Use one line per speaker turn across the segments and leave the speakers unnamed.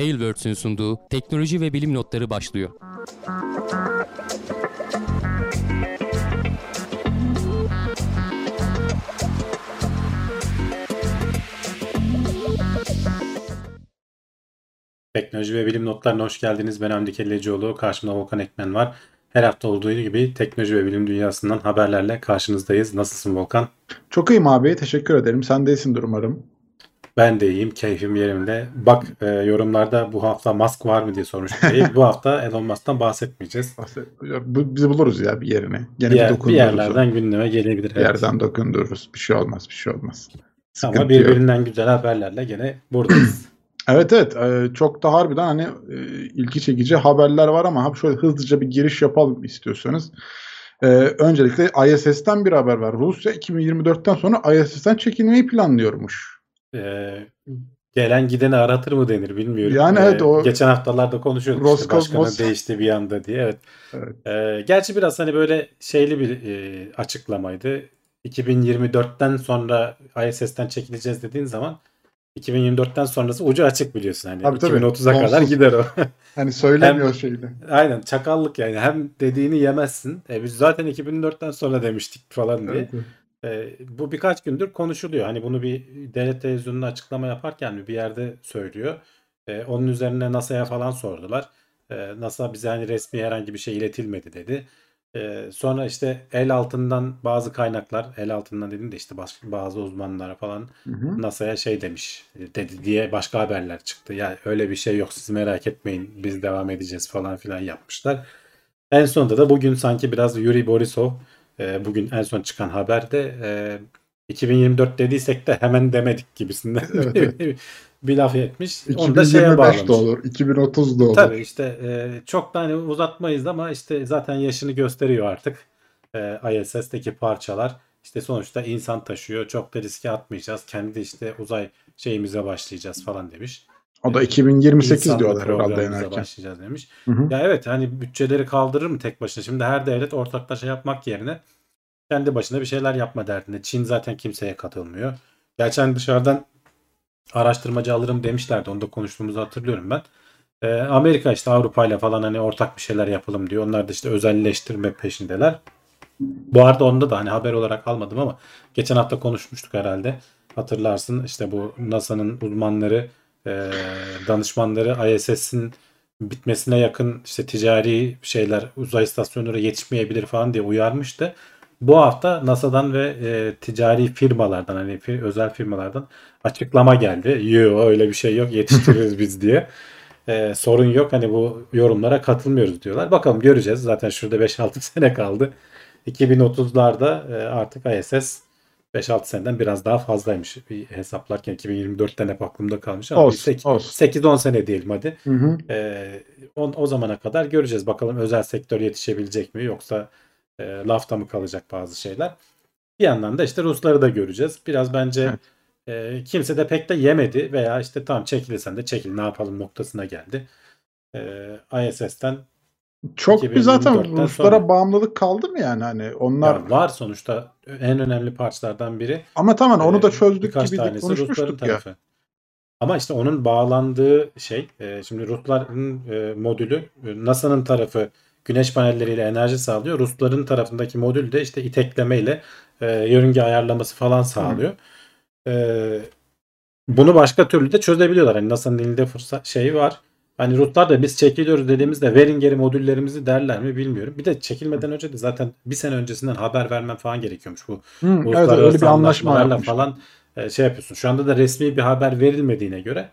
Tailwords'ün sunduğu teknoloji ve bilim notları başlıyor.
Teknoloji ve bilim notlarına hoş geldiniz. Ben Hamdi Kellecioğlu. Karşımda Volkan Ekmen var. Her hafta olduğu gibi teknoloji ve bilim dünyasından haberlerle karşınızdayız. Nasılsın Volkan?
Çok iyiyim abi. Teşekkür ederim. Sen de iyisindir umarım.
Ben de iyiyim. Keyfim yerimde. Bak e, yorumlarda bu hafta Musk var mı diye sormuştum. Değil. bu hafta Elon Musk'tan bahsetmeyeceğiz.
Bu, biz buluruz ya bir yerini.
Gene bir, yer, bir yerlerden o. gündeme gelebilir.
Bir evet. yerden dokundururuz. Bir şey olmaz. Bir şey olmaz.
Sıkıntı Ama birbirinden yok. güzel haberlerle gene buradayız.
Evet evet çok da harbiden hani ilgi çekici haberler var ama şöyle hızlıca bir giriş yapalım istiyorsanız. Öncelikle ISS'ten bir haber var. Rusya 2024'ten sonra ISS'ten çekilmeyi planlıyormuş.
Ee, gelen gideni aratır mı denir bilmiyorum.
Yani ee, evet o.
Geçen haftalarda konuşuyorduk Roskosmos. işte başkanın değişti bir anda diye. Evet. evet. Ee, gerçi biraz hani böyle şeyli bir e, açıklamaydı. 2024'ten sonra ISS'ten çekileceğiz dediğin zaman 2024'ten sonrası ucu açık biliyorsun. Hani tabii, 2030'a kadar gider o.
hani söylemiyor hem, şeydi.
Aynen çakallık yani. Hem dediğini yemezsin. E biz zaten 2004'ten sonra demiştik falan diye. Evet. E, bu birkaç gündür konuşuluyor. Hani bunu bir devlet televizyonunda açıklama yaparken bir yerde söylüyor. E, onun üzerine NASA'ya falan sordular. E, NASA bize hani resmi herhangi bir şey iletilmedi dedi. Ee, sonra işte el altından bazı kaynaklar, el altından dedim de işte başka, bazı uzmanlara falan NASA'ya şey demiş dedi diye başka haberler çıktı. Yani öyle bir şey yok siz merak etmeyin biz devam edeceğiz falan filan yapmışlar. En sonunda da bugün sanki biraz Yuri Borisov e, bugün en son çıkan haberde e, 2024 dediysek de hemen demedik gibisinden. Evet. bir laf etmiş.
2025 de olur, 2030 da olur.
Tabii işte e, çok da hani uzatmayız ama işte zaten yaşını gösteriyor artık. E, ISS'teki parçalar işte sonuçta insan taşıyor. Çok da riske atmayacağız. Kendi işte uzay şeyimize başlayacağız falan demiş.
O da 2028 İnsanlı diyorlar herhalde yanarken.
başlayacağız demiş. Hı hı. Ya evet hani bütçeleri kaldırır mı tek başına? Şimdi her devlet ortaklaşa yapmak yerine kendi başına bir şeyler yapma derdinde. Çin zaten kimseye katılmıyor. Gerçi hani dışarıdan araştırmacı alırım demişlerdi. Onu da konuştuğumuzu hatırlıyorum ben. Ee, Amerika işte Avrupa ile falan hani ortak bir şeyler yapalım diyor. Onlar da işte özelleştirme peşindeler. Bu arada onda da hani haber olarak almadım ama geçen hafta konuşmuştuk herhalde. Hatırlarsın işte bu NASA'nın uzmanları, e, danışmanları ISS'in bitmesine yakın işte ticari şeyler uzay istasyonları yetişmeyebilir falan diye uyarmıştı. Bu hafta NASA'dan ve e, ticari firmalardan hani fir, özel firmalardan açıklama geldi. Yo öyle bir şey yok yetiştiririz biz diye. E, sorun yok hani bu yorumlara katılmıyoruz diyorlar. Bakalım göreceğiz. Zaten şurada 5-6 sene kaldı. 2030'larda e, artık ISS 5-6 seneden biraz daha fazlaymış. Bir hesaplarken 2024'ten hep aklımda kalmış ama 8-10 sene diyelim hadi. Hı hı. E, on, o zamana kadar göreceğiz. Bakalım özel sektör yetişebilecek mi yoksa e, lafta mı kalacak bazı şeyler. Bir yandan da işte Rusları da göreceğiz. Biraz bence evet. e, kimse de pek de yemedi veya işte tam çekilirsen de çekil ne yapalım noktasına geldi. E, ISS'ten
çok bir zaten Ruslara sonra. bağımlılık kaldı mı yani hani onlar ya
var sonuçta en önemli parçalardan biri.
Ama tamam onu da çözdük gibi konuşmuştuk ya. Tarafı.
Ama işte onun bağlandığı şey e, şimdi Rusların e, modülü e, NASA'nın tarafı güneş panelleriyle enerji sağlıyor. Rusların tarafındaki modül de işte iteklemeyle e, yörünge ayarlaması falan sağlıyor. E, bunu başka türlü de çözebiliyorlar. Hani NASA'nın elinde fırsat şeyi var. Hani Ruslar da biz çekiliyoruz dediğimizde verin geri modüllerimizi derler mi bilmiyorum. Bir de çekilmeden önce de zaten bir sene öncesinden haber vermem falan gerekiyormuş bu.
Hı, evet öyle bir anlaşmalarla
falan e, şey yapıyorsun. Şu anda da resmi bir haber verilmediğine göre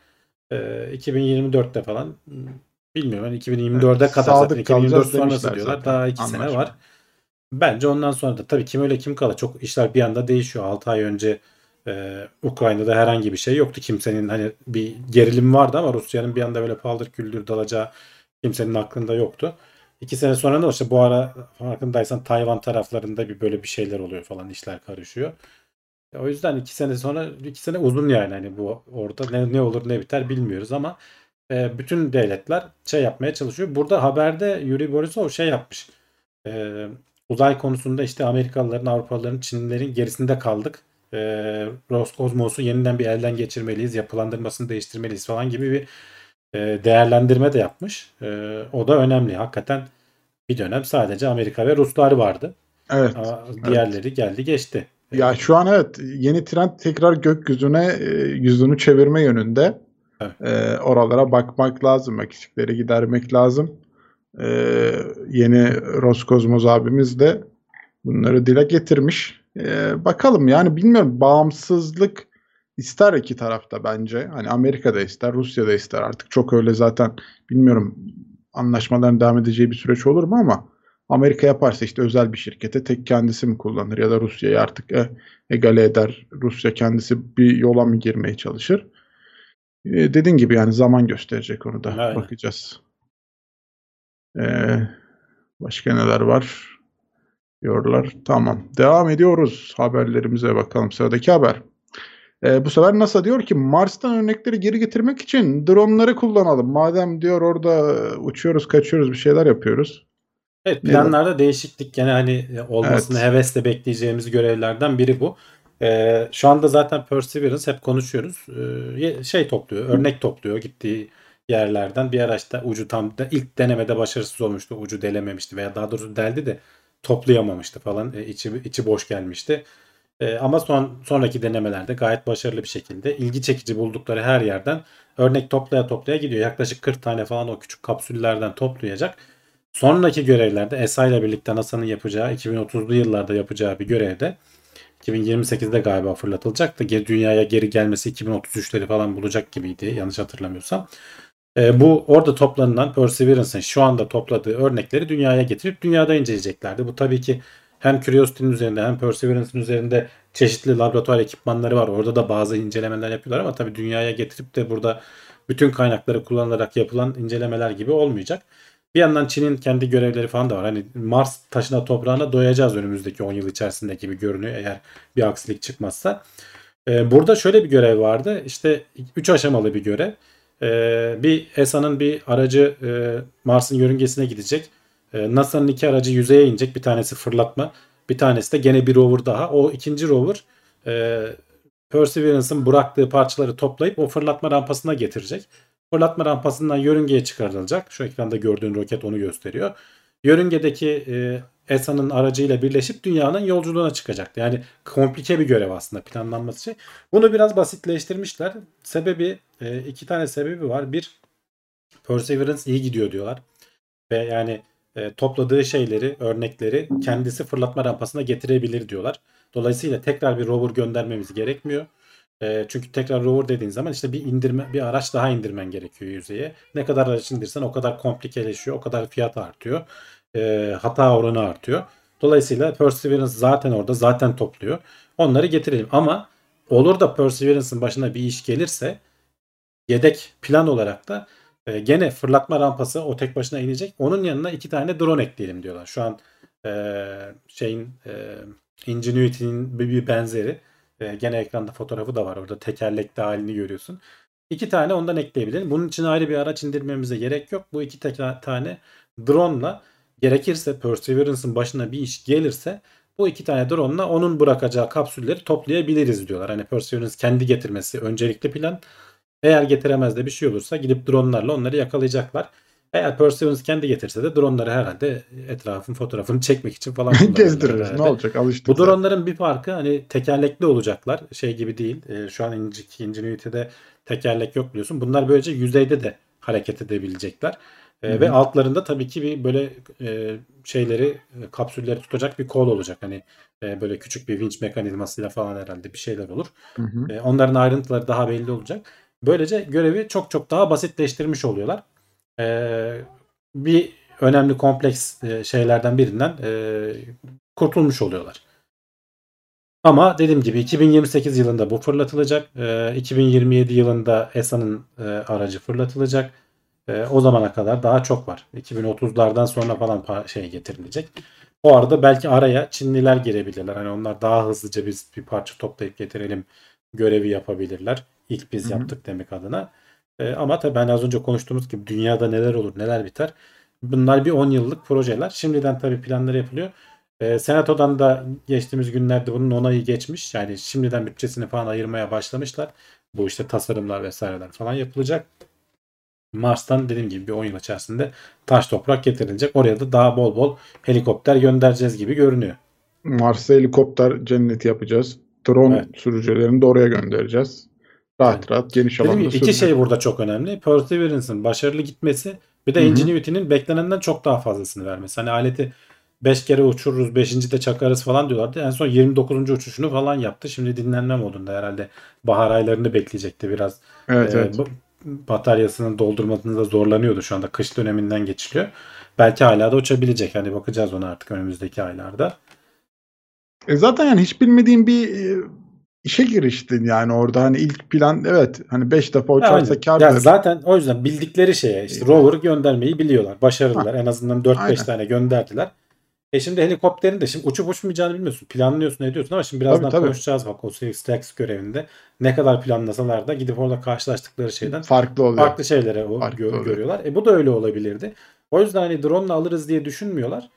e, 2024'te falan Bilmiyorum. Yani 2024'e evet, kadar zaten 2024 sonrası diyorlar. Zaten. Daha 2 sene var. Bence ondan sonra da tabii kim öyle kim kala çok işler bir anda değişiyor. 6 ay önce e, Ukrayna'da herhangi bir şey yoktu. Kimsenin hani bir gerilim vardı ama Rusya'nın bir anda böyle paldır küldür dalacağı kimsenin aklında yoktu. İki sene sonra da işte bu ara farkındaysan Tayvan taraflarında bir böyle bir şeyler oluyor falan işler karışıyor. O yüzden iki sene sonra iki sene uzun yani hani bu orada ne, ne olur ne biter bilmiyoruz ama e, bütün devletler şey yapmaya çalışıyor. Burada haberde Yuri Borisov şey yapmış. E, uzay konusunda işte Amerikalıların, Avrupalıların, Çinlilerin gerisinde kaldık. E, Roskosmos'u yeniden bir elden geçirmeliyiz, yapılandırmasını değiştirmeliyiz falan gibi bir e, değerlendirme de yapmış. E, o da önemli. Hakikaten bir dönem sadece Amerika ve Ruslar vardı.
Evet.
Ama diğerleri geldi geçti.
Ya şu an evet yeni trend tekrar gökyüzüne e, yüzünü çevirme yönünde.
Evet.
E, oralara bakmak lazım. Eksikleri gidermek lazım. E, yeni Roskosmos abimiz de bunları dile getirmiş. E, bakalım yani bilmiyorum bağımsızlık ister iki tarafta bence. Hani Amerika da ister, Rusya da ister. Artık çok öyle zaten bilmiyorum anlaşmaların devam edeceği bir süreç olur mu ama Amerika yaparsa işte özel bir şirkete tek kendisi mi kullanır ya da Rusya'yı artık e, egale eder. Rusya kendisi bir yola mı girmeye çalışır? E, dediğin gibi yani zaman gösterecek onu da.
Aynen.
Bakacağız. E, başka neler var? Diyorlar. Tamam. Devam ediyoruz haberlerimize bakalım. Sıradaki haber. E, bu sefer NASA diyor ki Mars'tan örnekleri geri getirmek için dronları kullanalım. Madem diyor orada uçuyoruz, kaçıyoruz, bir şeyler yapıyoruz.
Evet planlarda değişiklik gene hani e, olmasını
Evet.
hevesle bekleyeceğimiz görevlerden biri bu. Ee, şu anda zaten Perseverance hep konuşuyoruz. Ee, şey topluyor, örnek topluyor gittiği yerlerden. Bir araçta ucu tam da ilk denemede başarısız olmuştu. Ucu delememişti veya daha doğrusu deldi de toplayamamıştı falan. Ee, içi, içi boş gelmişti. Ee, ama son sonraki denemelerde gayet başarılı bir şekilde ilgi çekici buldukları her yerden örnek toplaya toplaya gidiyor. Yaklaşık 40 tane falan o küçük kapsüllerden toplayacak. Sonraki görevlerde ESA ile birlikte NASA'nın yapacağı 2030'lu yıllarda yapacağı bir görevde 2028'de galiba fırlatılacak geri dünyaya geri gelmesi 2033'leri falan bulacak gibiydi yanlış hatırlamıyorsam. Ee, bu orada toplanılan Perseverance'ın şu anda topladığı örnekleri dünyaya getirip dünyada inceleyeceklerdi. Bu tabii ki hem Curiosity'nin üzerinde hem Perseverance'ın üzerinde çeşitli laboratuvar ekipmanları var. Orada da bazı incelemeler yapıyorlar ama tabii dünyaya getirip de burada bütün kaynakları kullanılarak yapılan incelemeler gibi olmayacak. Bir yandan Çin'in kendi görevleri falan da var. Hani Mars taşına toprağına doyacağız önümüzdeki 10 yıl içerisinde gibi görünüyor eğer bir aksilik çıkmazsa. Ee, burada şöyle bir görev vardı. İşte 3 aşamalı bir görev. Ee, bir ESA'nın bir aracı e, Mars'ın yörüngesine gidecek. Ee, NASA'nın iki aracı yüzeye inecek. Bir tanesi fırlatma. Bir tanesi de gene bir rover daha. O ikinci rover e, Perseverance'ın bıraktığı parçaları toplayıp o fırlatma rampasına getirecek. Fırlatma rampasından yörüngeye çıkarılacak. Şu ekranda gördüğün roket onu gösteriyor. Yörüngedeki e, ESA'nın aracıyla birleşip dünyanın yolculuğuna çıkacaktı. Yani komplike bir görev aslında planlanması şey. Bunu biraz basitleştirmişler. Sebebi e, iki tane sebebi var. Bir Perseverance iyi gidiyor diyorlar. Ve yani e, topladığı şeyleri, örnekleri kendisi fırlatma rampasına getirebilir diyorlar. Dolayısıyla tekrar bir rover göndermemiz gerekmiyor. E, çünkü tekrar rover dediğin zaman işte bir indirme bir araç daha indirmen gerekiyor yüzeye. Ne kadar araç indirsen o kadar komplikeleşiyor, o kadar fiyat artıyor. E, hata oranı artıyor. Dolayısıyla Perseverance zaten orada, zaten topluyor. Onları getirelim ama olur da Perseverance'ın başına bir iş gelirse yedek plan olarak da e, gene fırlatma rampası o tek başına inecek. Onun yanına iki tane drone ekleyelim diyorlar. Şu an e, şeyin e, Ingenuity'nin bir, bir benzeri. E, gene ekranda fotoğrafı da var. Orada tekerlekli halini görüyorsun. İki tane ondan ekleyebilirim. Bunun için ayrı bir araç indirmemize gerek yok. Bu iki tane drone'la gerekirse Perseverance'ın başına bir iş gelirse bu iki tane drone'la onun bırakacağı kapsülleri toplayabiliriz diyorlar. Hani Perseverance kendi getirmesi öncelikli plan. Eğer getiremez de bir şey olursa gidip dronlarla onları yakalayacaklar. Eğer Perseverance kendi getirse de dronları herhalde etrafın fotoğrafını çekmek için falan
Gezdiririz. Ne olacak? Alıştık.
Bu dronların bir farkı hani tekerlekli olacaklar. Şey gibi değil. E, şu an Inge- Ingenuity'de tekerlek yok biliyorsun. Bunlar böylece yüzeyde de hareket edebilecekler. E, ve altlarında tabii ki bir böyle e, şeyleri e, kapsülleri tutacak bir kol olacak. Hani e, böyle küçük bir vinç mekanizmasıyla falan herhalde bir şeyler olur. E, onların ayrıntıları daha belli olacak. Böylece görevi çok çok daha basitleştirmiş oluyorlar. E, bir önemli kompleks e, şeylerden birinden e, kurtulmuş oluyorlar. Ama dediğim gibi 2028 yılında bu fırlatılacak. E, 2027 yılında ESA'nın e, aracı fırlatılacak. E, o zamana kadar daha çok var. 2030'lardan sonra falan şey getirilecek. O arada belki araya Çinliler girebilirler. Hani onlar daha hızlıca biz bir parça toplayıp getirelim görevi yapabilirler. İlk biz
Hı hı.
yaptık demek adına. E, ama tabii ben az önce konuştuğumuz gibi dünyada neler olur neler biter. Bunlar bir 10 yıllık projeler. Şimdiden tabii planları yapılıyor. E, Senato'dan da geçtiğimiz günlerde bunun onayı geçmiş. Yani şimdiden bütçesini falan ayırmaya başlamışlar. Bu işte tasarımlar vesaireler falan yapılacak. Mars'tan dediğim gibi bir 10 yıl içerisinde taş toprak getirilecek. Oraya da daha bol bol helikopter göndereceğiz gibi görünüyor.
Mars'a helikopter cenneti yapacağız. Drone
Evet.
sürücülerini de oraya göndereceğiz. Rahat
Evet.
rahat geniş
Dediğim
alanda
gibi iki şey burada çok önemli. Perseverance'ın başarılı gitmesi bir de. Ingenuity'nin beklenenden çok daha fazlasını vermesi. Hani aleti 5 kere uçururuz, 5. de çakarız falan diyorlardı. En son 29. uçuşunu falan yaptı. Şimdi dinlenme modunda herhalde bahar aylarını bekleyecekti biraz.
Evet
Ee,
evet.
Bataryasının doldurmasında zorlanıyordu şu anda. Kış döneminden geçiliyor. Belki hala da uçabilecek. Hani bakacağız ona artık önümüzdeki aylarda.
E zaten yani hiç bilmediğin bir e, işe giriştin yani orada hani ilk plan evet hani 5 defa uçarsa
aynen.
kârdır.
Ya zaten o yüzden bildikleri şeye işte rover göndermeyi biliyorlar. Başarılılar. En azından 4-5
Aynen.
tane gönderdiler. E şimdi helikopterin de şimdi uçup uçmayacağını bilmiyorsun. Planlıyorsun ediyorsun ama şimdi birazdan
Tabii, tabii.
konuşacağız bak o Stax görevinde. Ne kadar planlasalar da gidip orada karşılaştıkları şeyden
farklı oluyor.
farklı şeylere o
Farklı
gö-
oluyor.
görüyorlar. E bu da öyle olabilirdi. O yüzden hani drone'la alırız diye düşünmüyorlar.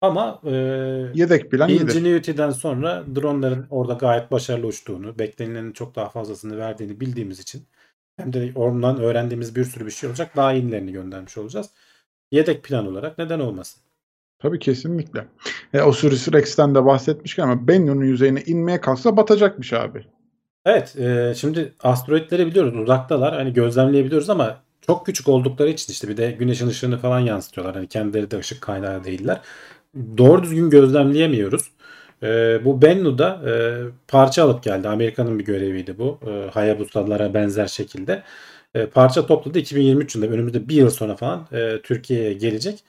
Ama e,
Yedek plan.
Ingenuity'den sonra dronların orada gayet başarılı uçtuğunu, beklenilenin çok daha fazlasını verdiğini bildiğimiz için hem de ondan öğrendiğimiz bir sürü bir şey olacak. Daha iyilerini göndermiş olacağız. Yedek plan olarak neden olmasın?
Tabii kesinlikle. E, Osiris Rex'ten de bahsetmişken ama Bennu'nun yüzeyine inmeye kalksa batacakmış abi.
Evet, e, şimdi asteroidleri biliyoruz, uzaktalar. Hani gözlemleyebiliyoruz ama çok küçük oldukları için işte bir de güneşin ışığını falan yansıtıyorlar. Hani kendileri de ışık kaynağı değiller. Doğru düzgün gözlemleyemiyoruz. E, bu Bennu'da e, parça alıp geldi. Amerika'nın bir göreviydi bu. E, Hayabusa'lara benzer şekilde. E, parça topladı. 2023 yılında önümüzde bir yıl sonra falan e, Türkiye'ye gelecek.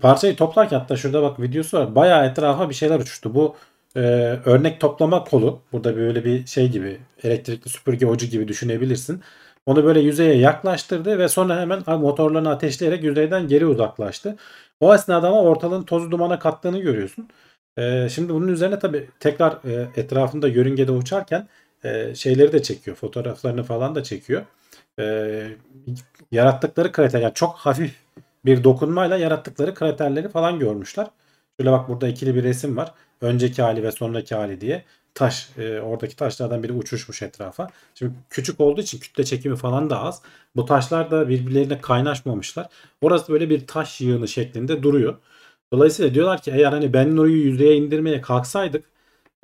Parçayı toplarken hatta şurada bak videosu var. Bayağı etrafa bir şeyler uçuştu. Bu e, örnek toplama kolu. Burada böyle bir şey gibi elektrikli süpürge ucu gibi düşünebilirsin. Onu böyle yüzeye yaklaştırdı ve sonra hemen motorlarını ateşleyerek yüzeyden geri uzaklaştı. O esnada ama ortalığın tozu dumana kattığını görüyorsun. E, şimdi bunun üzerine tabii tekrar e, etrafında yörüngede uçarken e, şeyleri de çekiyor. Fotoğraflarını falan da çekiyor. E, yarattıkları krater yani çok hafif bir dokunmayla yarattıkları kraterleri falan görmüşler. Şöyle bak burada ikili bir resim var. Önceki hali ve sonraki hali diye. Taş, e, oradaki taşlardan biri uçuşmuş etrafa. Şimdi küçük olduğu için kütle çekimi falan da az. Bu taşlar da birbirlerine kaynaşmamışlar. Orası böyle bir taş yığını şeklinde duruyor. Dolayısıyla diyorlar ki eğer hani Bennu'yu yüzeye indirmeye kalksaydık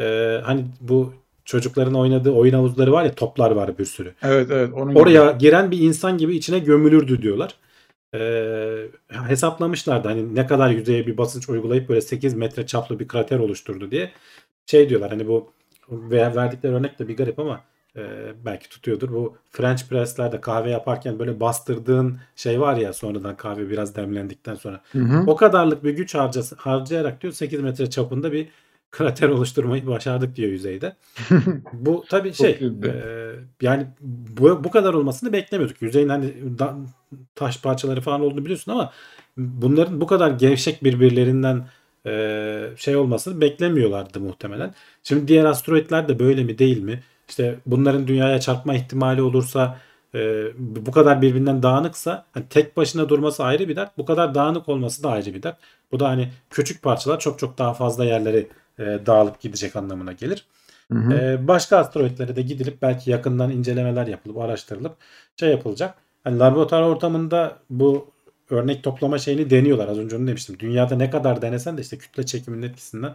e, hani bu çocukların oynadığı oyun havuzları var ya toplar var bir sürü.
Evet evet. Onun gibi.
Oraya giren bir insan gibi içine gömülürdü diyorlar. Ee, hesaplamışlardı hani ne kadar yüzeye bir basınç uygulayıp böyle 8 metre çaplı bir krater oluşturdu diye. Şey diyorlar hani bu ve verdikleri örnek de bir garip ama e, belki tutuyordur. Bu French presslerde kahve yaparken böyle bastırdığın şey var ya sonradan kahve biraz demlendikten sonra.
Hı hı.
O kadarlık bir güç harcası, harcayarak diyor 8 metre çapında bir krater oluşturmayı başardık diyor yüzeyde. Bu tabii şey e, yani bu, bu kadar olmasını beklemiyorduk. Yüzeyin hani da- taş parçaları falan olduğunu biliyorsun ama bunların bu kadar gevşek birbirlerinden e, şey olmasını beklemiyorlardı muhtemelen. Şimdi diğer asteroidler de böyle mi değil mi? İşte bunların dünyaya çarpma ihtimali olursa e, bu kadar birbirinden dağınıksa hani tek başına durması ayrı bir dert. Bu kadar dağınık olması da ayrı bir dert. Bu da hani küçük parçalar çok çok daha fazla yerleri e, dağılıp gidecek anlamına gelir.
Hı hı.
Ee, başka asteroidlere de gidilip belki yakından incelemeler yapılıp araştırılıp şey yapılacak. Hani laboratuvar ortamında bu örnek toplama şeyini deniyorlar. Az önce onu demiştim. Dünyada ne kadar denesen de işte kütle çekiminin etkisinden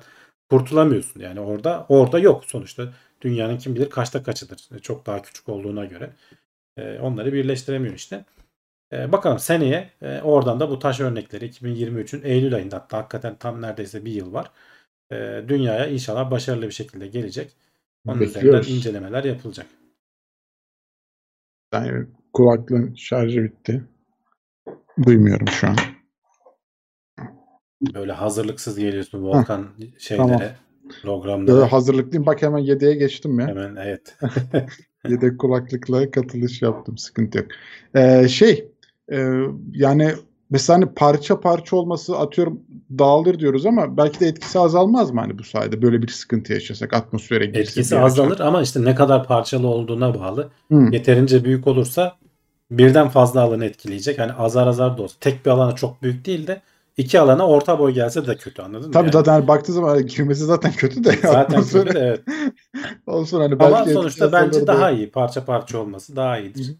kurtulamıyorsun. Yani orada orada yok sonuçta. Dünyanın kim bilir kaçta kaçıdır. Çok daha küçük olduğuna göre. Ee, onları birleştiremiyor işte. Ee, bakalım seneye e, oradan da bu taş örnekleri 2023'ün Eylül ayında hatta hakikaten tam neredeyse bir yıl var. Ee, dünyaya inşallah başarılı bir şekilde gelecek. Onun üzerinden
Bekliyoruz.
incelemeler yapılacak.
Yani kulaklığın şarjı bitti. Duymuyorum şu an.
Böyle hazırlıksız geliyorsun Volkan şeylere,
tamam.
programlara.
Böyle hazırlıklıyım. Bak hemen 7'ye geçtim ya.
Hemen evet.
Yedek kulaklıkla katılış yaptım. Sıkıntı yok. Ee, şey e, yani mesela hani parça parça olması atıyorum dağılır diyoruz ama belki de etkisi azalmaz mı hani bu sayede böyle bir sıkıntı yaşasak atmosfere girse
Etkisi azalır ama işte ne kadar parçalı olduğuna bağlı.
Hı.
Yeterince büyük olursa birden fazla alanı etkileyecek. Hani azar azar da olsa. Tek bir alana çok büyük değil de iki alana orta boy gelse de kötü anladın mı?
Tabii
yani?
zaten hani baktığı zaman hani girmesi zaten kötü de
Zaten kötü de evet.
olsun hani belki
Ama sonuçta bence daha
da-
iyi. Parça parça olması daha iyidir.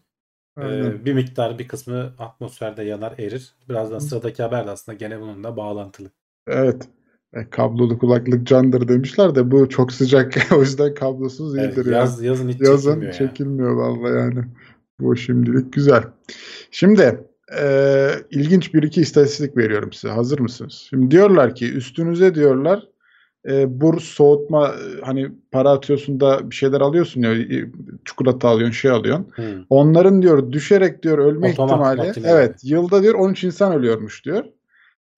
Aynen.
Ee, bir miktar bir kısmı atmosferde yanar erir. Birazdan sıradaki haber de aslında gene bununla bağlantılı.
Evet. E, kablolu kulaklık candır demişler de bu çok sıcak. o yüzden kablosuz
Evet,
iyidir yani.
yaz, yazın hiç
Yazın
çekilmiyor ya.
çekilmiyor vallahi yani. Bu şimdilik güzel. Şimdi e, ilginç bir iki istatistik veriyorum size. Hazır mısınız? Şimdi diyorlar ki üstünüze diyorlar e, burs soğutma e, hani para atıyorsun da bir şeyler alıyorsun ya e, çikolata alıyorsun şey alıyorsun.
Hı.
Onların diyor düşerek diyor ölme
Otomat
ihtimali
makineler.
evet yılda diyor 13 insan ölüyormuş diyor.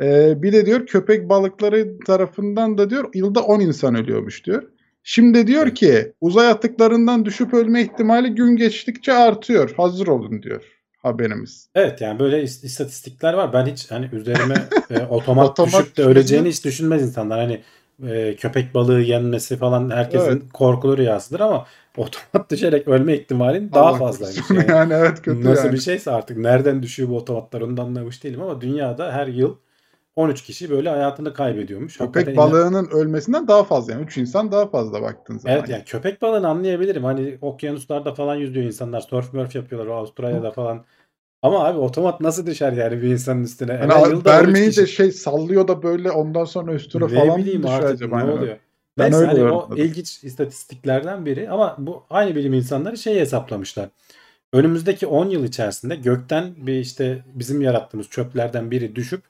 Ee, bir de diyor köpek balıkları tarafından da diyor yılda 10 insan ölüyormuş diyor. Şimdi diyor ki uzay atıklarından düşüp ölme ihtimali gün geçtikçe artıyor. Hazır olun diyor haberimiz.
Evet yani böyle is- istatistikler var. Ben hiç hani üzerime e, otomat,
Otomat
düşüp de öleceğini hiç düşünmez insanlar. Hani e, köpek balığı yenmesi falan herkesin
Evet.
korkulu rüyasıdır ama otomat düşerek ölme ihtimalin daha
Allah
fazlaymış.
korusun.
Yani.
Yani evet kötü
Nasıl
yani.
bir şeyse artık nereden düşüyor bu otomatlar onu da anlamış değilim ama dünyada her yıl 13 kişi böyle hayatını kaybediyormuş. Hakikaten
Köpek
inan-
balığının ölmesinden daha fazla yani 3 insan daha fazla baktığın zaman.
Evet yani köpek balığını anlayabilirim. Hani okyanuslarda falan yüzüyor insanlar. Surf murf yapıyorlar o Avustralya'da falan. Ama abi otomat nasıl düşer yani bir insanın üstüne? Yılda 13
vermeyi de şey sallıyor da böyle ondan sonra üstüne
Ne
falan mı
bileyim
düşüyor
artık
acaba?
ne
Yani
oluyor.
Ben
Neyse
öyle
hani o ilginç istatistiklerden biri ama bu aynı bilim insanları şey hesaplamışlar. Önümüzdeki 10 yıl içerisinde gökten bir işte bizim yarattığımız çöplerden biri düşüp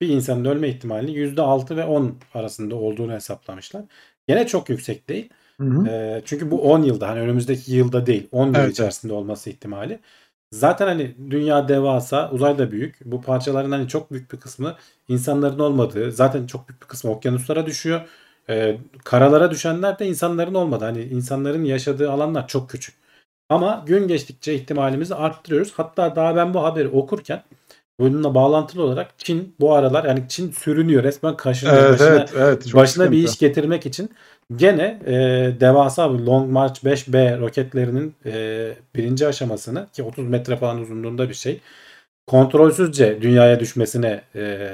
bir insanın ölme ihtimalinin %6 ve 10 arasında olduğunu hesaplamışlar. Gene çok yüksek değil.
Hı hı.
Ee, çünkü bu 10 yılda hani önümüzdeki yılda değil 10 yıl
Evet,
içerisinde olması ihtimali. Zaten hani dünya devasa, uzay da büyük. Bu parçaların hani çok büyük bir kısmı insanların olmadığı, zaten çok büyük bir kısmı okyanuslara düşüyor. Ee, karalara düşenler de insanların olmadı. Hani insanların yaşadığı alanlar çok küçük. Ama gün geçtikçe ihtimalimizi arttırıyoruz. Hatta daha ben bu haberi okurken bununla bağlantılı olarak Çin bu aralar yani Çin sürünüyor resmen kaşınıyor.
Evet
başına,
evet evet.
Başına bir iş getirmek için gene e, devasa bir Long March 5B roketlerinin e, birinci aşamasını ki 30 metre falan uzunluğunda bir şey kontrolsüzce dünyaya düşmesine e,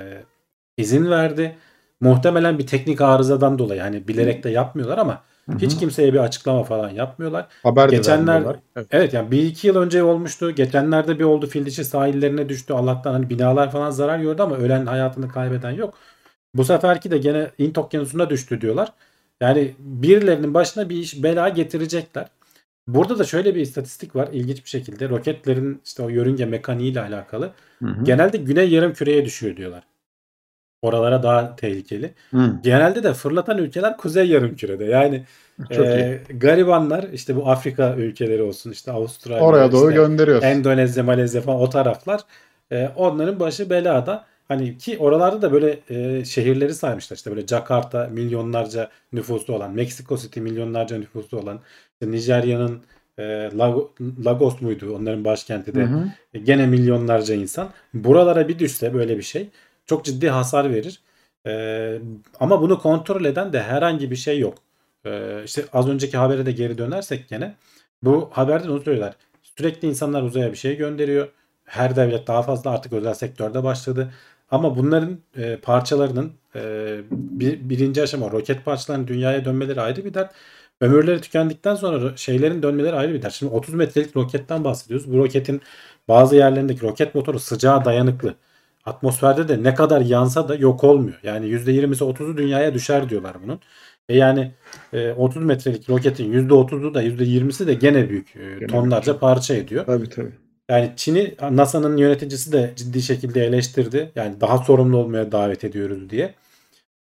izin verdi. Muhtemelen bir teknik arızadan dolayı hani bilerek de yapmıyorlar ama Hiç kimseye bir açıklama falan yapmıyorlar.
Haber de
Geçenler-
vermiyorlar. Evet.
Evet yani bir iki yıl önce olmuştu. Geçenlerde bir oldu fil dişi sahillerine düştü. Allah'tan hani binalar falan zarar gördü ama ölen hayatını kaybeden yok. Bu seferki de gene Hint okyanusuna düştü diyorlar. Yani birilerinin başına bir iş bela getirecekler. Burada da şöyle bir istatistik var ilginç bir şekilde. Roketlerin işte o yörünge mekaniğiyle alakalı.
Hı hı.
Genelde güney yarım küreye düşüyor diyorlar. Oralara daha tehlikeli.
Hı.
Genelde de fırlatan ülkeler kuzey yarım kürede. Yani
Çok iyi.
ee, garibanlar işte bu Afrika ülkeleri olsun işte Avustralya,
Oraya doğru
işte. Endonezya, Malezya falan o taraflar e, onların başı belada. Hani ki oralarda da böyle e, şehirleri saymışlar. İşte böyle Jakarta milyonlarca nüfusu olan, Mexico City milyonlarca nüfusu olan, işte Nijerya'nın e, Lago- Lagos muydu onların başkenti de
Hı hı.
e, gene milyonlarca insan. Buralara bir düşse böyle bir şey çok ciddi hasar verir. E, ama bunu kontrol eden de herhangi bir şey yok. E, işte az önceki habere de geri dönersek gene bu haberde onu söylüyorlar. Sürekli insanlar uzaya bir şey gönderiyor. Her devlet daha fazla artık özel sektörde başladı. Ama bunların e, parçalarının e, bir, birinci aşama roket parçalarının dünyaya dönmeleri ayrı bir dert. Ömürleri tükendikten sonra şeylerin dönmeleri ayrı bir dert. Şimdi 30 metrelik roketten bahsediyoruz. Bu roketin bazı yerlerindeki roket motoru sıcağa dayanıklı. Atmosferde de ne kadar yansa da yok olmuyor. Yani %20'si 30'u dünyaya düşer diyorlar bunun. E yani e, 30 metrelik roketin %30'u da %20'si de gene büyük. e, tonlarca parça ediyor.
Tabii tabii.
Yani Çin'i NASA'nın yöneticisi de ciddi şekilde eleştirdi. Yani daha sorumlu olmaya davet ediyoruz diye.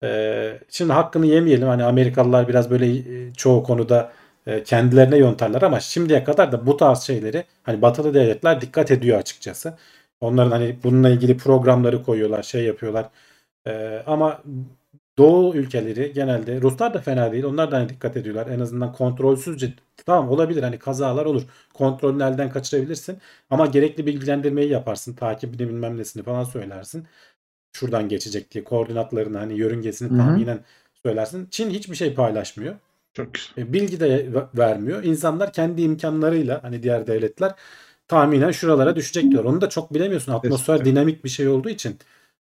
Ee, şimdi hakkını yemeyelim. Hani Amerikalılar biraz böyle e, çoğu konuda e, kendilerine yontarlar ama şimdiye kadar da bu tarz şeyleri hani batılı devletler dikkat ediyor açıkçası. Onların hani bununla ilgili programları koyuyorlar, şey yapıyorlar. Ee, ama Doğu ülkeleri genelde Ruslar da fena değil. Onlar da hani dikkat ediyorlar. En azından kontrolsüzce tamam olabilir hani kazalar olur. Kontrolünü elden kaçırabilirsin. Ama gerekli bilgilendirmeyi yaparsın. Takibini bilmem nesini falan söylersin. Şuradan geçecek diye koordinatlarını hani yörüngesini
Hı hı.
tahminen söylersin. Çin hiçbir şey paylaşmıyor.
Çok güzel.
E, bilgi de ve- vermiyor. İnsanlar kendi imkanlarıyla hani diğer devletler tahminen şuralara düşecek diyor. Onu da çok bilemiyorsun. Atmosfer
Kesinlikle.
dinamik bir şey olduğu için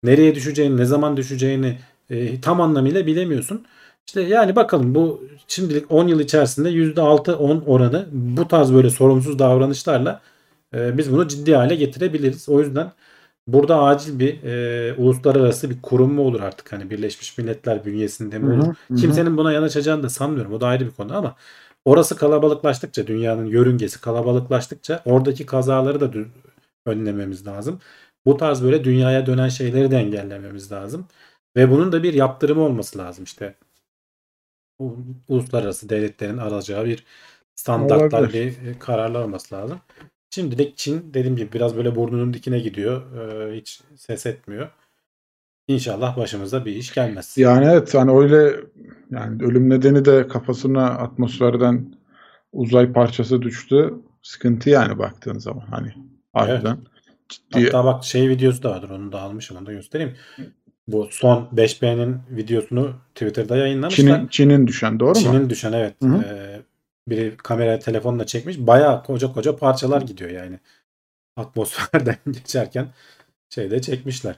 nereye düşeceğini, ne zaman düşeceğini e, tam anlamıyla bilemiyorsun. İşte yani bakalım bu şimdilik 10 yıl içerisinde %6-10 oranı bu tarz böyle sorumsuz davranışlarla e, biz bunu ciddi hale getirebiliriz. O yüzden burada acil bir e, uluslararası bir kurum mu olur artık hani Birleşmiş Milletler bünyesinde mi olur?
hı hı.
Kimsenin buna yanaşacağını da sanmıyorum. O da ayrı bir konu ama orası kalabalıklaştıkça dünyanın yörüngesi kalabalıklaştıkça oradaki kazaları da önlememiz lazım. Bu tarz böyle dünyaya dönen şeyleri de engellememiz lazım. Ve bunun da bir yaptırımı olması lazım işte. Uluslararası devletlerin alacağı bir standartlar
Olabilir.
bir e, kararlar olması lazım. Şimdilik Çin dediğim gibi biraz böyle burnunun dikine gidiyor. Ee, hiç ses etmiyor. İnşallah başımıza bir iş gelmez.
Yani evet hani öyle yani ölüm nedeni de kafasına atmosferden uzay parçası düştü. Sıkıntı yani baktığın zaman hani harbiden ciddi
Hatta bak şey videosu da vardır. Onu da almışım. Onu da göstereyim. Bu son 5B'nin videosunu Twitter'da yayınlamışlar.
Çin'in Çin'in düşen doğru mu?
Çin'in düşen evet. Ee, biri kamera telefonla çekmiş. Bayağı koca koca parçalar gidiyor yani. Atmosferden geçerken şeyde çekmişler.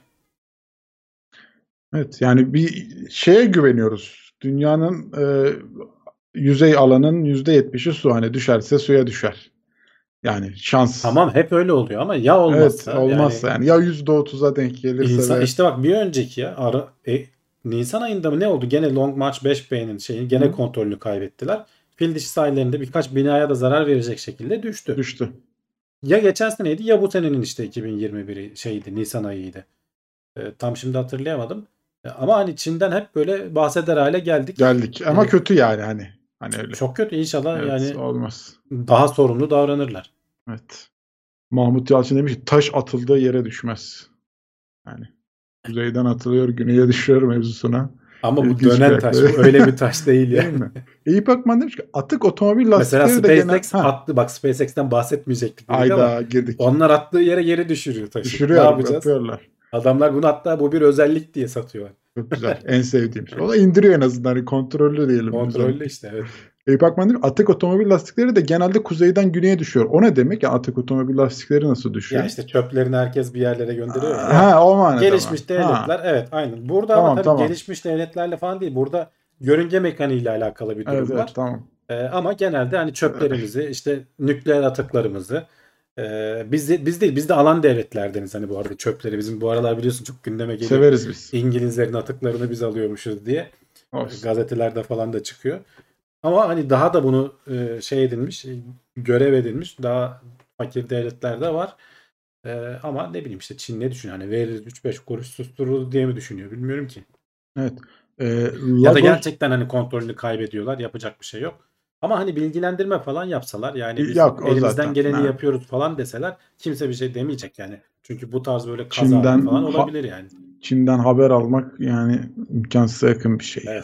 Evet yani bir şeye güveniyoruz. Dünyanın e, yüzey alanın %70'i su hani düşerse suya düşer. Yani şans.
Tamam hep öyle oluyor ama ya
Evet
olmazsa
olmazsa yani, ya %30'a denk gelirse
İnsan,
ve-
işte bak bir önceki ya ara, e, Nisan ayında mı ne oldu? Gene Long March 5B'nin şeyi gene
Hı.
kontrolünü kaybettiler. Fil dişi sahillerinde birkaç binaya da zarar verecek şekilde düştü.
düştü.
Ya geçen seneydi ya bu senenin işte 2021'i şeydi Nisan ayıydı. E, tam şimdi hatırlayamadım. E, ama hani Çin'den hep böyle bahseder hale geldik.
Geldik ama
Evet.
kötü yani hani. Hani öyle.
Çok kötü inşallah
Evet,
yani
olmaz.
daha sorumlu davranırlar.
Evet. Mahmut Yalçın demiş ki taş atıldığı yere düşmez. Yani kuzeyden atılıyor, güneye düşüyor mevzusuna.
Ama bu dönen taş bu öyle bir taş değil
Değil
yani.
mi? Eyüp Akman demiş ki atık otomobil
Mesela
lastikleri de
SpaceX
genel... Ha,
attı. Bak SpaceX'ten bahsetmeyecektik. dedik ama
Ayda girdik.
Onlar attığı yere geri düşürüyor taşı.
Düşürüyor,
ne yapacağız?
yapıyorlar.
Adamlar bunu hatta bu bir özellik diye satıyorlar.
Çok güzel. en sevdiğim şey. O da indiriyor en azından. Hani kontrollü diyelim.
Kontrollü işte evet.
Eyüp Akman atık otomobil lastikleri de genelde kuzeyden güneye düşüyor. O ne demek? Ya atık otomobil lastikleri nasıl düşüyor?
Ya işte çöplerini herkes bir yerlere gönderiyor ya.
Ha o manada
gelişmiş
mı?
devletler
Ha,
evet aynen. Burada
Tamam,
ama tabii
tamam.
gelişmiş devletlerle falan değil. Burada yörünge mekaniğiyle alakalı bir durum
Evet,
var.
evet tamam.
Ee, ama genelde hani çöplerimizi işte nükleer atıklarımızı e, biz de, biz değil biz de alan devletlerdeniz hani bu arada çöpleri bizim bu aralar biliyorsun çok gündeme geliyor.
Severiz biz.
İngilizlerin atıklarını biz alıyormuşuz diye.
Olsun.
gazetelerde falan da çıkıyor. Ama hani daha da bunu e, şey edilmiş, görev edilmiş daha fakir devletler de var. E, ama ne bileyim işte Çin ne düşünüyor? Hani veririz 3-5 kuruş sustururuz diye mi düşünüyor? Bilmiyorum ki.
Evet. Ee,
Ya da
Lagos-
gerçekten hani kontrolünü kaybediyorlar. Yapacak bir şey yok. Ama hani bilgilendirme falan yapsalar yani biz
Yok,
elimizden
zaten.
geleni
Ha.
yapıyoruz falan deseler kimse bir şey demeyecek yani. Çünkü bu tarz böyle kaza
Çin'den
falan olabilir yani.
Çin'den haber almak yani imkansıza yakın bir şey.
Evet.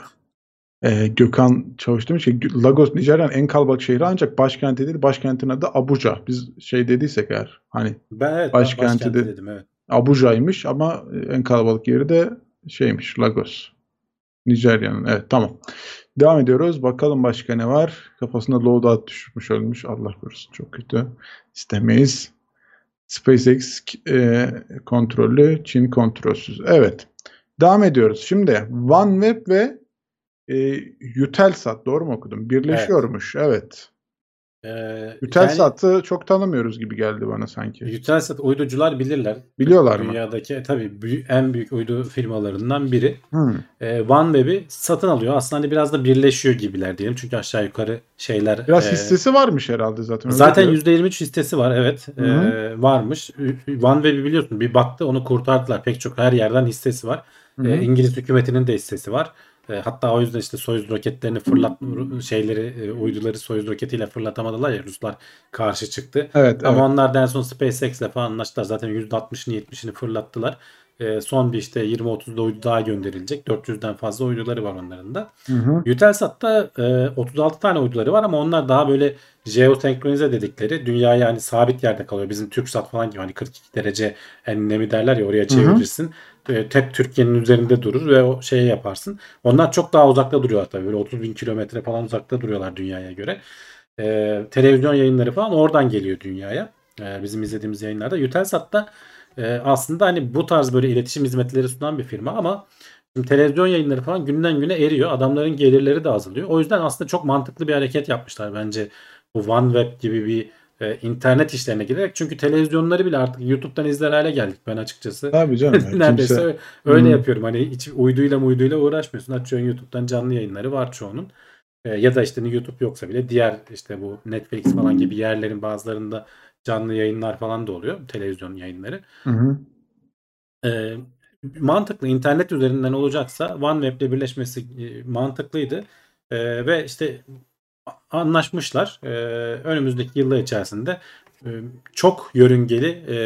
Ee, Gökhan Çavuş demiş ki Lagos Nijerya'nın en kalabalık şehri ancak başkenti değil başkentin adı Abuja. Biz şey dediysek eğer hani
Ben evet
Başkenti
başkenti
de-
dedim evet.
Abuja'ymış ama en kalabalık yeri de şeymiş Lagos. Nijerya'nın. Evet tamam. Devam ediyoruz. Bakalım başka ne var? Kafasında loadout düşmüş ölmüş. Allah korusun çok kötü. İstemeyiz. SpaceX e, kontrollü, Çin kontrolsüz. Evet. Devam ediyoruz. Şimdi OneWeb ve e, Eutelsat doğru mu okudum? Birleşiyormuş. Evet.
Ee, yani-
Eutelsat'ı çok tanımıyoruz gibi geldi bana sanki.
Eutelsat uyducular bilirler.
Biliyorlar mı?
Dünyadaki e, tabii en büyük uydu firmalarından biri.
Hmm.
Ee, OneWeb'i satın alıyor. Aslında hani biraz da birleşiyor gibiler diyelim. Çünkü aşağı yukarı şeyler.
Biraz
e,
hissesi varmış herhalde zaten.
Zaten
diyor.
%23 hissesi var evet.
Hı
Ee, varmış. OneWeb'i biliyorsun bir baktı onu kurtardılar. Pek çok her yerden hissesi var.
Hı.
Ee, İngiliz hükümetinin de hissesi var. Ee, hatta o yüzden işte Soyuz roketlerini fırlat şeyleri e, uyduları Soyuz roketiyle fırlatamadılar ya Ruslar karşı çıktı.
Evet,
Ama
evet.
onlar da en son SpaceX'le falan anlaştılar. Zaten %60'ını 70'ini fırlattılar. Ee, son bir işte 20-30'da uydu daha gönderilecek. 400'den fazla uyduları var onların da.
Hı hı.
Eutelsat'ta e, 36 tane uyduları var ama onlar daha böyle jeosenkronize dedikleri dünya yani sabit yerde kalıyor. Bizim TürkSat falan gibi hani 42 derece enlemi derler ya oraya çevirirsin. E, hep Türkiye'nin üzerinde durur ve o şeyi yaparsın. Onlar çok daha uzakta duruyorlar tabii. Böyle 30 bin kilometre falan uzakta duruyorlar dünyaya göre. E, televizyon yayınları falan oradan geliyor dünyaya. E, bizim izlediğimiz yayınlarda. Eutelsat'ta e, aslında hani bu tarz böyle iletişim hizmetleri sunan bir firma ama Şimdi televizyon yayınları falan günden güne eriyor. Adamların gelirleri de azalıyor. O yüzden aslında çok mantıklı bir hareket yapmışlar bence. Bu OneWeb gibi bir e, internet işlerine girerek çünkü televizyonları bile artık YouTube'dan izler hale geldik ben açıkçası.
Tabii canım. ya,
Neredeyse
kimse-
öyle,
Hmm.
yapıyorum. Hani hiç uyduyla muyduyla uğraşmıyorsun. Açıyorsun YouTube'dan canlı yayınları var çoğunun. E, ya da işte YouTube yoksa bile diğer işte bu Netflix falan gibi yerlerin bazılarında canlı yayınlar falan da oluyor. Televizyon yayınları.
Hı hı.
E, mantıklı. internet üzerinden olacaksa OneWeb'le birleşmesi e, mantıklıydı. E, ve işte anlaşmışlar. E, önümüzdeki yıllar içerisinde e, çok yörüngeli e,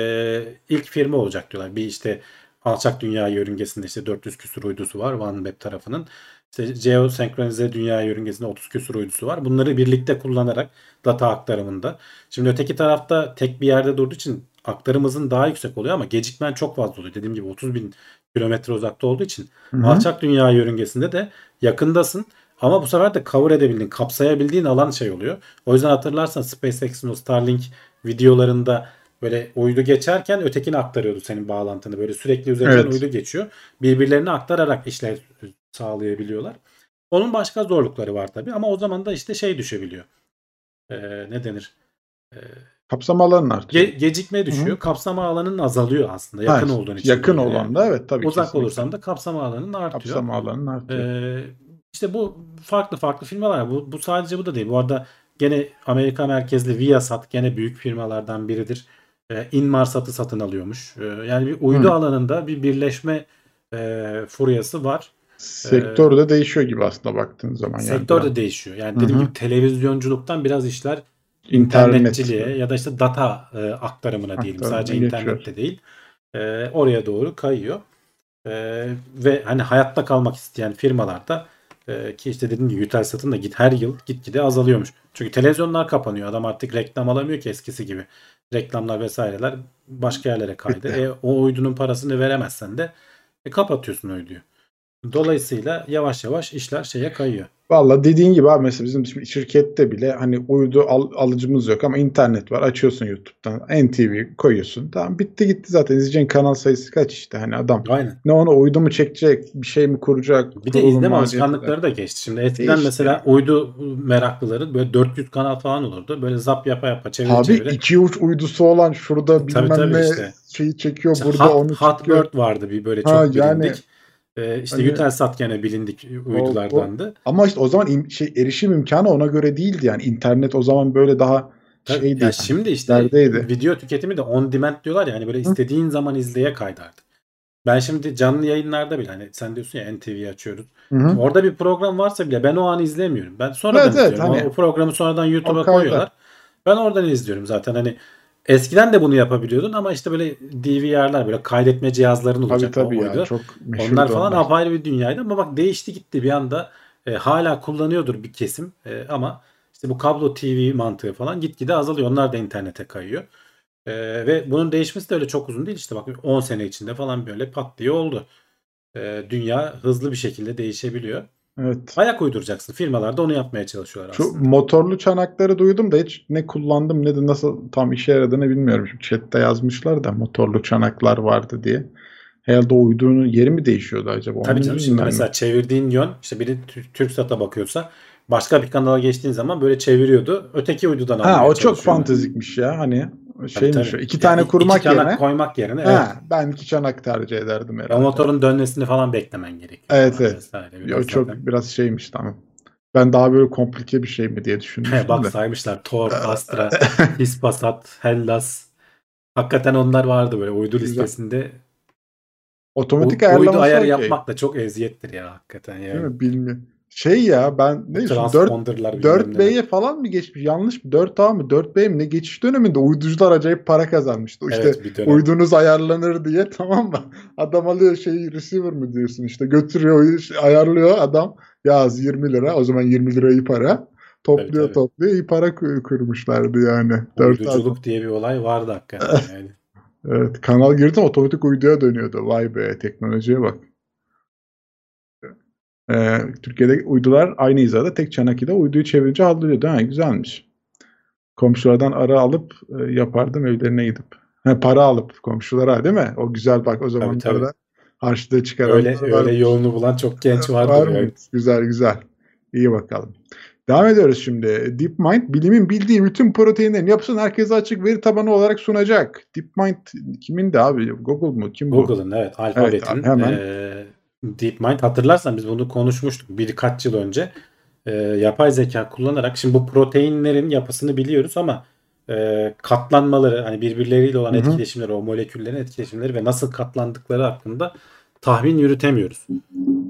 ilk firma olacak diyorlar. Bir işte alçak dünya yörüngesinde işte 400 küsur uydusu var OneWeb tarafının. İşte geosenkronize dünya yörüngesinde 30 küsur uydusu var. Bunları birlikte kullanarak data aktarımında. Şimdi öteki tarafta tek bir yerde durduğu için aktarım hızın daha yüksek oluyor ama gecikmen çok fazla oluyor. Dediğim gibi 30 bin kilometre uzakta olduğu için
Hı hı.
alçak dünya yörüngesinde de yakındasın. Ama bu sefer de cover edebildiğin, kapsayabildiğin alan şey oluyor. O yüzden hatırlarsan SpaceX'in o Starlink videolarında böyle uydu geçerken ötekini aktarıyordu senin bağlantını. Böyle sürekli üzerinden
Evet.
uydu geçiyor. Birbirlerini aktararak işler sağlayabiliyorlar. Onun başka zorlukları var tabii ama o zaman da işte şey düşebiliyor. Ee, ne denir? Ee,
Kapsam alanı artıyor.
ge- gecikme düşüyor. Kapsama alanın azalıyor aslında. Yakın
Ha,
olduğun için.
Yakın
böyle
olan
yani.
da evet tabii
Uzak
kesinlikle.
olursan da kapsama alanın artıyor.
kapsam alanın artıyor.
Ee, işte bu farklı farklı firmalar. Bu, bu sadece bu da değil. Bu arada gene Amerika merkezli Viasat gene büyük firmalardan biridir. Ee, Inmarsat'ı satın alıyormuş. Ee, yani bir uydu
Hı.
alanında bir birleşme e, furyası var.
Sektör de değişiyor gibi aslında baktığın zaman. yani
Sektör de
biraz.
değişiyor. Yani dediğim
hı.
gibi televizyonculuktan biraz işler
İnternet.
internetçiliğe ya da işte data e, aktarımına diyelim.
Aktarımına
Sadece
geçiyor.
internette değil. E, oraya doğru kayıyor. E, ve hani hayatta kalmak isteyen firmalarda e, ki işte dediğim gibi Eutelsat'ın da git her yıl gitgide azalıyormuş. Çünkü televizyonlar kapanıyor. Adam artık reklam alamıyor ki eskisi gibi. Reklamlar vesaireler başka yerlere kaydı. E, o uydunun parasını veremezsen de e, kapatıyorsun uyduyu. Dolayısıyla yavaş yavaş işler şeye kayıyor.
Valla dediğin gibi abi mesela bizim şimdi şirkette bile hani uydu al- alıcımız yok ama internet var. Açıyorsun YouTube'dan NTV koyuyorsun. Tamam bitti gitti zaten. İzleyeceğin kanal sayısı kaç işte hani adam.
Aynen.
Ne onu uydu mu çekecek, bir şey mi kuracak?
Bir de izleme alışkanlıkları da geçti. Şimdi eskiden
Değişti.
mesela uydu meraklıları böyle 400 kanal falan olurdu. Böyle zap yapa yapa çevire
Abi
çevire.
iki uç uydusu olan şurada bilmem
tabii
ne
işte.
şeyi çekiyor
İşte
burada
Hot,
onu çekiyor.
Hotbird vardı bir böyle çok
Ha, yani-
bilindik. Ee, işte
Hani-
Eutelsat gene bilindik uydulardandı.
Ama işte o zaman im- şey erişim imkanı ona göre değildi yani internet o zaman böyle daha
Tabii,
şeydi.
ya şimdi işte
neredeydi?
video tüketimi de on demand diyorlar ya hani böyle istediğin zaman izleye kaydı artık. Ben şimdi canlı yayınlarda bile hani sen diyorsun ya NTV'yi açıyoruz.
Hı hı.
Orada bir program varsa bile ben o an izlemiyorum. Ben sonradan
Evet, evet,
izliyorum. O-
hani-
o, programı sonradan YouTube'a koyuyorlar. Ben oradan izliyorum zaten. Hani eskiden de bunu yapabiliyordun ama işte böyle DVR'lar böyle kaydetme cihazların
Tabii
olacak.
tabii
o
ya
oydu.
çok
Onlar falan apayrı bir dünyaydı ama bak değişti gitti bir anda. E, hala kullanıyordur bir kesim E, ama işte bu kablo TV mantığı falan gitgide azalıyor. Onlar da internete kayıyor. E, ve bunun değişmesi de öyle çok uzun değil. İşte bak 10 sene içinde falan böyle pat diye oldu. E, dünya hızlı bir şekilde değişebiliyor.
Evet.
Ayak uyduracaksın. Firmalar da onu yapmaya çalışıyorlar
Şu
aslında.
motorlu çanakları duydum da hiç ne kullandım ne de nasıl tam işe yaradığını bilmiyorum. Şimdi chatte yazmışlar da motorlu çanaklar vardı diye. Herhalde o uydunun yeri mi değişiyordu acaba? Onun
Tabii canım şimdi
mi?
mesela çevirdiğin yön işte biri Tür- TürkSat'a bakıyorsa başka bir kanala geçtiğin zaman böyle çeviriyordu. Öteki uydudan
Ha o çok fantezikmiş ya hani şeymiş
tabii.
o. İki tane
iki
kurmak
çanak
yerine.
koymak yerine evet.
Ben iki çanak tercih ederdim herhalde.
O motorun dönmesini falan beklemen gerekiyor.
Evet, evet.
vesaire. Biraz
çok
zaten-
biraz şeymiş tamam. Ben daha böyle komplike bir şey mi diye düşünmüştüm
Bak
de.
saymışlar. Tor, Astra, Hispasat, Hellas. Hakikaten onlar vardı böyle uydu
Güzel.
listesinde.
Otomatik ayarlaması
uydu ayarı
okey.
yapmak da çok eziyettir ya hakikaten
Değil
yani.
mi? Bilmiyorum. Şey ya ben ne şu 4
Transponderlar bilmem neler.
4B'ye falan mı geçmiş? Yanlış mı? 4A mı? 4B mi? Ne geçiş döneminde uyducular acayip para kazanmıştı. İşte
Evet
uydunuz ayarlanır diye tamam mı? Adam alıyor şeyi receiver mı diyorsun işte götürüyor uydu- ayarlıyor adam yaz 20 lira o zaman 20 lira iyi para topluyor
Tabii, tabii.
topluyor iyi para kırmışlardı yani. 4A.
Uyduculuk diye bir olay vardı hakikaten yani.
Evet, kanal girdi otomatik uyduya dönüyordu. Vay be teknolojiye bak. Ee, Türkiye'de uydular aynı hizada tek çanak ile uyduyu çevirince halloluyordu. Ha, güzelmiş. Komşulardan ara alıp e, yapardım evlerine gidip. Ha, para alıp komşulara değil mi? O güzel bak o zamanlarda harçlığı çıkaranlar
öyle
varmış.
öyle yolunu bulan çok genç vardır.
Var
yani.
Güzel güzel. İyi bakalım. Devam ediyoruz şimdi. DeepMind bilimin bildiği bütün proteinlerin yapısını herkese açık veri tabanı olarak sunacak. DeepMind kimin de abi? Google mu? Kim bu?
Google'ın evet alfabetin
hemen.
e, DeepMind hatırlarsan biz bunu konuşmuştuk birkaç yıl önce. E, yapay zeka kullanarak şimdi bu proteinlerin yapısını biliyoruz ama e, katlanmaları hani birbirleriyle olan
Hı hı.
etkileşimleri, o moleküllerin etkileşimleri ve nasıl katlandıkları hakkında tahmin yürütemiyoruz.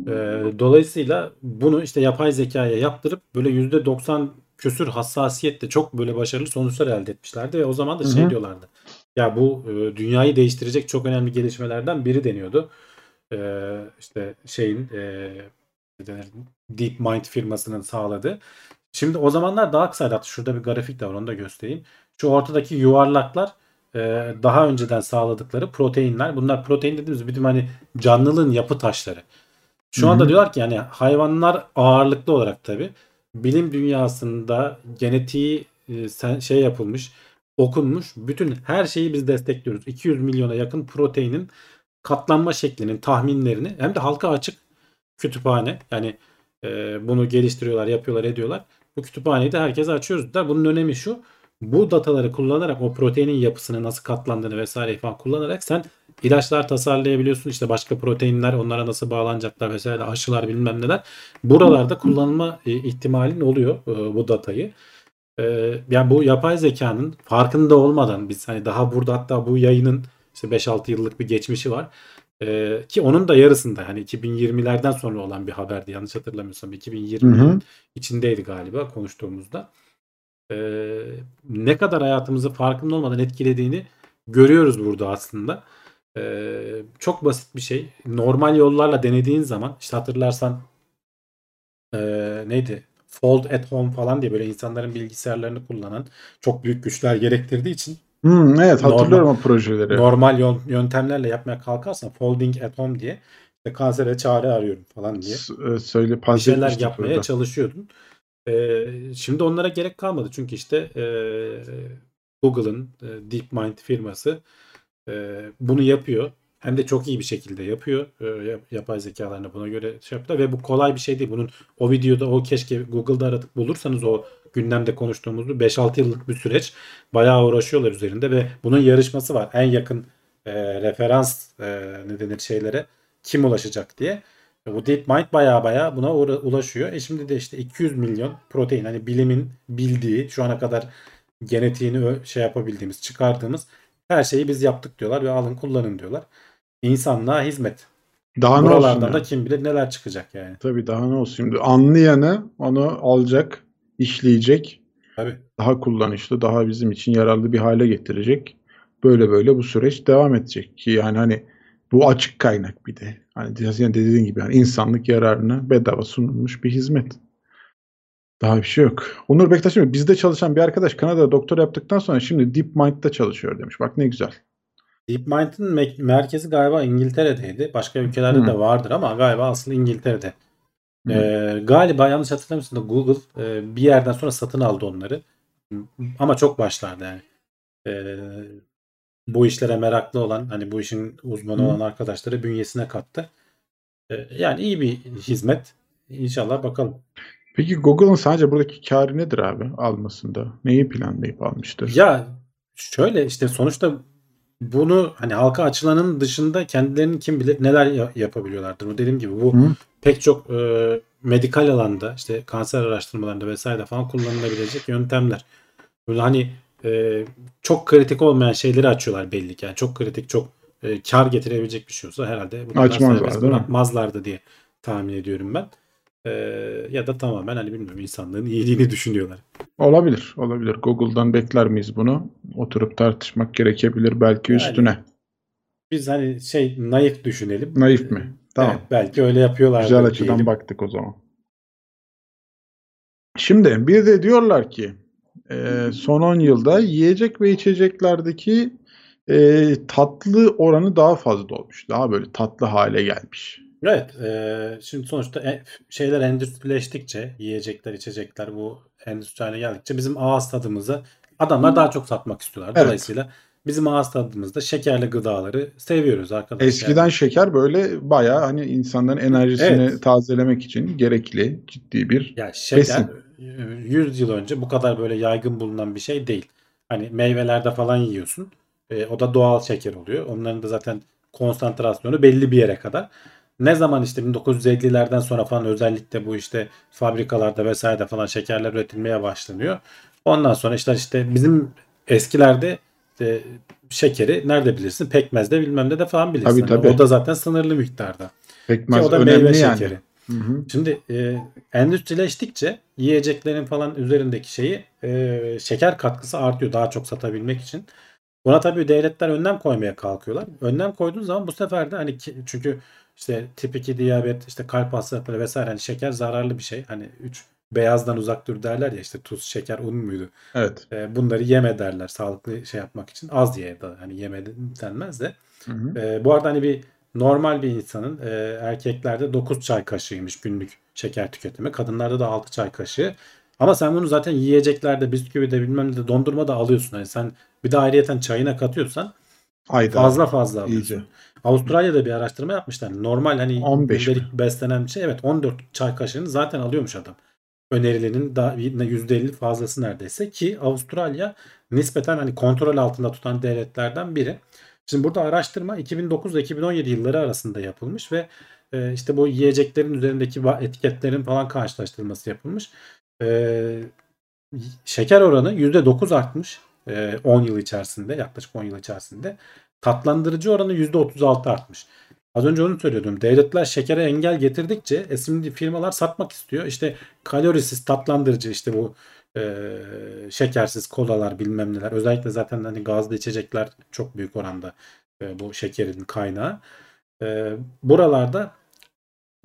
E, dolayısıyla bunu işte yapay zekaya yaptırıp böyle %90 küsür hassasiyetle çok böyle başarılı sonuçlar elde etmişlerdi ve o zaman da şey
hı.
diyorlardı. Ya bu e, dünyayı değiştirecek çok önemli gelişmelerden biri deniyordu. E, işte şeyin e, DeepMind firmasının sağladığı. Şimdi o zamanlar daha kısaydı. Şurada bir grafik de var onu da göstereyim. Şu ortadaki yuvarlaklar e, daha önceden sağladıkları proteinler. Bunlar protein dediğimiz bizim hani canlılığın yapı taşları. Şu
Hı
anda diyorlar ki yani hayvanlar ağırlıklı olarak tabi bilim dünyasında genetiği e, sen- şey yapılmış, okunmuş bütün her şeyi biz destekliyoruz. 200 milyona yakın proteinin katlanma şeklinin tahminlerini hem de halka açık kütüphane yani e, bunu geliştiriyorlar, yapıyorlar, ediyorlar. Bu kütüphaneyi de herkese açıyoruz. dediler. Bunun önemi şu. Bu dataları kullanarak o proteinin yapısını nasıl katlandığını vesaire falan kullanarak sen ilaçlar tasarlayabiliyorsun. İşte başka proteinler onlara nasıl bağlanacaklar vesaire aşılar bilmem neler. Buralarda kullanılma e, ihtimalin oluyor e, bu datayı. E, yani bu yapay zekanın farkında olmadan biz hani daha burada hatta bu yayının işte 5-6 yıllık bir geçmişi var. E, ki onun da yarısında hani 2020'lerden sonra olan bir haberdi yanlış hatırlamıyorsam 2020'nin
Hı hı.
içindeydi galiba konuştuğumuzda. Ee, ne kadar hayatımızı farkında olmadan etkilediğini görüyoruz burada aslında. Ee, çok basit bir şey. Normal yollarla denediğin zaman işte hatırlarsan ee, neydi? Fold at home falan diye böyle insanların bilgisayarlarını kullanan çok büyük güçler gerektirdiği için
Hmm, evet
Normal-
hatırlıyorum o projeleri.
normal yöntemlerle yapmaya kalkarsan folding at home diye işte kansere çare arıyorum falan diye
S- e, söyle
bir şeyler yapmaya
burada.
çalışıyordun. Ee, şimdi onlara gerek kalmadı. Çünkü işte e, Google'ın e, DeepMind firması e, bunu yapıyor. Hem de çok iyi bir şekilde yapıyor. E, yap- yapay zekalarını buna göre şey yaptılar ve bu kolay bir şey değil. Bunun o videoda o keşke Google'da aratıp bulursanız o gündemde konuştuğumuz bu 5-6 yıllık bir süreç. Bayağı uğraşıyorlar üzerinde ve bunun yarışması var. En yakın e, referans e, ne denir şeylere kim ulaşacak diye. Bu DeepMind baya baya buna ulaşıyor. E şimdi de işte 200 milyon protein hani bilimin bildiği şu ana kadar genetiğini şey yapabildiğimiz çıkardığımız her şeyi biz yaptık diyorlar ve alın kullanın diyorlar. İnsanlığa hizmet.
Daha ne olsun
Buralardan da kim bilir neler çıkacak yani.
Tabii daha ne olsun. Şimdi anlayanı onu alacak, işleyecek,
Tabii.
daha kullanışlı, daha bizim için yararlı bir hale getirecek. Böyle böyle bu süreç devam edecek ki yani hani bu açık kaynak bir de. Hani dediğin gibi yani insanlık yararına bedava sunulmuş bir hizmet. Daha bir şey yok. Onur Bektaş diyor, bizde çalışan bir arkadaş Kanada'da doktor yaptıktan sonra şimdi DeepMind'da çalışıyor demiş. Bak ne güzel.
DeepMind'in me- merkezi galiba İngiltere'deydi. Başka ülkelerde
Hı.
de vardır ama galiba aslı İngiltere'de.
Hı.
Ee, galiba yanlış hatırlamıyorsam da Google e, bir yerden sonra satın aldı onları. Ama çok başlarda yani. Ee, bu işlere meraklı olan hani bu işin uzmanı
Hı.
olan arkadaşları bünyesine kattı. Ee, yani iyi bir hizmet. İnşallah bakalım.
Peki Google'ın sadece buradaki karı nedir abi almasında? Neyi planlayıp almıştır?
Ya şöyle işte sonuçta bunu hani halka açılanın dışında kendilerinin kim bilir neler ya- yapabiliyorlardır. Bu dediğim gibi bu
Hı.
pek çok e, medikal alanda işte kanser araştırmalarında vesaire falan kullanılabilecek yöntemler. Böyle hani e, çok kritik olmayan şeyleri açıyorlar belli ki. Yani çok kritik çok e, kar getirebilecek bir şey olsa herhalde bu kadar
Açmazlar,
serbest bırakmazlardı diye tahmin ediyorum ben. E, ya da tamamen hani bilmiyorum insanlığın iyiliğini düşünüyorlar.
Olabilir, olabilir. Google'dan bekler miyiz bunu? Oturup tartışmak gerekebilir belki
Yani,
üstüne.
Biz hani şey naif düşünelim.
Naif mi? Tamam.
Evet, belki öyle yapıyorlar.
Güzel açıdan baktık o zaman. Şimdi bir de diyorlar ki e, son 10 yılda yiyecek ve içeceklerdeki e, tatlı oranı daha fazla olmuş. Daha böyle tatlı hale gelmiş.
Evet. e, şimdi sonuçta e- şeyler endüstrileştikçe yiyecekler, içecekler bu endüstri haline geldikçe bizim ağız tadımızı adamlar daha çok satmak istiyorlar.
Evet.
Dolayısıyla bizim ağız tadımızda şekerli gıdaları seviyoruz arkadaşlar.
Eskiden şeker böyle bayağı hani insanların enerjisini
Evet.
tazelemek için gerekli ciddi bir
Ya şeker
Besin.
100 yıl önce bu kadar böyle yaygın bulunan bir şey değil. Hani meyvelerde falan yiyorsun. E, o da doğal şeker oluyor. Onların da zaten konsantrasyonu belli bir yere kadar. Ne zaman işte 1950'lerden sonra falan özellikle bu işte fabrikalarda vesairede falan şekerler üretilmeye başlanıyor. Ondan sonra işte işte bizim eskilerde e, şekeri nerede bilirsin? Pekmezde bilmem ne de falan bilirsin.
Tabii,
Hani
tabii.
O da zaten sınırlı miktarda. Ki
pekmez
o da
önemli
meyve
yani.
şekeri.
Hı hı.
Şimdi e, endüstrileştikçe yiyeceklerin falan üzerindeki şeyi e, şeker katkısı artıyor daha çok satabilmek için. Buna tabii devletler önlem koymaya kalkıyorlar. Önlem koyduğun zaman bu sefer de hani ki- çünkü işte tip 2 diyabet, işte kalp hastalıkları vesaire hani şeker zararlı bir şey. Hani 3 beyazdan uzak dur derler ya işte tuz, şeker, un muydu?
Evet.
E, bunları yeme derler sağlıklı şey yapmak için. Az ye da hani yeme denmez de.
Hı hı.
E, bu arada hani bir normal bir insanın e, erkeklerde 9 çay kaşığıymış günlük şeker tüketimi. Kadınlarda da 6 çay kaşığı. Ama sen bunu zaten yiyeceklerde, bisküvide bilmem ne de dondurma da alıyorsun. Hani sen bir de ayrıyeten çayına katıyorsan
Hayda.
fazla fazla alıyorsun.
İyice.
Avustralya'da bir araştırma yapmışlar. Normal hani
15 mi?
gündelik beslenen bir şey. Evet 14 çay kaşığını zaten alıyormuş adam. Önerilenin daha %50 fazlası neredeyse ki Avustralya nispeten hani kontrol altında tutan devletlerden biri. Şimdi burada araştırma 2009 ile 2017 yılları arasında yapılmış ve e, işte bu yiyeceklerin üzerindeki etiketlerin falan karşılaştırılması yapılmış. E, şeker oranı %9 artmış e, 10 yıl içerisinde yaklaşık 10 yıl içerisinde. Tatlandırıcı oranı %36 artmış. Az önce onu söylüyordum. Devletler şekere engel getirdikçe e, firmalar satmak istiyor. İşte kalorisiz tatlandırıcı işte bu e, şekersiz kolalar bilmem neler. Özellikle zaten hani gazlı içecekler çok büyük oranda e, bu şekerin kaynağı. E, buralarda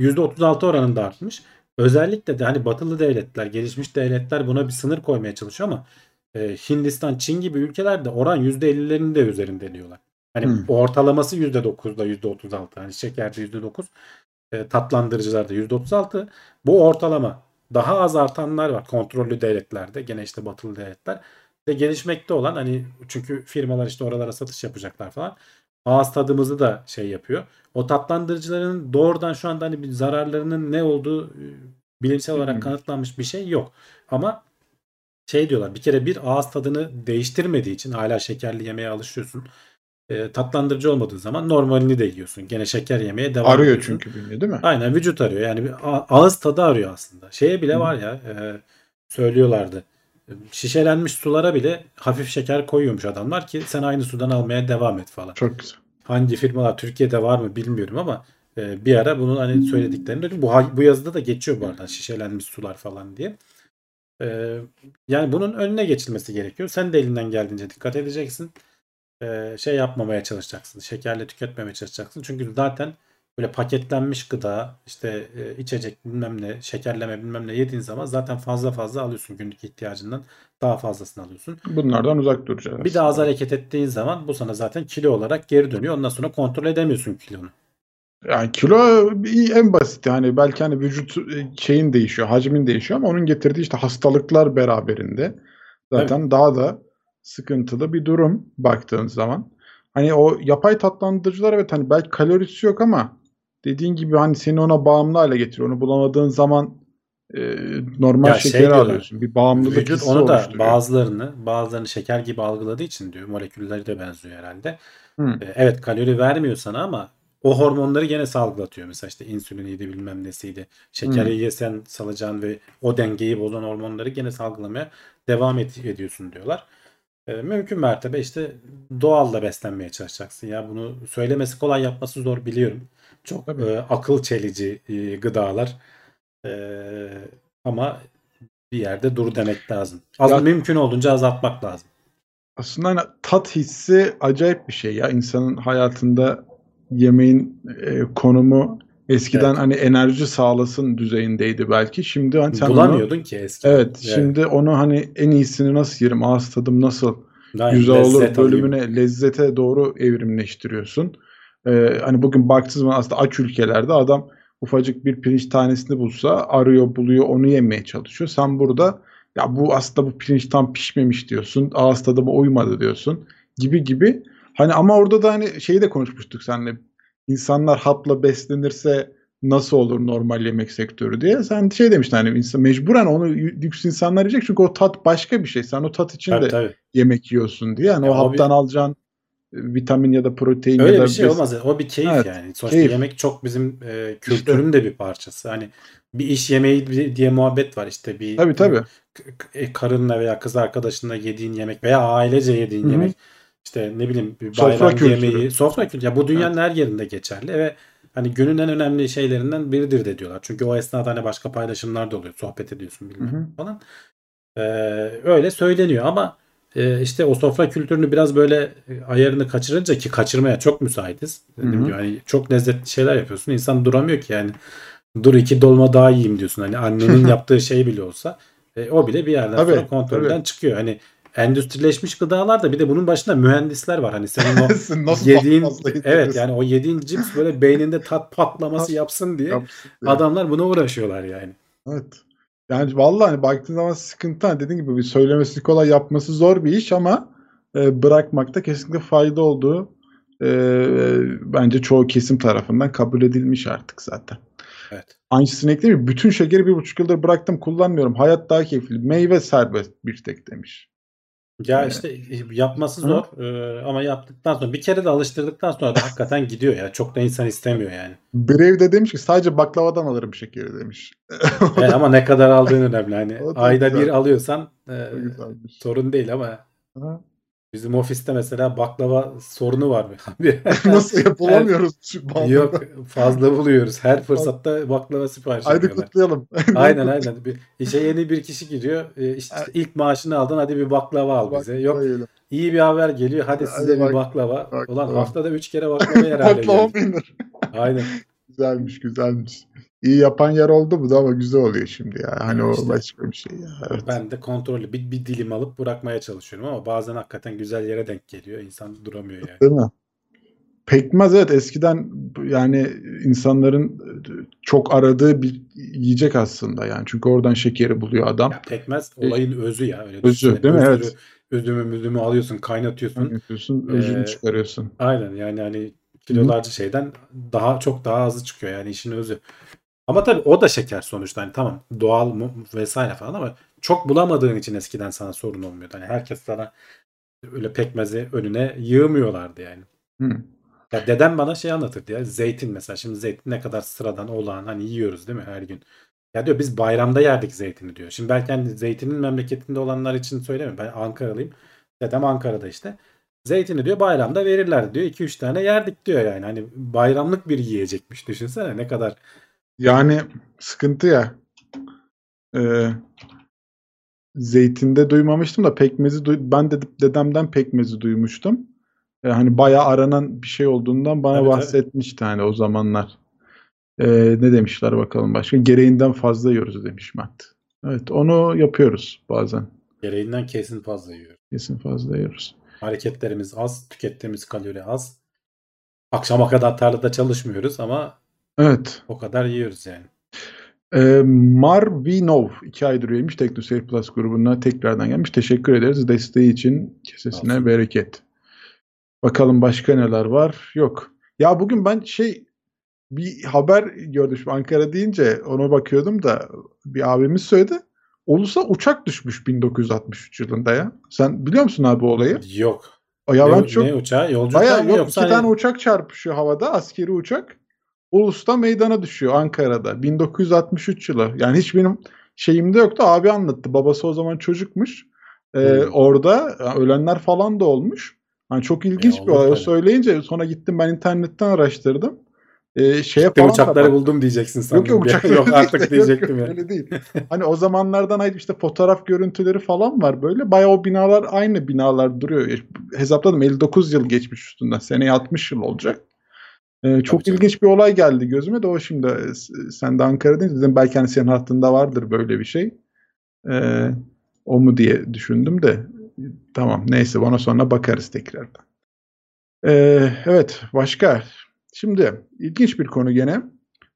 %36 oranında artmış. Özellikle de hani batılı devletler, gelişmiş devletler buna bir sınır koymaya çalışıyor ama e, Hindistan, Çin gibi ülkelerde oran %50'lerin de üzerinde diyorlar. Hani
Hmm.
ortalaması %9'da %36. Hani şekerde %9, e, tatlandırıcılarda %36. Bu ortalama. Daha az artanlar var kontrollü devletlerde. Gene işte batılı devletler. Ve gelişmekte olan hani çünkü firmalar işte oralara satış yapacaklar falan. Ağız tadımızı da şey yapıyor. O tatlandırıcıların doğrudan şu anda hani bir zararlarının ne olduğu e, bilimsel olarak
Hmm.
kanıtlanmış bir şey yok. Ama şey diyorlar bir kere bir ağız tadını değiştirmediği için hala şekerli yemeye alışıyorsun. E, tatlandırıcı olmadığı zaman normalini de yiyorsun. Gene şeker yemeye devam
Arıyor
ediyorsun.
çünkü bünye değil mi?
Aynen vücut arıyor. Yani bir ağız tadı arıyor aslında. Şeye bile
Hı.
var ya e, söylüyorlardı. Şişelenmiş sulara bile hafif şeker koyuyormuş adamlar ki sen aynı sudan almaya devam et falan.
Çok güzel.
Hangi firmalar Türkiye'de var mı bilmiyorum ama e, bir ara bunun hani söylediklerini duydum. Bu, bu yazıda da geçiyor bu arada şişelenmiş sular falan diye. E, yani bunun önüne geçilmesi gerekiyor. Sen de elinden geldiğince dikkat edeceksin. E, şey yapmamaya çalışacaksın. Şekerle tüketmemeye çalışacaksın. Çünkü zaten böyle paketlenmiş gıda, işte e, içecek bilmem ne, şekerleme bilmem ne yediğin zaman zaten fazla fazla alıyorsun günlük ihtiyacından. Daha fazlasını alıyorsun.
Bunlardan uzak duracağız.
Bir de az hareket ettiğin zaman bu sana zaten kilo olarak geri dönüyor. Ondan sonra kontrol edemiyorsun kilonu.
Yani kilo en basit hani belki hani vücut e, şeyin değişiyor, hacmin değişiyor ama onun getirdiği işte hastalıklar beraberinde zaten daha da sıkıntılı bir durum baktığın zaman. Hani o yapay tatlandırıcılar evet hani belki kalorisi yok ama dediğin gibi hani seni ona bağımlı hale getiriyor. Onu bulamadığın zaman e, normal
Ya şey
şekeri
diyorlar,
alıyorsun. Bir bağımlılık
Vücut onu da
oluşturuyor.
bazılarını bazılarını şeker gibi algıladığı için diyor. Molekülleri de benziyor herhalde. E, Evet kalori vermiyor sana ama o hormonları gene salgılatıyor. Mesela işte insüliniydi bilmem nesiydi. Şekeri
Hı.
yesen salacağın ve o dengeyi bozan hormonları gene salgılamaya devam et- ediyorsun diyorlar. E, mümkün mertebe işte doğalla beslenmeye çalışacaksın. Ya bunu söylemesi kolay yapması zor biliyorum. Çok
Tabii.
e, akıl çelici e, gıdalar. E, ama bir yerde dur demek lazım. Az
Ya-
mümkün olduğunca azaltmak lazım.
Aslında hani tat hissi acayip bir şey ya. İnsanın hayatında yemeğin e, konumu eskiden
Evet.
hani enerji sağlasın düzeyindeydi belki. Şimdi hani sen onu
Bulamıyordun ki eskiden.
Evet, şimdi onu hani en iyisini nasıl yerim, ağız tadım nasıl
Aynen,
güzel olur
lezzet alayım.
bölümüne lezzete doğru evrimleştiriyorsun. Ee, hani bugün baktığınız zaman aslında aç ülkelerde adam ufacık bir pirinç tanesini bulsa arıyor buluyor onu yemeye çalışıyor. Sen burada ya bu aslında bu pirinç tam pişmemiş diyorsun. Ağız tadıma uymadı diyorsun. gibi gibi. Hani ama orada da hani şeyi de konuşmuştuk seninle. İnsanlar hapla beslenirse nasıl olur normal yemek sektörü diye. Sen şey demiştin hani insan mecburen onu lüks insanlar yiyecek çünkü o tat başka bir şey. Sen o tat için
Tabii
de
tabii.
yemek yiyorsun diye. Yani
Ya
o haptan
bir-
alacağın e, vitamin ya da protein
Öyle
ya da
bir şey
bes-
olmaz. O bir keyif
Evet,
yani. Sonuçta
keyif.
yemek çok bizim e, kültürün de bir parçası. Hani bir iş yemeği di- diye muhabbet var işte bir
Tabii tabii.
e, karınla veya kız arkadaşınla yediğin yemek veya ailece yediğin
Hı hı.
yemek işte ne bileyim bir
Sofra
bayram
kültürü.
yemeği sofra kültürü. Ya bu dünyanın her yerinde geçerli ve hani günün en önemli şeylerinden biridir de diyorlar. Çünkü o esnada hani başka paylaşımlar da oluyor. Sohbet ediyorsun bilmem
Hı hı.
falan. Ee, öyle söyleniyor ama e, işte o sofra kültürünü biraz böyle e, ayarını kaçırınca ki kaçırmaya çok müsaitiz. Dediğim
Hı hı.
gibi hani çok lezzetli şeyler yapıyorsun. İnsan duramıyor ki yani. Dur iki dolma daha yiyeyim diyorsun. Hani annenin yaptığı şey bile olsa e, o bile bir yerden
Tabii,
sonra kontrolden
tabii.
çıkıyor. Hani endüstrileşmiş gıdalar da bir de bunun başında mühendisler var. Hani senin o
nasıl
yediğin evet yani o yediğin cips böyle beyninde tat patlaması yapsın diye
Yapsın
adamlar buna uğraşıyorlar yani.
Evet. Yani vallahi hani baktığın zaman sıkıntı. Hani dediğin gibi bir söylemesi kolay yapması zor bir iş ama e, bırakmakta kesinlikle fayda olduğu e, bence çoğu kesim tarafından kabul edilmiş artık zaten.
Evet.
Aynısını ekleyeyim. Bütün şekeri bir buçuk yıldır bıraktım kullanmıyorum. Hayat daha keyifli. Meyve serbest bir tek demiş.
Ya
Evet.
işte e, yapması
Hı.
zor Ee, ama yaptıktan sonra bir kere de alıştırdıktan sonra da hakikaten gidiyor ya. Çok da insan istemiyor yani.
Brave de demiş ki sadece baklavadan alırım şekeri demiş.
Evet, ama ne kadar aldığın önemli. Hani
O da
ayda
güzel.
bir alıyorsan e,
O güzelmiş.
sorun değil ama
Ha?
Bizim ofiste mesela baklava sorunu var abi.
Nasıl yapılamıyoruz şu bandada?
Yok fazla buluyoruz. Her fırsatta baklava sipariş
Haydi
ediyorlar.
kutlayalım.
Aynen aynen. Bir, işe yeni bir kişi giriyor. E, işte ilk maaşını aldın hadi bir baklava al bize. Yok iyi bir haber geliyor. Hadi
Hadi
size
bak-
bir baklava.
bak-
Ulan haftada 3 kere baklava yer hale
Baklava mı?
Aynen.
Güzelmiş güzelmiş. İyi yapan yer oldu bu da ama güzel oluyor şimdi ya. Hani
Evet
o başka bir şey ya. Evet.
Ben de kontrollü bir, bir dilim alıp bırakmaya çalışıyorum ama bazen hakikaten güzel yere denk geliyor. İnsan duramıyor yani.
Değil mi? Pekmez evet eskiden yani insanların çok aradığı bir yiyecek aslında yani. Çünkü oradan şekeri buluyor adam.
Ya pekmez olayın özü ya. Öyle
Özü,
düşünsene.
değil mi?
Özürü-
Evet.
Üzümü müzümü alıyorsun kaynatıyorsun.
Yapıyorsun, özünü
Ee,
çıkarıyorsun.
Aynen yani hani kilolarca şeyden daha çok daha azı çıkıyor yani işin özü. Ama tabii o da şeker sonuçta. Hani tamam doğal mu vesaire falan ama çok bulamadığın için eskiden sana sorun olmuyordu. Hani herkes sana öyle pekmezi önüne yığmıyorlardı yani.
Hı.
Ya dedem bana şey anlatırdı ya zeytin mesela şimdi zeytin ne kadar sıradan olağan hani yiyoruz değil mi her gün. Ya diyor biz bayramda yerdik zeytini diyor. Şimdi belki hani zeytinin memleketinde olanlar için söylemiyorum. Ben Ankaralıyım. Dedem Ankara'da işte. Zeytini diyor bayramda verirler diyor. 2-3 tane yerdik diyor yani. Hani bayramlık bir yiyecekmiş. Düşünsene ne kadar.
Yani sıkıntı ya. Ee, zeytinde duymamıştım da pekmezi duy ben de dedemden pekmezi duymuştum. Ee, hani bayağı aranan bir şey olduğundan bana
tabii.
bahsetmişti hani o zamanlar. Ee, ne demişler bakalım başka? Gereğinden fazla yiyoruz demiş Mert. Evet onu yapıyoruz bazen.
Gereğinden kesin fazla yiyor.
Kesin fazla yiyoruz.
Hareketlerimiz az. Tükettiğimiz kalori az. Akşama kadar tarlada çalışmıyoruz ama
Evet.
o kadar yiyoruz yani.
Ee, Marvinov 2 aydır üyeymiş TeknoSeyir Plus grubuna tekrardan gelmiş. Teşekkür ederiz. Desteği için kesesine
Olsun.
bereket. Bakalım başka neler var? Yok. Ya bugün ben şey bir haber gördüm. Şimdi Ankara deyince ona bakıyordum da bir abimiz söyledi. Ulus'a uçak düşmüş 1963 yılında ya. Sen biliyor musun abi o olayı?
Yok.
O ya ben
ne,
çok
ne uçağı? Yolcu
Bayağı
uçağı mı
yok
yoksa
iki
hani-
tane uçak çarpışıyor havada askeri uçak. Ulus'ta meydana düşüyor Ankara'da 1963 yılı. Yani hiç benim şeyimde yoktu. Abi anlattı. Babası o zaman çocukmuş. Ee,
Hmm.
Orada yani ölenler falan da olmuş. Yani çok ilginç
E,
bir olay. O söyleyince sonra gittim ben internetten araştırdım. Ee, şeye
Gitti
falan da
uçakları
baktım.
buldum diyeceksin sandım.
Yok yok uçakları
Yok artık
işte.
diyecektim
yok,
ya.
yok, Öyle değil. hani o zamanlardan ait işte fotoğraf görüntüleri falan var böyle. Bayağı o binalar aynı binalar duruyor. Hesapladım 59 yıl geçmiş üstünden. Seneye 60 yıl olacak. Ee, çok
canım.
ilginç bir olay geldi gözüme de o şimdi e, sen de Ankara deyince dedim belki hani senin hattında vardır böyle bir şey. Ee, o mu diye düşündüm de tamam neyse ona sonra bakarız tekrardan. Ee, evet başka. Şimdi ilginç bir konu gene.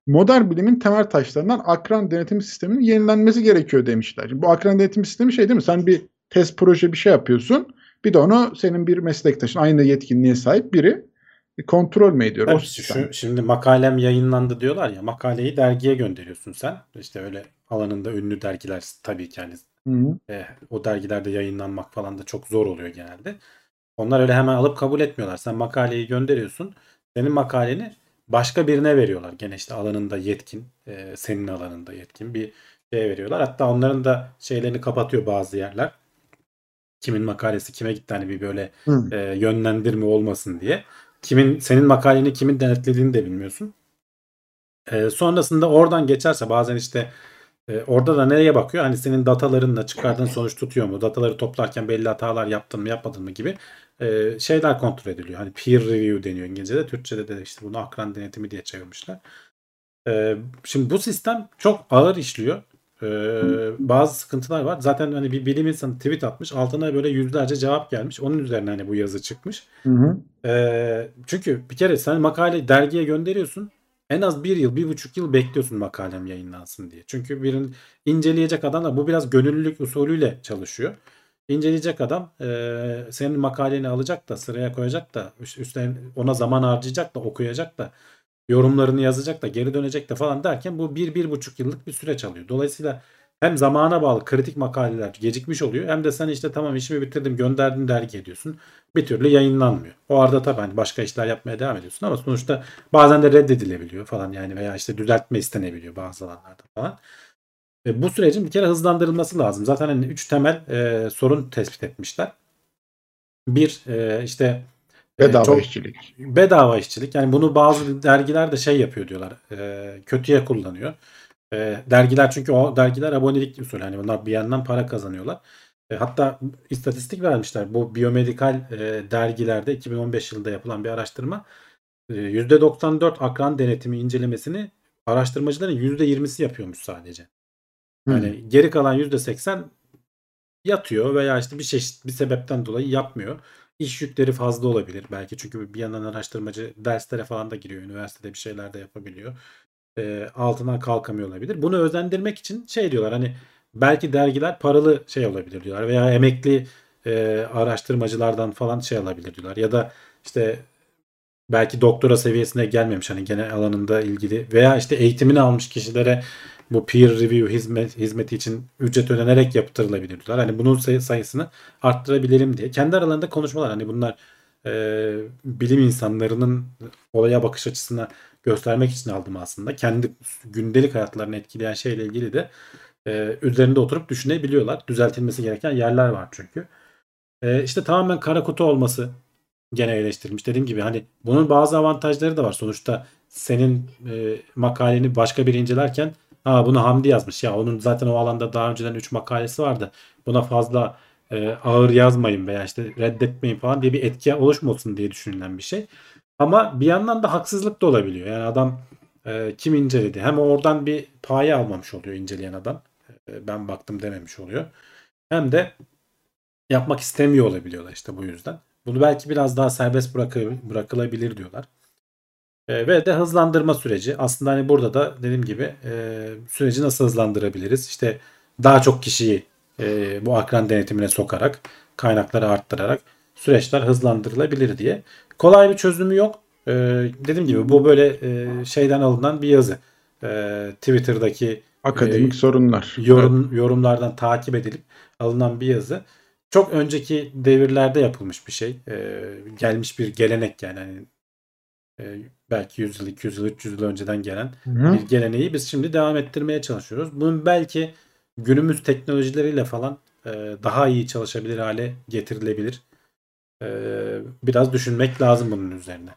Modern bilimin temel taşlarından akran denetim sisteminin yenilenmesi gerekiyor demişler. Şimdi bu akran denetim sistemi şey değil mi? Sen bir test proje bir şey yapıyorsun. Bir de onu senin bir meslektaşın aynı yetkinliğe sahip biri kontrol mü ediyor? Sistem.
şu, şimdi makalem yayınlandı diyorlar ya makaleyi dergiye gönderiyorsun sen. İşte öyle alanında ünlü dergiler tabii ki hani e, o dergilerde yayınlanmak falan da çok zor oluyor genelde. Onlar öyle hemen alıp kabul etmiyorlar. Sen makaleyi gönderiyorsun. Senin makaleni başka birine veriyorlar. Gene işte alanında yetkin, e, senin alanında yetkin bir şeye veriyorlar. Hatta onların da şeylerini kapatıyor bazı yerler. Kimin makalesi kime gitti hani bir böyle
Hı.
e, yönlendirme olmasın diye. Kimin senin makaleni kimin denetlediğini de bilmiyorsun. E, sonrasında oradan geçerse bazen işte e, orada da nereye bakıyor? Hani senin datalarınla çıkardığın sonuç tutuyor mu? Dataları toplarken belli hatalar yaptın mı yapmadın mı gibi e, şeyler kontrol ediliyor. Hani peer review deniyor İngilizce'de. Türkçe'de de işte bunu akran denetimi diye çevirmişler. E, şimdi bu sistem çok ağır işliyor. E, bazı sıkıntılar var. Zaten hani bir bilim insanı tweet atmış. Altına böyle yüzlerce cevap gelmiş. Onun üzerine hani bu yazı çıkmış.
Hı hı.
Ee, çünkü bir kere sen makale dergiye gönderiyorsun. En az bir yıl, bir buçuk yıl bekliyorsun makalem yayınlansın diye. Çünkü birin inceleyecek adam da bu biraz gönüllülük usulüyle çalışıyor. İnceleyecek adam e, senin makaleni alacak da sıraya koyacak da üst- üstüne ona zaman harcayacak da okuyacak da yorumlarını yazacak da geri dönecek de falan derken bu bir, bir buçuk yıllık bir süreç alıyor. Dolayısıyla hem zamana bağlı kritik makaleler gecikmiş oluyor hem de sen işte tamam işimi bitirdim gönderdim dergi ediyorsun. Bir türlü yayınlanmıyor. O arada tabii hani başka işler yapmaya devam ediyorsun ama sonuçta bazen de reddedilebiliyor falan yani veya işte düzeltme istenebiliyor bazı alanlarda falan. E, bu sürecin bir kere hızlandırılması lazım. Zaten hani üç temel e, sorun tespit etmişler. Bir e, işte
Bedava
çok-
işçilik.
bedava işçilik. Yani bunu bazı dergiler de şey yapıyor diyorlar. e, kötüye kullanıyor. E, dergiler çünkü o dergiler abonelik usulü. Hani bunlar bir yandan para kazanıyorlar. E, hatta istatistik vermişler. Bu biyomedikal e, dergilerde 2015 yılında yapılan bir araştırma. E, %94 akran denetimi incelemesini araştırmacıların %20'si yapıyormuş sadece.
Hı.
Yani geri kalan %80 yatıyor veya işte bir çeşit bir sebepten dolayı yapmıyor. İş yükleri fazla olabilir belki çünkü bir yandan araştırmacı derslere falan da giriyor. Üniversitede bir şeyler de yapabiliyor. Ee, altından kalkamıyor olabilir. Bunu özendirmek için şey diyorlar hani belki dergiler paralı şey olabilir diyorlar veya emekli e, araştırmacılardan falan şey alabilir diyorlar. Ya da işte belki doktora seviyesine gelmemiş hani gene alanında ilgili veya işte eğitimini almış kişilere bu peer review hizmet, hizmeti için ücret ödenerek yaptırılabilir diyorlar. Hani bunun say- sayısını arttırabilirim diye. Kendi aralarında konuşmalar hani bunlar e, bilim insanlarının olaya bakış açısına göstermek için aldım aslında. Kendi gündelik hayatlarını etkileyen şeyle ilgili de e, üzerinde oturup düşünebiliyorlar. Düzeltilmesi gereken yerler var çünkü. E, işte tamamen kara kutu olması gene eleştirilmiş. Dediğim gibi hani bunun bazı avantajları da var. Sonuçta senin e, makaleni başka biri incelerken ha bunu Hamdi yazmış ya onun zaten o alanda daha önceden 3 makalesi vardı. Buna fazla e, ağır yazmayın veya işte reddetmeyin falan diye bir etki oluşmasın diye düşünülen bir şey. Ama bir yandan da haksızlık da olabiliyor. Yani adam e, kim inceledi? Hem oradan bir paye almamış oluyor inceleyen adam. E, ben baktım dememiş oluyor. Hem de yapmak istemiyor olabiliyorlar işte bu yüzden. Bunu belki biraz daha serbest bırakı, bırakılabilir diyorlar. E, ve de hızlandırma süreci. Aslında hani burada da dediğim gibi e, süreci nasıl hızlandırabiliriz? İşte daha çok kişiyi e, bu akran denetimine sokarak, kaynakları arttırarak süreçler hızlandırılabilir diye. Kolay bir çözümü yok. E, dediğim gibi bu böyle e, şeyden alınan bir yazı. E, Twitter'daki
Akademik
e,
sorunlar.
yorum yorumlardan takip edilip alınan bir yazı. Çok önceki devirlerde yapılmış bir şey. Ee, gelmiş bir gelenek yani. Hani, e, belki 100 yıl, 200 yıl, 300 yıl önceden gelen
Hı
bir geleneği biz şimdi devam ettirmeye çalışıyoruz. Bunun belki günümüz teknolojileriyle falan e, daha iyi çalışabilir hale getirilebilir. E, biraz düşünmek lazım bunun üzerine.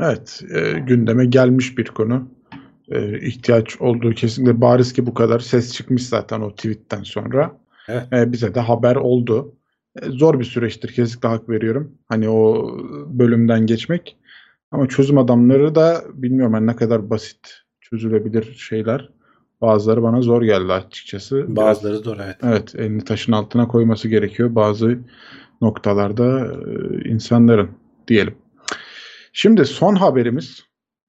Evet, e, gündeme gelmiş bir konu. E, ihtiyaç olduğu kesinlikle bariz ki bu kadar ses çıkmış zaten o tweetten sonra.
Evet.
E, bize de haber oldu. E, zor bir süreçtir kesinlikle hak veriyorum. Hani o bölümden geçmek. Ama çözüm adamları da bilmiyorum hani ne kadar basit çözülebilir şeyler. Bazıları bana zor geldi açıkçası. Biraz-
Bazıları zor evet.
Evet, elini taşın altına koyması gerekiyor bazı noktalarda e, insanların diyelim. Şimdi son haberimiz.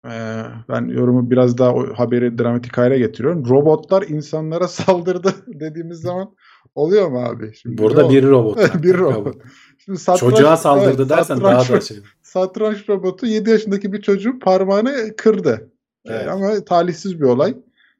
e, ben yorumu biraz daha o haberi dramatik hale getiriyorum. Robotlar insanlara saldırdı dediğimiz zaman oluyor mu abi? Şimdi
Burada bir robot.
bir robot. Şimdi satranç,
Çocuğa saldırdı
evet,
dersen daha
satranç,
da şey.
Satranç robotu 7 yaşındaki bir çocuğun parmağını kırdı. Ee,
Evet.
ama talihsiz bir olay.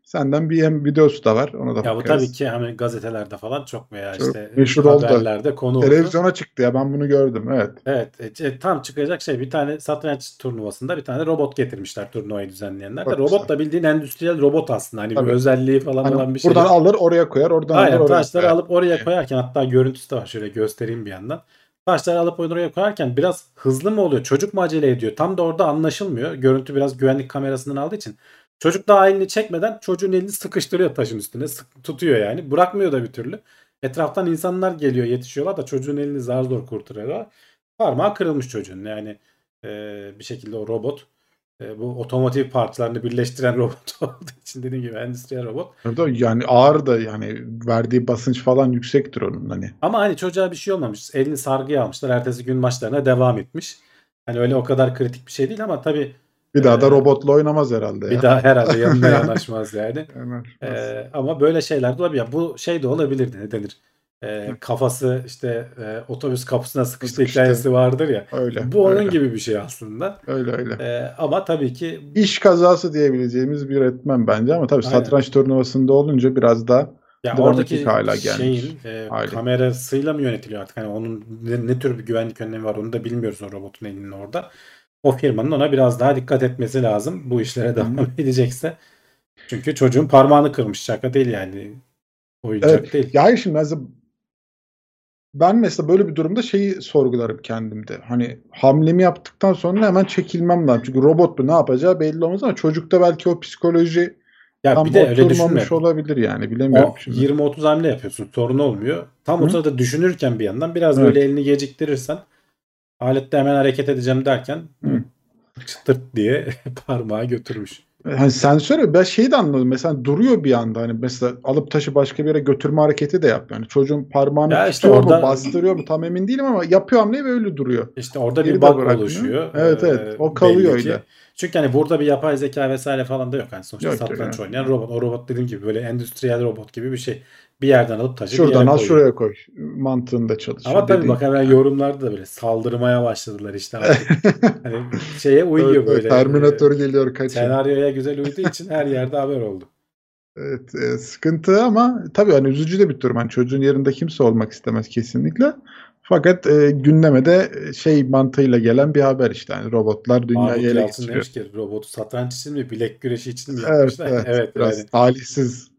Senden bir hem videosu da var. Ona da
Ya bu
bakarız.
tabii ki hani gazetelerde falan çok veya
Çok
işte
meşhur oldu.
haberlerde konu oldu.
Televizyona çıktı ya ben bunu gördüm. Evet.
Evet, e, tam çıkacak şey bir tane satranç turnuvasında bir tane robot getirmişler turnuvayı düzenleyenler de. Robot da bildiğin endüstriyel robot aslında. Hani
Tabii.
bir özelliği falan
Hani
olan bir şey.
buradan alır oraya koyar. Oradan alır
Aynen
oraya
taşları
koyar.
alıp oraya koyarken hatta görüntüsü de var şöyle göstereyim bir yandan. Taşları alıp oraya koyarken biraz hızlı mı oluyor? Çocuk mu acele ediyor? Tam da orada anlaşılmıyor. Görüntü biraz güvenlik kamerasından aldığı için. Çocuk daha elini çekmeden çocuğun elini sıkıştırıyor taşın üstüne. Sık, tutuyor yani. Bırakmıyor da bir türlü. Etraftan insanlar geliyor yetişiyorlar da çocuğun elini zar zor kurtarıyorlar. Parmağı kırılmış çocuğun. Yani e, bir şekilde o robot e, bu otomotiv parçalarını birleştiren robot olduğu için dediğim gibi endüstriyel robot.
Yani ağır da yani verdiği basınç falan yüksektir onun hani.
Ama hani çocuğa bir şey olmamış. Elini sargıya almışlar. Ertesi gün maçlarına devam etmiş. Hani öyle o kadar kritik bir şey değil ama tabii
Bir daha da
Ee,
robotla oynamaz herhalde
bir
ya.
daha herhalde yanına yanaşmaz yani.
Hemen.
Ee, ama böyle şeyler de olabilir. Ya Bu şey de olabilirdi ne denir? Ee, kafası işte e, otobüs kapısına sıkıştı
Sıkıştı.
hikayesi vardır ya.
öyle.
Bu onun
öyle.
gibi bir şey aslında.
Öyle öyle.
Ee, ama tabii ki
İş kazası diyebileceğimiz bir etmen bence ama tabii
Aynen.
satranç turnuvasında olunca biraz daha
ya oradaki
hale gelmiş.
şeyin e,
Hali.
kamerasıyla mı yönetiliyor artık? Hani onun ne, ne tür bir güvenlik önlemi var onu da bilmiyoruz o robotun elinin orada. O firmanın ona biraz daha dikkat etmesi lazım bu işlere devam edecekse. Çünkü çocuğun parmağını kırmış. Şaka değil yani. Oyuncak
Evet.
değil.
Ya hayır şimdi mesela ben mesela böyle bir durumda şeyi sorgularım kendimde. Hani hamlemi yaptıktan sonra hemen çekilmem lazım. Çünkü robot bu ne yapacağı belli olmaz ama çocukta belki o psikoloji
Ya
tam
bir de öyle düşünme.
olabilir yani bilemiyorum
O
şimdi.
20-30 hamle yapıyorsun. Sorun olmuyor. Tam o
Hı.
sırada düşünürken bir yandan biraz
Evet.
böyle elini geciktirirsen alette hemen hareket edeceğim derken
Hı.
çıtırt diye parmağı götürmüş.
Hani sensör ben şeyi de anladım. Mesela duruyor bir anda hani mesela alıp taşı başka bir yere götürme hareketi de yapıyor. Yani çocuğun parmağını
Ya işte
tutuyor
orada-
mu, bastırıyor mu tam emin değilim ama yapıyor hamleyi ve öyle duruyor.
İşte orada
Geri
bir bug oluşuyor.
Evet, evet.
Ee,
O kalıyor öyle.
Çünkü hani burada bir yapay zeka vesaire falan da yok. Hani sonuçta
Yok,
satranç
evet.
oynayan robot. O robot dediğim gibi böyle endüstriyel robot gibi bir şey. Bir yerden alıp taşı
Şuradan al
koyuyor.
şuraya koy. Mantığında çalışıyor.
Ama tabii bak hemen yorumlarda da böyle saldırmaya başladılar işte hani şeye uyuyor
Evet,
böyle.
Terminator geliyor kaçıyor.
Senaryoya güzel uyduğu için her yerde haber oldu.
Evet, e, sıkıntı ama tabii hani üzücü de bir durum. Hani çocuğun yerinde kimse olmak istemez kesinlikle. Fakat e, gündeme de e, şey mantığıyla gelen bir haber işte. Hani robotlar dünyayı ele geçiriyor.
demiş ki robotu satranç için mi bilek güreşi için mi
Evet,
yapmışlar?
evet,
evet
biraz
yani
talihsiz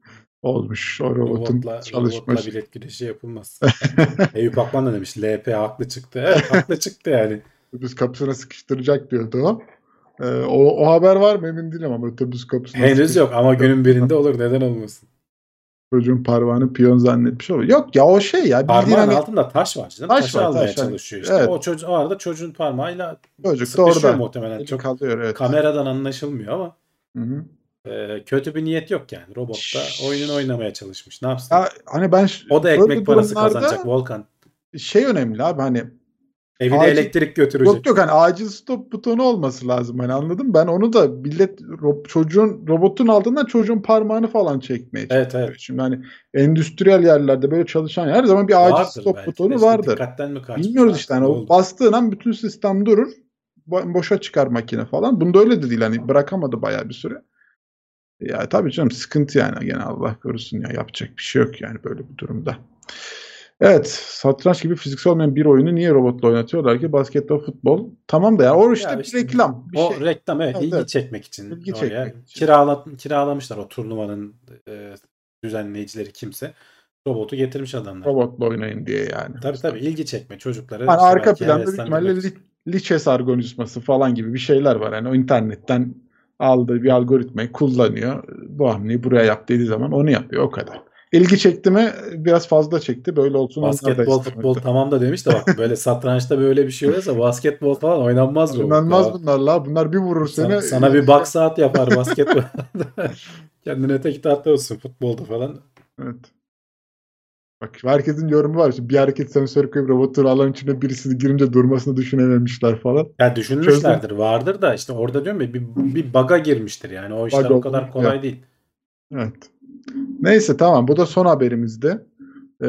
olmuş o robotun
robotla,
çalışması.
robotla bilek güreşi yapılmaz. Eyüp Akman da demiş LP haklı çıktı. Evet haklı çıktı yani.
Otobüs kapısına sıkıştıracak diyordu o. E, o, o haber var mı emin değilim ama otobüs kapısına
Henüz yok ama günün birinde olur neden olmasın.
Çocuğun parmağını piyon zannetmiş olur. Yok ya o şey ya
Parmağın
hani
altında taş var canım.
Taş
Taşı
var,
almaya
taş
çalışıyor işte.
Evet.
O, çocuğu, o arada çocuğun parmağıyla
çocuk da orada.
muhtemelen. Çok
kalıyor evet.
kameradan anlaşılmıyor ama
Hı hı.
e, kötü bir niyet yok yani. Robot da oyununu oynamaya çalışmış. Ne yapsın?
Ya hani ben
o da ekmek parası kazanacak Volkan.
Şey önemli abi hani
Evine
Acil-
elektrik götürecek.
yok yok hani acil stop butonu olması lazım hani anladın mı? Ben onu da millet ro- çocuğun robotun altından çocuğun parmağını falan çekmeye
Evet evet.
Şimdi hani endüstriyel yerlerde böyle çalışan her zaman bir acil
Vardır
stop
belki
butonu
işte
vardır.
Dikkatten mi kaçmış?
Bilmiyoruz işte hani o bastığın an bütün sistem durur. Bo- boşa çıkar makine falan. Bunda öyle de değil hani bırakamadı bayağı bir süre. Ya tabii canım sıkıntı yani gene Allah korusun ya yapacak bir şey yok yani böyle bir durumda. Evet satranç gibi fiziksel olmayan bir oyunu niye robotla oynatıyorlar ki basketbol futbol tamam da ya o işte,
Ya
bir
işte
reklam bir
o
şey.
reklam evet,
Evet,
ilgi
evet.
çekmek için
İlgi
oraya
çekmek için.
kirala, kiralamışlar o turnuvanın e, düzenleyicileri kimse robotu getirmiş adamlar.
Robotla oynayın diye yani.
Tabii tabii ilgi çekme çocukları. İşte
arka planda büyük ihtimalle li, liçes algoritması falan gibi bir şeyler var. Yani o internetten aldığı bir algoritmayı kullanıyor. Bu hamleyi buraya yap dediği zaman onu yapıyor. O kadar. İlgi çekti mi biraz fazla çekti. Böyle olsun.
Basketbol futbol tamam da demiş de bak böyle satrançta böyle bir şey olursa basketbol falan oynanmaz robotla.
Oynanmaz bunlar la. Bunlar bir vurur
Sana,
seni.
sana bir box saat yapar basketbol. Kendine tek tahta olsun futbolda falan.
Evet. Bak herkesin yorumu var. İşte bir hareket sensörü koyup robotun alan içine birisi girince durmasını düşünememişler falan.
Ya düşünmüşlerdir vardır da işte orada diyorum ya bir, bir bug'a girmiştir yani o işler
Bug
o kadar kolay
evet.
değil.
Evet. Neyse tamam bu da son haberimizdi. e,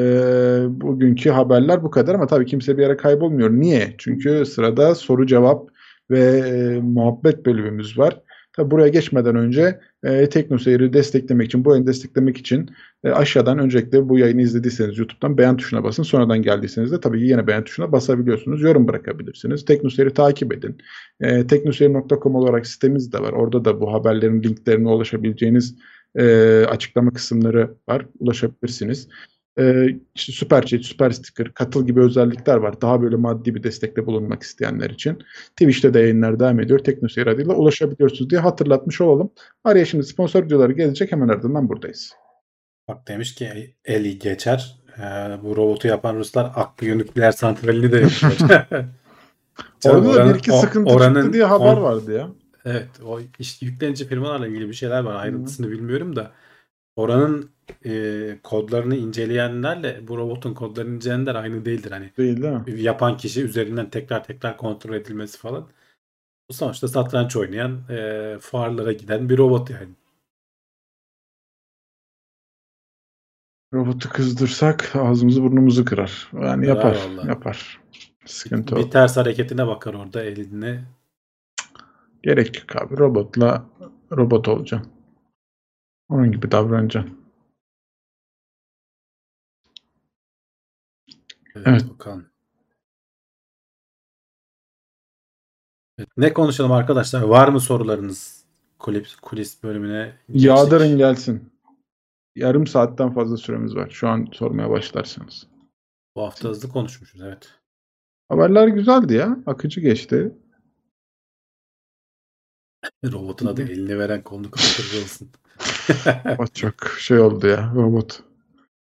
bugünkü haberler bu kadar ama tabii kimse bir yere kaybolmuyor. Niye? Çünkü sırada soru cevap ve e, muhabbet bölümümüz var. Tabii buraya geçmeden önce e, TeknoSeyir'i desteklemek için, bu yayını desteklemek için e, aşağıdan öncelikle bu yayını izlediyseniz YouTube'dan beğen tuşuna basın. Sonradan geldiyseniz de tabii yine beğen tuşuna basabiliyorsunuz. Yorum bırakabilirsiniz. TeknoSeyir'i takip edin. E, teknoseyir.com olarak sitemiz de var. Orada da bu haberlerin linklerine ulaşabileceğiniz e, açıklama kısımları var. Ulaşabilirsiniz. E, işte süper chat, süper sticker, katıl gibi özellikler var. Daha böyle maddi bir destekte bulunmak isteyenler için. Twitch'te de yayınlar devam ediyor. Teknoseyir adıyla ulaşabiliyorsunuz diye hatırlatmış olalım. Araya şimdi sponsor videoları gelecek. Hemen ardından buradayız.
Bak demiş ki eli geçer. Ee, bu robotu yapan Ruslar aklı nükleer santralini de yapıyor.
Orada da bir iki sıkıntı
oranın
çıktı diye haber
on-
vardı ya.
Evet, o işte yüklenici firmalarla ilgili bir şeyler var. Ayrıntısını bilmiyorum da oranın e, kodlarını inceleyenlerle bu robotun kodlarını inceleyenler aynı değildir. Hani
Değil değil mi?
yapan kişi üzerinden tekrar tekrar kontrol edilmesi falan. Bu sonuçta satranç oynayan, e, fuarlara giden bir robot yani.
Robotu kızdırsak ağzımızı burnumuzu kırar. Yani yapar.
vallahi.
Yapar. Sıkıntı
Bir
yok.
ters hareketine bakar orada eline.
Gerek yok abi. Robotla robot olacaksın. Onun gibi davranacaksın.
Evet,
Evet.
bakalım. Evet, Ne konuşalım arkadaşlar? Var mı sorularınız? Kulis, kulis bölümüne geçtik.
Yağdırın gelsin. Yarım saatten fazla süremiz var. Şu an sormaya başlarsanız.
Bu hafta hızlı konuşmuşuz evet.
Haberler güzeldi ya. Akıcı geçti.
Robotun adı elini veren kolunu kaldırır olsun.
O çok şey oldu ya. Robot.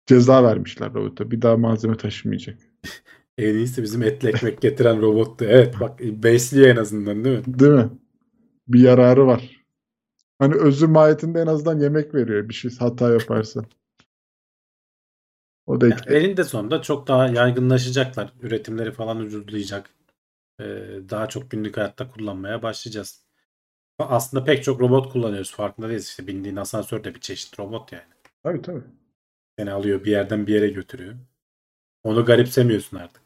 Ceza vermişler robota. Bir daha malzeme taşımayacak.
en iyisi bizim etli ekmek getiren robottu. Evet bak besliyor en azından değil mi?
Değil mi? Bir yararı var. Hani özür mahiyetinde en azından yemek veriyor bir şey hata yaparsa. O da
Yani elinde sonunda çok daha yaygınlaşacaklar. Üretimleri falan ucuzlayacak. Ee, daha çok günlük hayatta kullanmaya başlayacağız. Aslında pek çok robot kullanıyoruz. Farkında değiliz. İşte bindiğin asansör de bir çeşit robot yani.
Tabii tabii.
Seni alıyor bir yerden bir yere götürüyor. Onu garipsemiyorsun artık.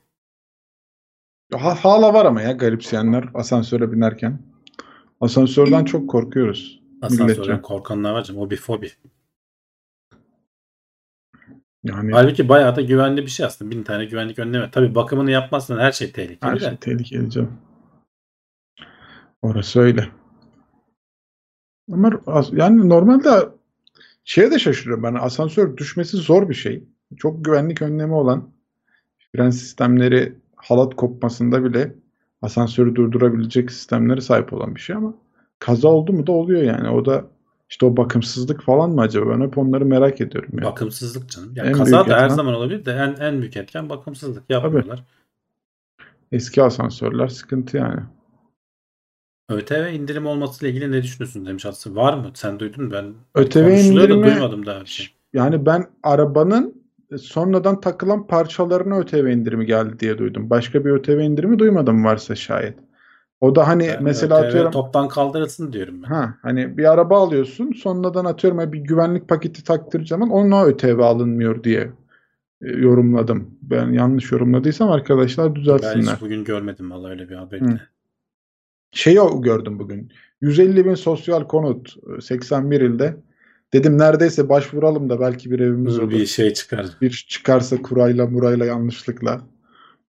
Ha, hala var ama ya garipseyenler asansöre binerken. Asansörden çok korkuyoruz.
Asansörden
Milletçe.
korkanlar var canım. O bir fobi.
Yani
Halbuki bayağı da güvenli bir şey aslında. Bin tane güvenlik önlemi. Tabii bakımını yapmazsan her şey tehlikeli
her
de.
şey tehlikeli canım. Orası öyle. Ama yani normalde şeye de şaşırıyorum ben. Asansör düşmesi zor bir şey. Çok güvenlik önlemi olan fren sistemleri halat kopmasında bile asansörü durdurabilecek sistemlere sahip olan bir şey ama kaza oldu mu da oluyor yani. O da işte o bakımsızlık falan mı acaba? Ben hep onları merak ediyorum ya.
Bakımsızlık canım. Yani
En
kaza da her
etmen-
zaman olabilir de en, en büyük etken bakımsızlık yapmıyorlar.
Eski asansörler sıkıntı yani.
ÖTV indirim olmasıyla ilgili ne düşünüyorsun demiş aslında. Var mı? Sen duydun mu? Ben
ÖTV
konuşuluyor da
indirimi-
duymadım daha bir şey.
Yani ben arabanın sonradan takılan parçalarına ÖTV indirimi geldi diye duydum. Başka bir ÖTV indirimi duymadım varsa şayet. O da hani
Ben
mesela
ÖTV
atıyorum
toptan kaldırılsın diyorum ben.
ha hani bir araba alıyorsun sonradan atıyorum ya bir güvenlik paketi taktıracağım ona ÖTV alınmıyor diye e, yorumladım. Ben yanlış yorumladıysam arkadaşlar
Ben
düzeltsinler.
hiç bugün görmedim vallahi öyle bir haberi.
Şeyi o- gördüm bugün. 150 bin sosyal konut e, 81 ilde. Dedim neredeyse başvuralım da belki bir evimiz olur.
Bir şey çıkar.
bir çıkarsa kurayla murayla yanlışlıkla.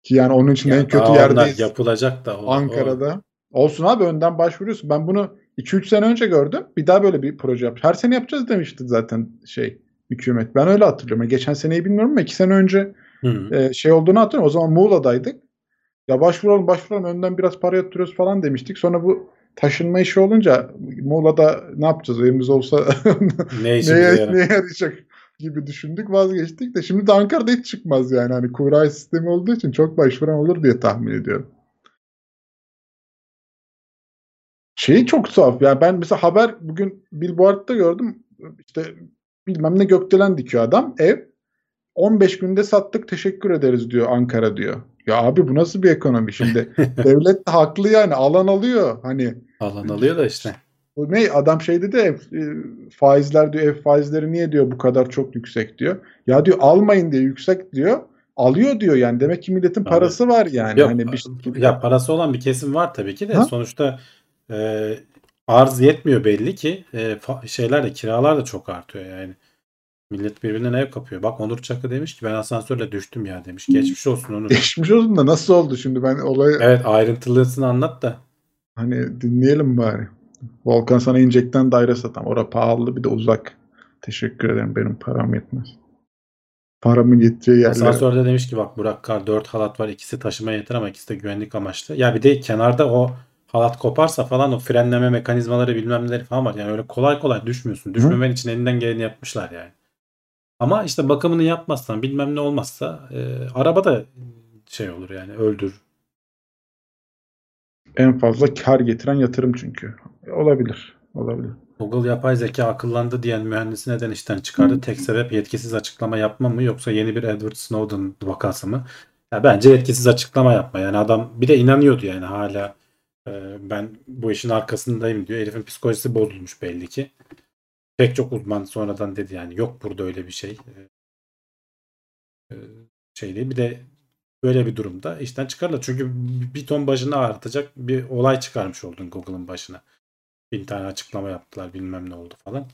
Ki yani onun için
Ya
en kötü yerdeyiz.
yapılacak da. O,
Ankara'da. Olsun abi önden başvuruyorsun. Ben bunu 2-3 sene önce gördüm. Bir daha böyle bir proje yap. Her sene yapacağız demişti zaten şey hükümet. Ben öyle hatırlıyorum. Yani geçen seneyi bilmiyorum ama 2 sene önce
O, Hı.
e, şey olduğunu hatırlıyorum. O zaman Muğla'daydık. Ya başvuralım başvuralım önden biraz para yatırıyoruz falan demiştik. Sonra bu taşınma işi olunca Muğla'da ne yapacağız evimiz olsa
ne
neye,
yarar?
neye yarayacak gibi düşündük vazgeçtik de şimdi de Ankara'da hiç çıkmaz yani hani kura sistemi olduğu için çok başvuran olur diye tahmin ediyorum. Şeyi çok tuhaf yani ben mesela haber bugün Billboard'da gördüm işte bilmem ne gökdelen dikiyor adam ev 15 günde sattık teşekkür ederiz diyor Ankara diyor. Ya abi bu nasıl bir ekonomi şimdi devlet de haklı yani alan alıyor hani
Alan alıyor da işte.
O ne adam şey dedi ev, faizler diyor ev faizleri niye diyor bu kadar çok yüksek diyor. Ya diyor almayın diye yüksek diyor. Alıyor diyor yani demek ki milletin
Abi,
parası var yani.
Yok,
hani bir şey-
ya parası olan bir kesim var tabii ki de
Ha?
sonuçta e, arz yetmiyor belli ki e, şeyler de kiralar da çok artıyor yani. Millet birbirinden ev kapıyor. Bak Onur Çakı demiş ki ben asansörle düştüm ya demiş. Geçmiş olsun Onur.
Geçmiş olsun da nasıl oldu şimdi ben olayı
Evet ayrıntılısını anlat da.
hani dinleyelim bari. Volkan sana inecekten daire satam. Ora pahalı bir de uzak. Teşekkür ederim benim param yetmez. Paramın yeteceği yerlere.
Asansörde demiş ki bak Burak Kar 4 halat var. ikisi taşımaya yeter ama ikisi de güvenlik amaçlı. Ya bir de kenarda o halat koparsa falan o frenleme mekanizmaları bilmem neleri falan var. Yani öyle kolay kolay düşmüyorsun. Düşmemen için elinden geleni yapmışlar yani. Ama işte bakımını yapmazsan bilmem ne olmazsa e, araba da şey olur yani öldür.
En fazla kar getiren yatırım çünkü. Olabilir. Olabilir.
Google yapay zeka akıllandı diyen mühendisi neden işten çıkardı? Tek sebep yetkisiz açıklama yapma mı yoksa yeni bir Edward Snowden vakası mı? Ya bence yetkisiz açıklama yapma. Yani adam bir de inanıyordu yani hala e, ben bu işin arkasındayım diyor. Herifin psikolojisi bozulmuş belli ki. Pek çok uzman sonradan dedi yani yok burada öyle bir şey. E, e, şey değil. Bir de böyle bir durumda işten çıkarlar. Çünkü bir ton başını ağrıtacak bir olay çıkarmış oldun Google'ın başına. Bin tane açıklama yaptılar bilmem ne oldu falan.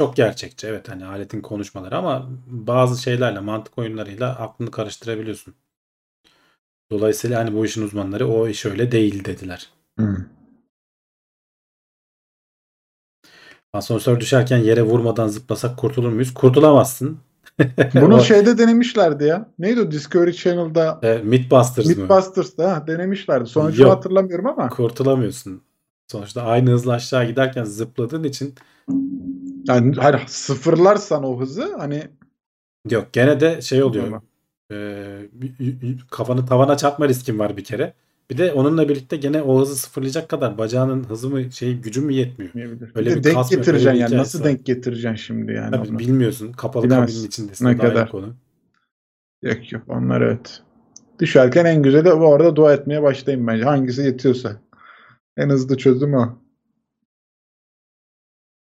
Çok gerçekçi evet hani aletin konuşmaları ama bazı şeylerle mantık oyunlarıyla aklını karıştırabiliyorsun. Dolayısıyla hani bu işin uzmanları o iş öyle değil dediler.
Hmm.
Asansör düşerken yere vurmadan zıplasak kurtulur muyuz? Kurtulamazsın.
Bunu şeyde denemişlerdi ya. Neydi o Discovery Channel'da
e, Mythbusters mı?
Mythbusters'da ha, denemişlerdi. Sonucunu
Yok.
hatırlamıyorum ama.
Kurtulamıyorsun. Sonuçta aynı hızla aşağı giderken zıpladığın için
Yani hayır, sıfırlarsan o hızı hani
yok gene de şey oluyor.
Tamam.
Y- kafanı tavana çarpma riskin var bir kere. Bir de onunla birlikte gene o hızı sıfırlayacak kadar bacağının hızı mı şey gücü mü yetmiyor.
Bilmeyebilir.
Öyle
bir de
bir
denk getireceksin yani. Nasıl denk getireceksin şimdi yani
Tabii
onu.
bilmiyorsun. Kapalı
Bilemezsin.
kabinin içindesin.
Ne kadar.
konu.
Yok yok onlar evet. Düşerken en güzeli bu arada dua etmeye başlayayım bence. Hangisi yetiyorsa. En hızlı çözüm o.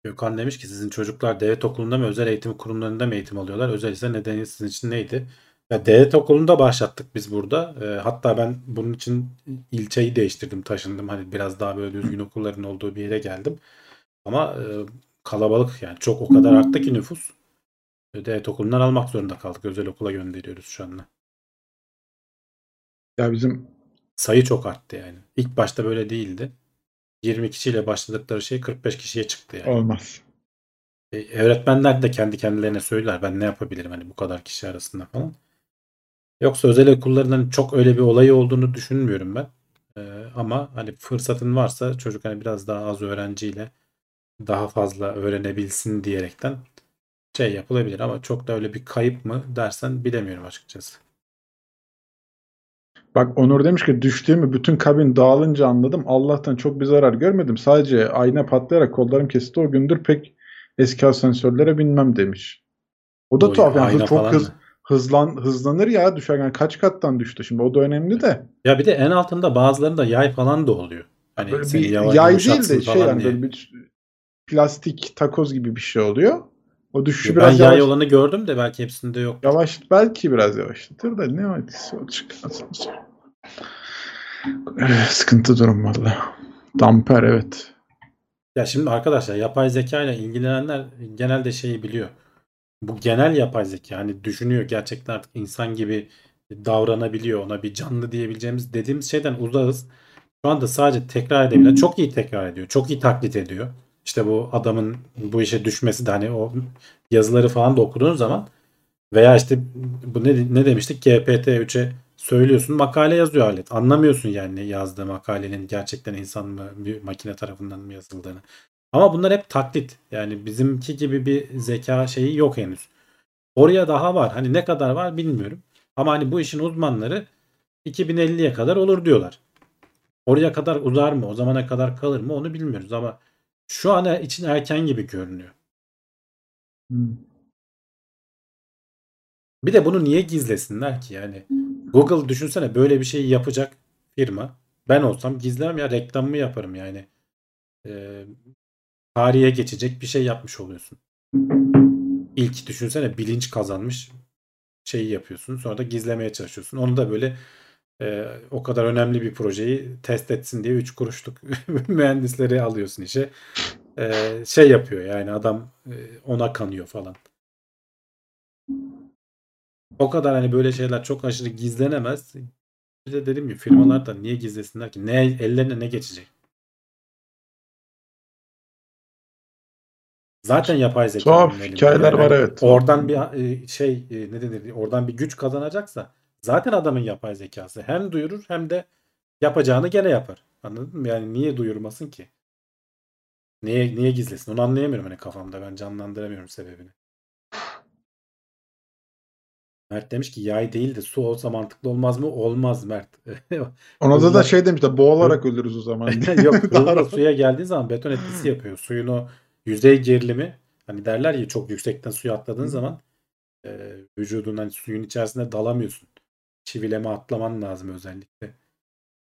Gökhan demiş ki sizin çocuklar devlet okulunda mı özel eğitim kurumlarında mı eğitim alıyorlar? Özel ise nedeni sizin için neydi? Ya devlet okulunda başlattık biz burada. Ee, hatta ben bunun için ilçeyi değiştirdim, taşındım. Hani biraz daha böyle düzgün okulların olduğu bir yere geldim. Ama e, kalabalık yani çok o kadar arttı ki nüfus. E, Devlet okulundan almak zorunda kaldık. Özel okula gönderiyoruz şu anda.
Ya bizim
Sayı çok arttı yani. İlk başta böyle değildi. 20 kişiyle başladıkları şey 45 kişiye çıktı yani.
olmaz.
E, öğretmenler de kendi kendilerine söyler ben ne yapabilirim hani bu kadar kişi arasında falan. Yoksa özel okullarının çok öyle bir olayı olduğunu düşünmüyorum ben. E, ama hani fırsatın varsa çocuk hani biraz daha az öğrenciyle daha fazla öğrenebilsin diyerekten şey yapılabilir ama çok da öyle bir kayıp mı dersen bilemiyorum açıkçası.
Bak Onur demiş ki düştüğümü bütün kabin dağılınca anladım. Allah'tan çok bir zarar görmedim. Sadece ayna patlayarak kollarım kesildi. O gündür pek eski asansörlere binmem demiş. O da
O
tuhaf yani çok
mı?
Hızlan hızlanır ya düşerken kaç kattan düştü şimdi o da önemli de.
Ya bir de en altında bazılarında yay falan da oluyor. Hani
Böyle bir
yavaş
yay değil de şey yani
diye.
böyle bir plastik takoz gibi bir şey oluyor. O düşüşü
Ben
biraz
yay
yavaş,
olanı gördüm de belki hepsinde yok.
yavaş belki biraz yavaşlatır da ne etkisi olacak asansör. Eh, Sıkıntı durum valla. Damper evet.
Ya şimdi arkadaşlar yapay zeka ile ilgilenenler genelde şeyi biliyor. Bu genel yapay zeka hani düşünüyor gerçekten artık insan gibi davranabiliyor ona bir canlı diyebileceğimiz dediğimiz şeyden uzağız. Şu anda sadece tekrar edebilen çok iyi tekrar ediyor. Çok iyi taklit ediyor. İşte bu adamın bu işe düşmesi de hani o yazıları falan da okuduğun zaman veya işte bu ne, ne demiştik GPT-3'e söylüyorsun makale yazıyor alet. Anlamıyorsun yani yazdığı makalenin gerçekten insan mı bir makine tarafından mı yazıldığını. Ama bunlar hep taklit. Yani bizimki gibi bir zeka şeyi yok henüz. Oraya daha var. Hani ne kadar var bilmiyorum. Ama hani bu işin uzmanları 2050'ye kadar olur diyorlar. Oraya kadar uzar mı? O zamana kadar kalır mı? Onu bilmiyoruz ama şu an için erken gibi görünüyor.
Hmm.
Bir de bunu niye gizlesinler ki yani? Google düşünsene böyle bir şeyi yapacak firma. Ben olsam gizlemem ya reklamımı yaparım yani. Ee, tarihe geçecek bir şey yapmış oluyorsun. İlk düşünsene bilinç kazanmış şeyi yapıyorsun. Sonra da gizlemeye çalışıyorsun. Onu da böyle e, o kadar önemli bir projeyi test etsin diye 3 kuruşluk mühendisleri alıyorsun işe. E, şey yapıyor yani adam e, ona kanıyor falan. O kadar hani böyle şeyler çok aşırı gizlenemez. Bir de dediğim gibi firmalar da niye gizlesinler ki? Ne ellerine ne geçecek? Zaten yapay zeka.
Tuhaf hikayeler var,
Yani
evet.
Oradan bir e, şey e, ne denir? Oradan bir güç kazanacaksa zaten adamın yapay zekası hem duyurur hem de yapacağını gene yapar. Anladın mı? Yani niye duyurmasın ki? Niye niye gizlesin? Onu anlayamıyorum hani kafamda. Ben canlandıramıyorum sebebini. Mert demiş ki yay değil de su olsa mantıklı olmaz mı? Olmaz Mert.
Ona da, da şey demişler boğularak ölürüz o zaman.
Yok suya geldiği zaman beton etkisi yapıyor. Suyun o yüzey gerilimi hani derler ya çok yüksekten suya atladığın
Hı.
zaman e, vücudun hani suyun içerisinde dalamıyorsun. Çivileme atlaman lazım özellikle.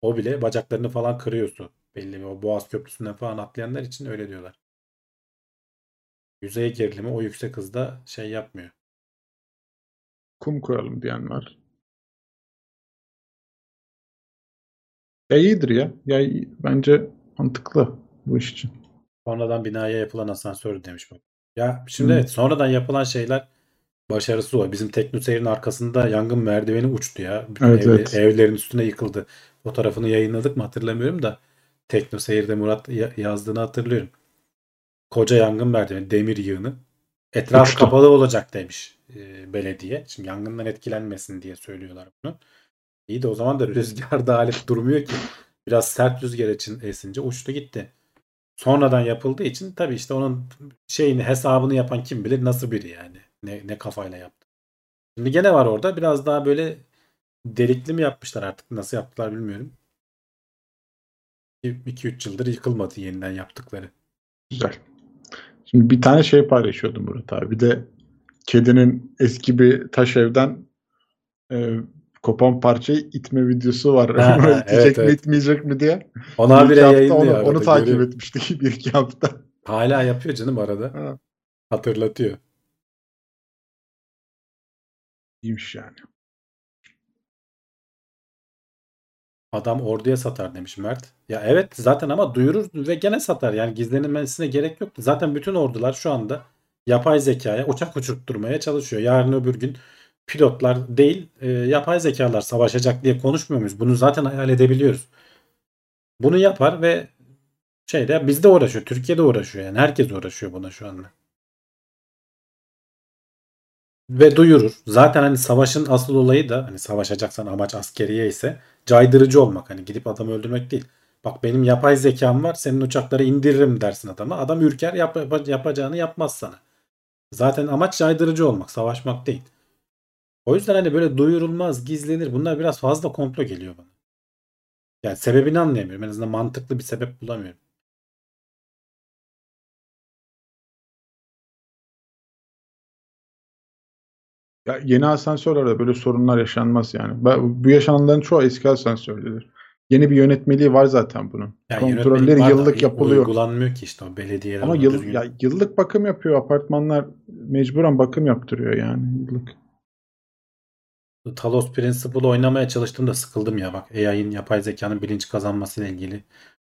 O bile bacaklarını falan kırıyor su. Belli bir o Boğaz Köprüsü'nden falan atlayanlar için öyle diyorlar. Yüzey gerilimi o yüksek hızda şey yapmıyor.
Kum koyalım diyen var. Ya iyidir ya. Ya iyi- bence mantıklı bu iş için.
Sonradan binaya yapılan asansör demiş bak. Ya şimdi evet sonradan yapılan şeyler başarısız oluyor. Bizim TeknoSeyir'in arkasında yangın merdiveni uçtu ya. Bütün
Evet,
evle-
evet.
evlerin üstüne yıkıldı. Fotoğrafını yayınladık mı hatırlamıyorum da TeknoSeyir'de Murat ya- yazdığını hatırlıyorum. Koca yangın merdiveni, demir yığını. Etraf
Uçtu.
kapalı olacak demiş e, belediye. Şimdi yangından etkilenmesin diye söylüyorlar bunu. İyi de o zaman da rüzgarda alet durmuyor ki. Biraz sert rüzgar için esince uçtu gitti. Sonradan yapıldığı için tabii işte onun şeyini hesabını yapan kim bilir nasıl biri yani. Ne, ne kafayla yaptı. Şimdi gene var orada biraz daha böyle delikli mi yapmışlar artık nasıl yaptılar bilmiyorum. 2-3 yıldır yıkılmadı yeniden yaptıkları.
Güzel. Şimdi bir tane şey paylaşıyordum Murat abi. Bir de kedinin eski bir taş evden kopan parçayı itme videosu var.
Ha,
Bunu
ha,
itecek
evet,
mi
evet.
itmeyecek mi diye.
Ona
Bir hafta onu, onu
arada,
takip
görüyorum.
etmiştik bir iki hafta.
Hala yapıyor canım arada.
Ha.
Hatırlatıyor.
İyiymiş yani.
Adam orduya satar demiş Mert. Ya evet zaten ama duyurur ve gene satar. Yani gizlenilmesine gerek yoktu. Zaten bütün ordular şu anda yapay zekaya uçak uçurtturmaya çalışıyor. Yarın öbür gün pilotlar değil e, yapay zekalar savaşacak diye konuşmuyor muyuz? Bunu zaten hayal edebiliyoruz. Bunu yapar ve şeyde bizde uğraşıyor. Türkiye'de uğraşıyor yani. Herkes uğraşıyor buna şu anda. Ve duyurur. Zaten hani savaşın asıl olayı da hani savaşacaksan amaç askeriye ise caydırıcı olmak. Hani gidip adamı öldürmek değil. Bak benim yapay zekam var senin uçakları indiririm dersin adama. Adam ürker yap, yap- yapacağını yapmaz sana. Zaten amaç caydırıcı olmak, savaşmak değil. O yüzden hani böyle duyurulmaz, gizlenir. Bunlar biraz fazla komplo geliyor bana. Yani sebebini anlayamıyorum. En azından mantıklı bir sebep bulamıyorum.
Ya yeni asansörlerde böyle sorunlar yaşanmaz yani. Ben- Bu yaşananların çoğu eski asansörler. Yeni bir yönetmeliği var zaten bunun.
Yani
Kontrolleri
yönetmelik var da
yıllık yapılıyor.
Uygulanmıyor ki işte o belediyeler.
Ama yıl,
düzgün-
ya yıllık bakım yapıyor. Apartmanlar mecburen bakım yaptırıyor yani yıllık.
Talos Principle oynamaya çalıştım da sıkıldım ya bak AI'nin yapay zekanın bilinç kazanmasıyla ilgili.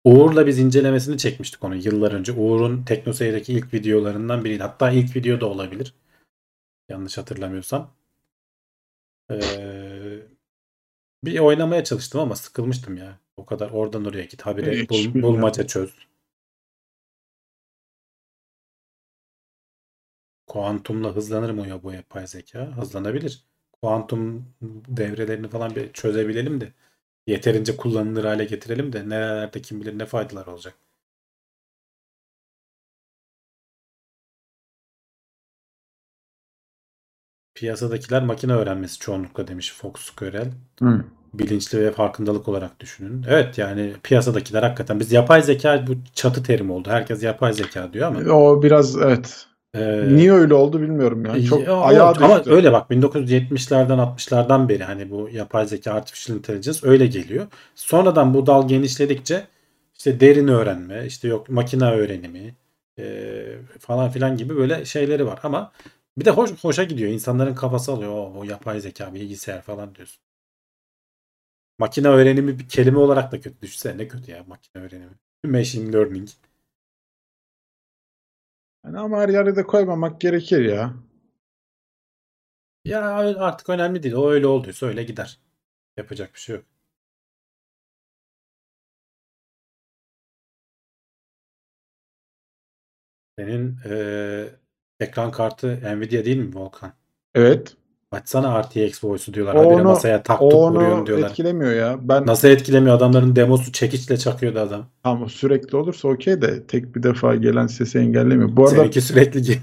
Uğur'la biz incelemesini çekmiştik onu yıllar önce. Uğur'un TeknoSeyir'deki ilk videolarından biriydi. Hatta ilk video da olabilir. Yanlış hatırlamıyorsam. Ee, bir oynamaya çalıştım ama sıkılmıştım ya. O kadar oradan oraya git habire
Hiç
bul- bulmaca çöz. Kuantumla hızlanır mı ya bu yapay zeka? Hızlanabilir. Kuantum devrelerini falan bir çözebilelim de yeterince kullanılır hale getirelim de nerelerde kim bilir ne faydalar olacak. Piyasadakiler makine öğrenmesi çoğunlukla demiş Fox Körel.
Hı.
Bilinçli ve farkındalık olarak düşünün. Evet yani piyasadakiler hakikaten biz yapay zeka bu çatı terim oldu. Herkes yapay zeka diyor ama
O biraz evet.
Ee,
Niye öyle oldu bilmiyorum yani. Çok
ya,
ayağa
evet, ama
düştü.
öyle bak 1970'lerden 60'lardan beri hani bu yapay zeka artificial intelligence öyle geliyor. Sonradan bu dal genişledikçe işte derin öğrenme, işte yok makine öğrenimi e, falan filan gibi böyle şeyleri var ama bir de hoş, hoşa gidiyor. İnsanların kafası alıyor. O, o yapay zeka, bilgisayar falan diyorsun. Makine öğrenimi bir kelime olarak da kötü. Düşünsene ne kötü ya makine öğrenimi. Machine learning.
Yani ama her yere de koymamak gerekir ya.
Ya artık önemli değil. O öyle olduysa öyle gider. Yapacak bir şey yok. Senin eee, ekran kartı Nvidia değil mi Volkan?
Evet.
Açsana RTX Voice'u diyorlar.
O
Habire
onu,
masaya taktık vuruyorsun
onu
diyorlar.
etkilemiyor ya. Ben
Nasıl etkilemiyor? Adamların demosu çekiçle çakıyordu adam.
Tamam sürekli olursa okey de tek bir defa gelen sesi engellemiyor. Bu arada
Seninki sürekli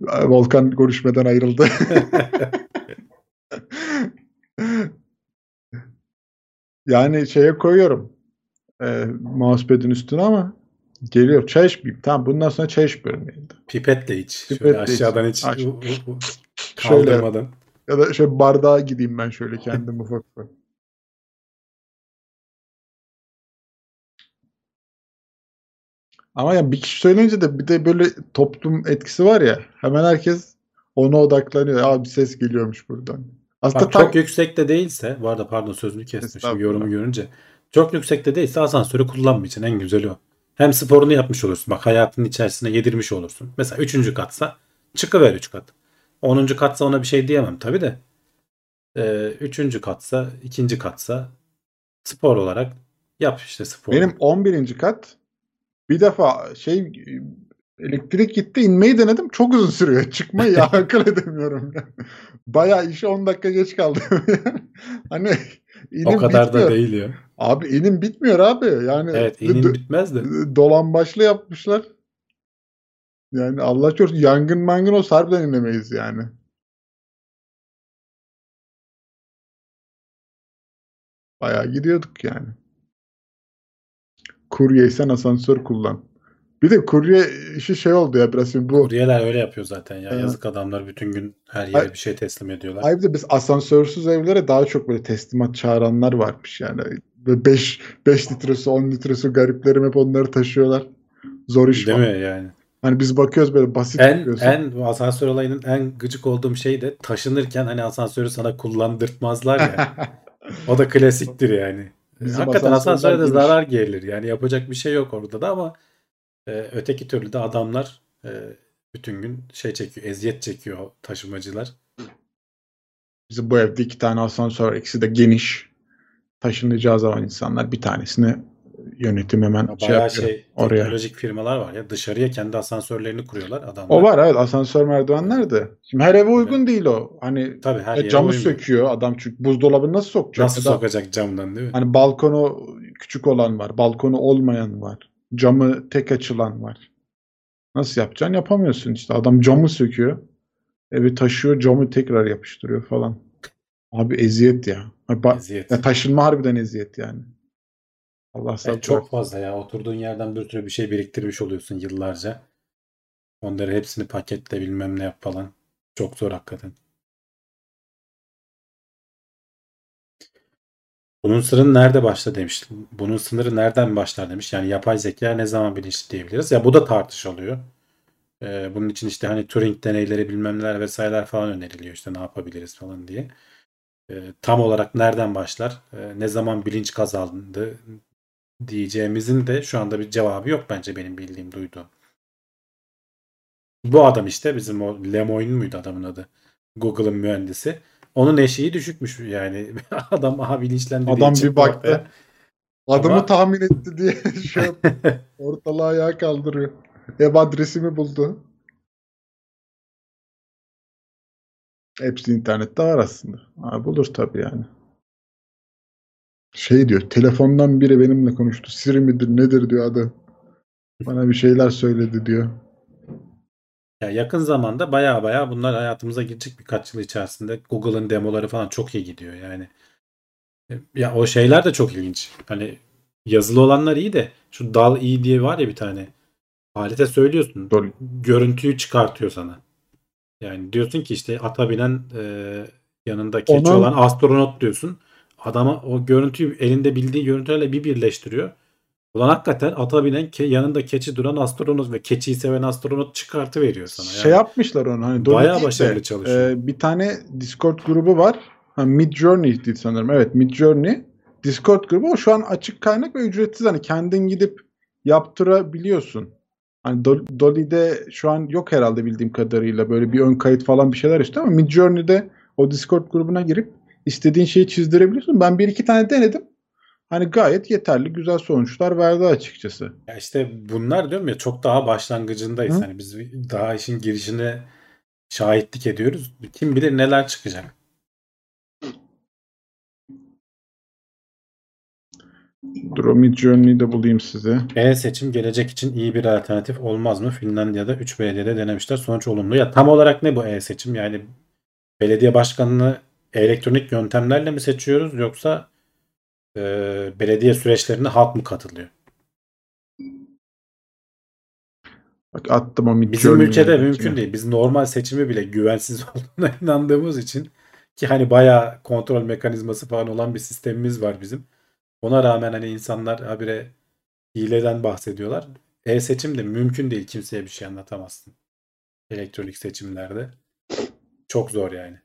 Volkan görüşmeden ayrıldı. yani şeye koyuyorum. E, mousepad'in üstüne ama geliyor. Çay içmeyeyim. Tamam bundan sonra çay içmiyorum yani.
pipetle iç. Şöyle
Pipetle iç.
aşağıdan iç.
Şöyle.
Kaldırmadan.
Ya da şöyle bardağa gideyim ben şöyle kendim ufak ufak. Ama ya bir kişi söyleyince de bir de böyle toplum etkisi var ya. Hemen herkes ona odaklanıyor. Aa bir ses geliyormuş buradan. Aslında
Bak
tam
çok yüksekte değilse, bu arada pardon sözünü
Estağfurullah.
yorumu görünce. Çok yüksekte değilse asansörü kullanmayacaksın. En güzeli o. Hem sporunu yapmış olursun. Bak hayatının içerisine yedirmiş olursun. Mesela üçüncü katsa çıkıver üç kat. Onuncu katsa ona bir şey diyemem tabii de. Ee, üçüncü katsa, ikinci katsa spor olarak yap işte spor.
benim 11. kat bir defa şey elektrik gitti inmeyi denedim. Çok uzun sürüyor. Çıkmayı ya akıl edemiyorum. ya. Bayağı işe 10 dakika geç kaldım. hani inim
o kadar
bitmiyor.
da değil ya.
Abi inim bitmiyor abi. Yani
Evet
d-
bitmez de.
dolambaçlı yapmışlar. Yani Allah korusun yangın mangın olsa harbiden inemeyiz yani. Bayağı gidiyorduk yani. Kuryeysen asansör kullan. Bir de kurye işi şey oldu ya biraz şimdi bu.
Kuryeler öyle yapıyor zaten ya.
Evet.
Yazık adamlar bütün gün her yere
Ay-
bir şey teslim ediyorlar.
Ay bir de biz asansörsüz evlere daha çok böyle teslimat çağıranlar varmış yani. 5 5 litresi 10 litresi gariplerim hep onları taşıyorlar. Zor iş
Değil
var.
mi yani?
Hani biz bakıyoruz böyle basit
En
bakıyorsun.
en asansör olayının en gıcık olduğum şey de taşınırken hani asansörü sana kullandırtmazlar ya. o da klasiktir yani.
Bizim
Hakikaten asansöre de zarar gelir. Yani yapacak bir şey yok orada da ama e, öteki türlü de adamlar e, bütün gün şey çekiyor, eziyet çekiyor taşımacılar.
Bizim bu evde iki tane asansör. İkisi de geniş. Taşınacağı zaman insanlar bir tanesini yönetim hemen şey
Bayağı
yapıyor.
şey
oraya.
teknolojik firmalar var ya dışarıya kendi asansörlerini kuruyorlar adamlar.
O var evet asansör merdivenler de. Şimdi her eve uygun değil o. Hani
Tabii her
ya
yere
camı
uymuyor.
söküyor adam çünkü buzdolabını nasıl sokacak?
Nasıl
Ya da
sokacak camdan değil mi?
Hani balkonu küçük olan var. Balkonu olmayan var. Camı tek açılan var. Nasıl yapacaksın? Yapamıyorsun işte. Adam camı söküyor. Evi taşıyor camı tekrar yapıştırıyor falan. Abi eziyet ya. Ba-
Eziyet.
ya taşınma harbiden eziyet yani. Allah sabır.
Çok fazla ya. Oturduğun yerden bir sürü bir şey biriktirmiş oluyorsun yıllarca. Onları hepsini paketle bilmem ne yap falan. Çok zor hakikaten. Bunun sınırı nerede başla demiş. Bunun sınırı nereden başlar demiş. Yani yapay zeka ne zaman bilinçli diyebiliriz. Ya bu da tartışılıyor. Ee, bunun için işte hani Turing deneyleri bilmem neler vesaireler falan öneriliyor. İşte ne yapabiliriz falan diye. Ee, tam olarak nereden başlar? Ee, ne zaman bilinç kazandı diyeceğimizin de şu anda bir cevabı yok bence benim bildiğim duyduğum. Bu adam işte bizim o Lemoyne muydu adamın adı? Google'ın mühendisi. Onun eşiği düşükmüş yani. adam aha bilinçlendi
Adam bir baktı.
ortaya.
Adımı
Ama-
tahmin etti diye şu ortalığı ayağa kaldırıyor. Ev adresimi buldu. Hepsi internette var aslında. Ha, bulur tabii yani. Şey diyor, telefondan biri benimle konuştu. Siri midir nedir diyor adam. Bana bir şeyler söyledi diyor.
Ya yakın zamanda baya baya bunlar hayatımıza girecek birkaç yıl içerisinde. Google'ın demoları falan çok iyi gidiyor yani. Ya o şeyler de çok ilginç. Hani yazılı olanlar iyi de şu Dal E diye var ya bir tane. Alete söylüyorsun.
Dol-
Görüntüyü çıkartıyor sana. Yani diyorsun ki işte ata binen e, yanında keçi
Ona-
olan astronot diyorsun. Adama o görüntüyü elinde bildiği görüntülerle bir birleştiriyor. Ulan hakikaten ata binen ke- yanında keçi duran astronot ve keçiyi seven astronot çıkartı veriyor sana. Yani
Şey yapmışlar onu hani
bayağı
değil de,
başarılı çalışıyor.
e, bir tane Discord grubu var. Ha, Mid Journey'di sanırım. Evet Mid Journey. Discord grubu o şu an açık kaynak ve ücretsiz. Hani kendin gidip yaptırabiliyorsun. Hani Dol- Dolly'de şu an yok herhalde bildiğim kadarıyla böyle bir ön kayıt falan bir şeyler istiyor ama Mid Journey'de o Discord grubuna girip istediğin şeyi çizdirebiliyorsun. Ben bir iki tane denedim. Hani gayet yeterli, güzel sonuçlar verdi açıkçası.
Ya işte bunlar diyorum ya çok daha başlangıcındayız.
Hı.
Hani biz daha işin girişine şahitlik ediyoruz. Kim bilir neler çıkacak.
Dur Mid Journey'i de bulayım size.
E-seçim gelecek için iyi bir alternatif olmaz mı? Finlandiya'da 3 belediyede denemişler. Sonuç olumlu. Ya tam olarak ne bu e-seçim? Yani belediye başkanını elektronik yöntemlerle mi seçiyoruz yoksa e, belediye süreçlerine halk mı katılıyor?
Bak attım o
Bizim ülkede mümkün değil. Biz normal seçimi bile güvensiz olduğuna inandığımız için ki hani bayağı kontrol mekanizması falan olan bir sistemimiz var bizim. Ona rağmen hani insanlar habire hileden bahsediyorlar. E-seçim de mümkün değil. Kimseye bir şey anlatamazsın. Elektronik seçimlerde. Çok zor yani.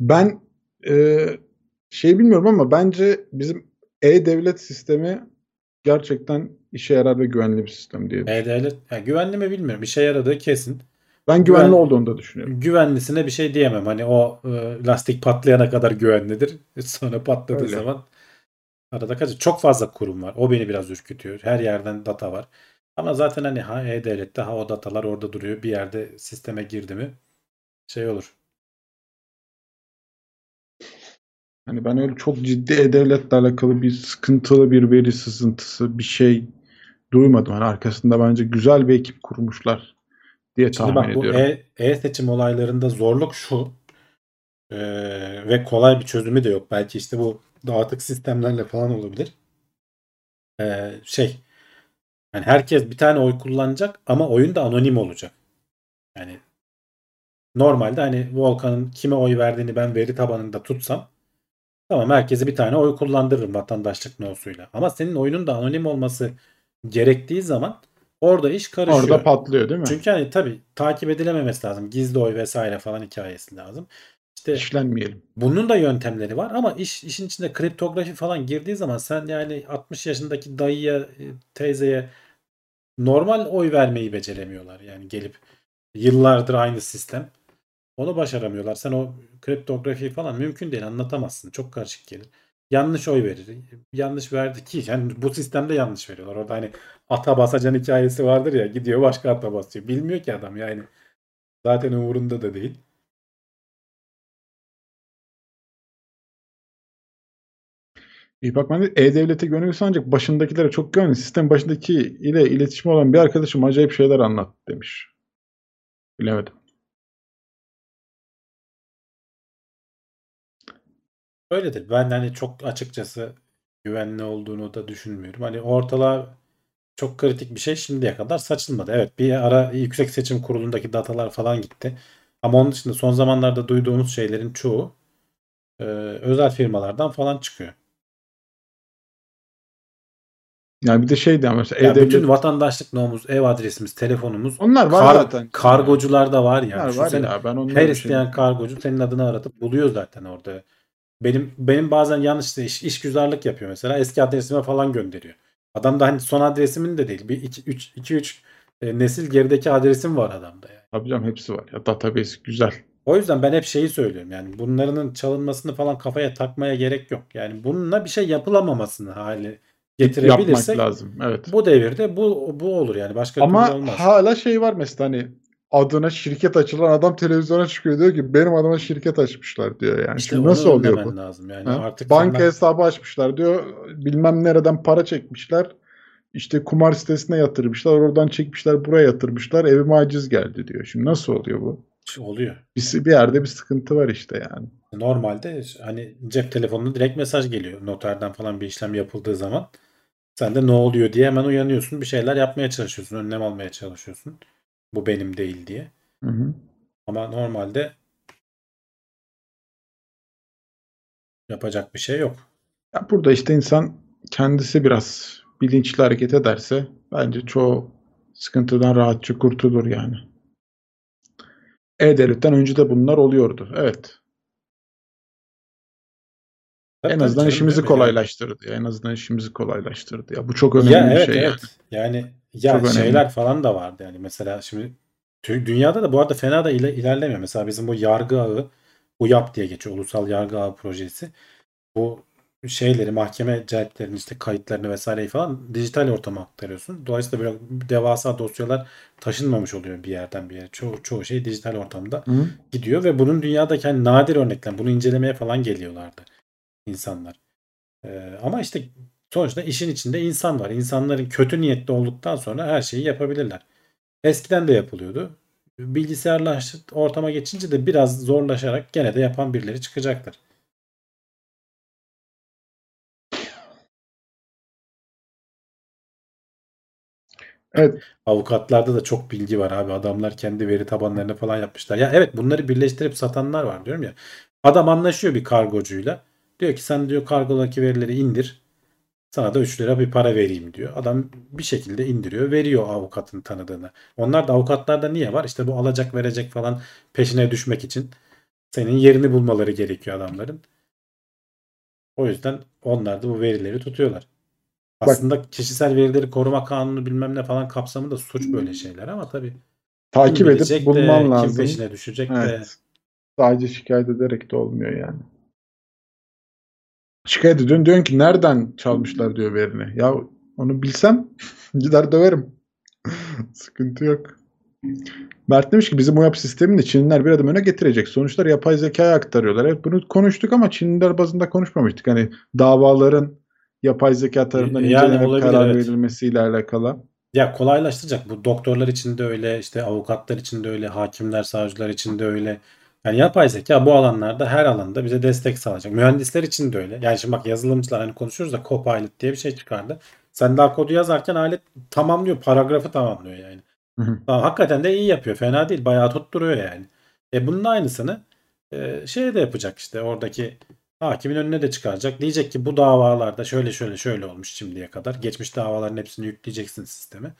Ben e, şey bilmiyorum ama bence bizim e-devlet sistemi gerçekten işe yarar ve güvenli bir sistem diye.
E-devlet yani güvenli mi bilmiyorum. İşe yaradığı kesin.
Ben güvenli
güven-
olduğunu da düşünüyorum.
Güvenlisine bir şey diyemem. Hani o e, lastik patlayana kadar güvenlidir. Sonra patladığı
Öyle.
zaman arada kaç çok fazla kurum var. O beni biraz ürkütüyor. Her yerden data var. Ama zaten hani ha e-devlette ha o datalar orada duruyor. Bir yerde sisteme girdi mi şey olur.
Hani ben öyle çok ciddi e-devletle alakalı bir sıkıntılı bir veri sızıntısı bir şey duymadım. Hani arkasında bence güzel bir ekip kurmuşlar diye
Şimdi
tahmin
bak bu
ediyorum.
e- e-seçim olaylarında zorluk şu e, ve kolay bir çözümü de yok. Belki işte bu dağıtık sistemlerle falan olabilir. E, şey yani herkes bir tane oy kullanacak ama oyun da anonim olacak. Yani normalde hani Volkan'ın kime oy verdiğini ben veri tabanında tutsam tamam herkese bir tane oy kullandırırım vatandaşlık nosuyla. Ama senin oyunun da anonim olması gerektiği zaman orada iş karışıyor.
Orada patlıyor değil mi?
Çünkü hani tabii takip edilememesi lazım. Gizli oy vesaire falan hikayesi lazım. İşte
İşlenmeyelim.
bunun da yöntemleri var ama iş işin içinde kriptografi falan girdiği zaman sen yani 60 yaşındaki dayıya, e, teyzeye normal oy vermeyi beceremiyorlar. Yani gelip yıllardır aynı sistem. Onu başaramıyorlar. Sen o kriptografi falan mümkün değil anlatamazsın. Çok karışık gelir. Yanlış oy verir. Yanlış verdi ki yani bu sistemde yanlış veriyorlar. Orada hani ata basacan hikayesi vardır ya gidiyor başka ata basıyor. Bilmiyor ki adam yani. Zaten umurunda da değil.
İyi bak ben de E-Devlet'e gönüllüsü ancak başındakilere çok güvenli. Sistem başındaki ile iletişim olan bir arkadaşım acayip şeyler anlattı demiş. Bilemedim.
Öyledir. Ben hani çok açıkçası güvenli olduğunu da düşünmüyorum. Hani ortalığa çok kritik bir şey şimdiye kadar saçılmadı. Evet bir ara Yüksek Seçim Kurulu'ndaki datalar falan gitti. Ama onun dışında son zamanlarda duyduğumuz şeylerin çoğu e, özel firmalardan falan çıkıyor.
Yani bir de şey de mesela
Ya
E-Devlet
bütün vatandaşlık nomuz, ev adresimiz, telefonumuz
onlar var
kar-
zaten.
kargocularda var ya.
Onlar var ya ben onları
Her
bir
isteyen
şey-
kargocu senin adını aratıp buluyor zaten orada. Benim benim bazen yanlış iş, işgüzarlık yapıyor mesela. Eski adresime falan gönderiyor. Adam da hani son adresimin de değil. Bir 2 3 2 3 nesil gerideki adresim var adamda yani.
Tabii canım hepsi var. Ya database güzel.
O yüzden ben hep şeyi söylüyorum. Yani bunların çalınmasını falan kafaya takmaya gerek yok. Yani bununla bir şey yapılamamasını hali
Yapmak
getirebilirsek
lazım. Evet.
bu devirde bu bu olur yani. Başka
Ama
türlü olmaz.
hala şey var mesela hani adına şirket açılan adam televizyona çıkıyor diyor ki benim adıma şirket açmışlar diyor yani.
İşte
Şimdi nasıl oluyor bu?
lazım yani.
Ha?
Artık
Banka
sen-
hesabı açmışlar diyor. Bilmem nereden para çekmişler. İşte kumar sitesine yatırmışlar. Oradan çekmişler buraya yatırmışlar. Evime aciz geldi diyor. Şimdi nasıl oluyor bu?
oluyor.
Bir, bir yerde bir sıkıntı var işte yani.
Normalde hani cep telefonuna direkt mesaj geliyor noterden falan bir işlem yapıldığı zaman. Sen de ne oluyor diye hemen uyanıyorsun. Bir şeyler yapmaya çalışıyorsun. Önlem almaya çalışıyorsun. Bu benim değil diye.
Hı hı.
Ama normalde yapacak bir şey yok.
Ya burada işte insan kendisi biraz bilinçli hareket ederse bence çoğu sıkıntıdan rahatça kurtulur yani. E-Devlet'ten önce de bunlar oluyordu. Evet.
Tabii
En azından
canım,
işimizi kolaylaştırdı. En azından işimizi kolaylaştırdı. Ya bu çok
Yani-
önemli
ya
bir
evet
şey yani.
evet. Yani ya
Çok önemli.
şeyler falan da vardı yani mesela şimdi dünyada da bu arada fena da ile- ilerlemiyor. Mesela bizim bu yargı ağı UYAP diye geçiyor. Ulusal Yargı Ağı Projesi. Bu şeyleri mahkeme celtlerini işte kayıtlarını vesaireyi falan dijital ortama aktarıyorsun. Dolayısıyla böyle devasa dosyalar taşınmamış oluyor bir yerden bir yere. Çoğu, çoğu şey dijital ortamda
Hı?
gidiyor ve bunun dünyadaki hani nadir örnekler. Bunu incelemeye falan geliyorlardı insanlar. Ee, ama işte sonuçta işin içinde insan var. İnsanların kötü niyetli olduktan sonra her şeyi yapabilirler. Eskiden de yapılıyordu. Bilgisayarla ortama geçince de biraz zorlaşarak gene de yapan birileri çıkacaktır.
Evet.
Avukatlarda da çok bilgi var abi. Adamlar kendi veri tabanlarını falan yapmışlar. Ya evet bunları birleştirip satanlar var diyorum ya. Adam anlaşıyor bir kargocuyla. Diyor ki sen diyor kargodaki verileri indir. Sana da 3 lira bir para vereyim diyor. Adam bir şekilde indiriyor. Veriyor avukatın tanıdığını. Onlar da avukatlarda niye var? İşte bu alacak verecek falan peşine düşmek için senin yerini bulmaları gerekiyor adamların. O yüzden onlar da bu verileri tutuyorlar.
Bak-
Aslında kişisel verileri koruma kanunu bilmem ne falan kapsamında suç böyle şeyler ama tabii
Takip edip
bilecek de,
bulman
kim
lazım.
peşine düşecek de.
Evet. Sadece şikayet ederek de olmuyor yani. Şikayet ediyorsun diyorsun ki nereden çalmışlar diyor verini. Ya onu bilsem gider döverim. Sıkıntı yok. Mert demiş ki bizim UYAP sistemini Çinliler bir adım öne getirecek. Sonuçlar yapay zekaya aktarıyorlar. Evet bunu konuştuk ama Çinliler bazında konuşmamıştık. Hani davaların yapay zeka tarafından
Yani
incelenip
olabilir,
karar
evet.
verilmesiyle alakalı.
Ya kolaylaştıracak. Bu doktorlar için de öyle, işte avukatlar için de öyle, hakimler, savcılar için de öyle. Yani yapay zeka bu alanlarda her alanda bize destek sağlayacak. Mühendisler için de öyle. Yani şimdi bak yazılımcılar hani konuşuyoruz da Copilot diye bir şey çıkardı. Sen daha kodu yazarken alet tamamlıyor, paragrafı tamamlıyor yani.
Hı hı.
Tamam, hakikaten de iyi yapıyor. Fena değil. Bayağı tutturuyor yani. E bunun aynısını e, şey de yapacak işte oradaki hakimin önüne de çıkaracak. Diyecek ki bu davalarda şöyle şöyle şöyle olmuş şimdiye kadar. Geçmiş davaların hepsini yükleyeceksin sisteme.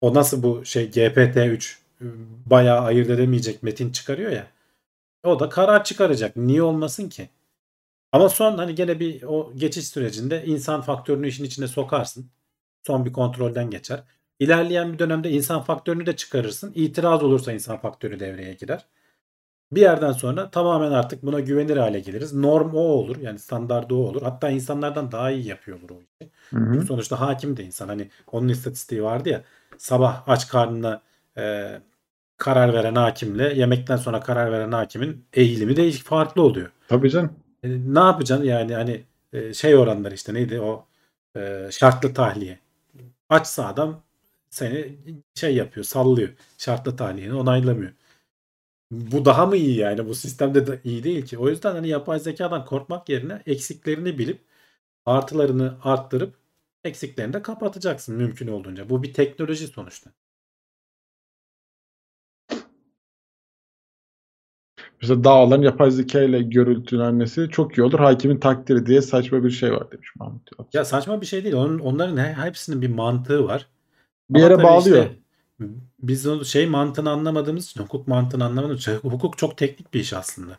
O nasıl bu şey GPT-3 e, bayağı ayırt edemeyecek metin çıkarıyor ya. O da karar çıkaracak. Niye olmasın ki? Ama son hani gene bir o geçiş sürecinde insan faktörünü işin içine sokarsın. Son bir kontrolden geçer. İlerleyen bir dönemde insan faktörünü de çıkarırsın. İtiraz olursa insan faktörü devreye girer. Bir yerden sonra tamamen artık buna güvenir hale geliriz. Norm o olur. Yani standart o olur. Hatta insanlardan daha iyi yapıyordur o işi.
Hı hı.
Sonuçta hakim de insan. Hani onun istatistiği vardı ya. Sabah aç karnına e, karar veren hakimle yemekten sonra karar veren hakimin eğilimi değişik farklı oluyor.
Tabii canım.
E, ne yapacaksın yani hani e, şey oranları işte neydi o e, şartlı tahliye. Açsa adam seni şey yapıyor sallıyor. Şartlı tahliyeni onaylamıyor. Bu daha mı iyi yani? Bu sistemde de iyi değil ki. O yüzden hani yapay zekadan korkmak yerine eksiklerini bilip artılarını arttırıp eksiklerini de kapatacaksın mümkün olduğunca. Bu bir teknoloji sonuçta.
Mesela dağların yapay zeka ile görüntülenmesi çok iyi olur. Hakimin takdiri diye saçma bir şey var demiş Mahmut Yalçın.
Ya saçma bir şey değil. Onun, onların he- hepsinin bir mantığı var.
Bir yere bağlıyor.
işte biz o şey mantığını anlamadığımız için, hukuk mantığını anlamadığımız için hukuk çok teknik bir iş aslında.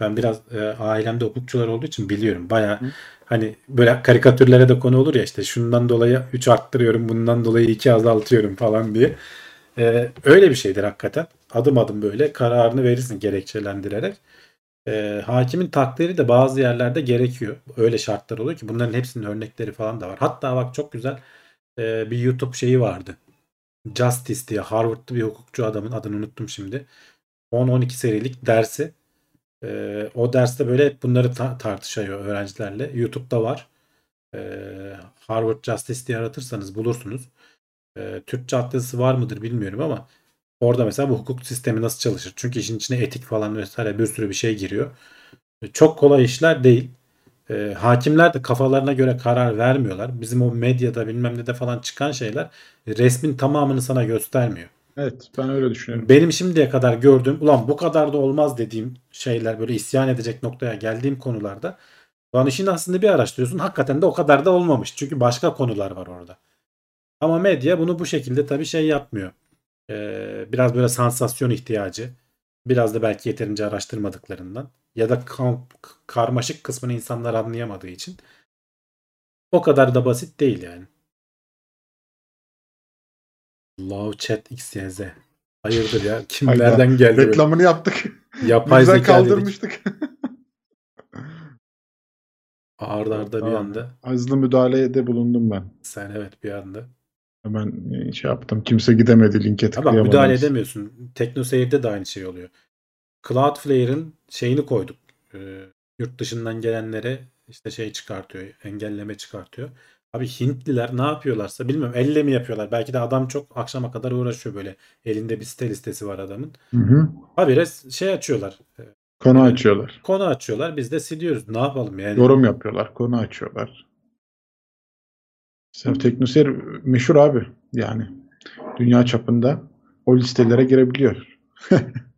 Ben biraz e, ailemde hukukçular olduğu için biliyorum. Baya hani böyle karikatürlere de konu olur ya işte şundan dolayı 3 arttırıyorum, bundan dolayı 2 azaltıyorum falan diye. E, öyle bir şeydir hakikaten. Adım adım böyle kararını verirsin gerekçelendirerek. E, hakimin takdiri de bazı yerlerde gerekiyor. Öyle şartlar oluyor ki bunların hepsinin örnekleri falan da var. Hatta bak çok güzel e, bir YouTube şeyi vardı. Justice diye Harvard'lı bir hukukçu adamın adını unuttum şimdi. 10-12 serilik dersi. Ee, o derste böyle hep bunları ta- tartışıyor öğrencilerle. YouTube'da var. Ee, Harvard Justice diye aratırsanız bulursunuz. Ee, Türkçe altyazısı var mıdır bilmiyorum ama orada mesela bu hukuk sistemi nasıl çalışır? Çünkü işin içine etik falan vesaire bir sürü bir şey giriyor. Çok kolay işler değil. e, hakimler de kafalarına göre karar vermiyorlar. Bizim o medyada bilmem ne de falan çıkan şeyler resmin tamamını sana göstermiyor.
Evet ben öyle düşünüyorum.
Benim şimdiye kadar gördüğüm ulan bu kadar da olmaz dediğim şeyler böyle isyan edecek noktaya geldiğim konularda Ulan işin aslında bir araştırıyorsun. Hakikaten de o kadar da olmamış. Çünkü başka konular var orada. Ama medya bunu bu şekilde tabii şey yapmıyor. Ee, biraz böyle sansasyon ihtiyacı. Biraz da belki yeterince araştırmadıklarından. Ya da karmaşık kısmını insanlar anlayamadığı için. O kadar da basit değil yani. Love chat XYZ. Hayırdır ya? Kimlerden geldi? böyle?
Reklamını yaptık.
Yapay
Güzel
zeka
kaldırmıştık.
Arda arda bir anda.
Hızlı müdahalede bulundum ben.
Sen evet bir anda.
Ben e, şey yaptım. Kimse gidemedi linke
Ama
tıklayamadı.
müdahale edemiyorsun. TeknoSeyir'de de aynı şey oluyor. Cloudflare'ın şeyini koyduk. Ee, yurt dışından gelenlere işte şey çıkartıyor. Engelleme çıkartıyor. Abi Hintliler ne yapıyorlarsa bilmiyorum elle mi yapıyorlar. Belki de adam çok akşama kadar uğraşıyor böyle. Elinde bir site listesi var adamın.
Hı hı.
Habire şey açıyorlar. e,
Konu açıyorlar.
Konu açıyorlar. Biz de siliyoruz. Ne yapalım yani?
Yorum yapıyorlar. Konu açıyorlar. Mesela Teknoseyir meşhur abi. Yani dünya çapında o listelere girebiliyor.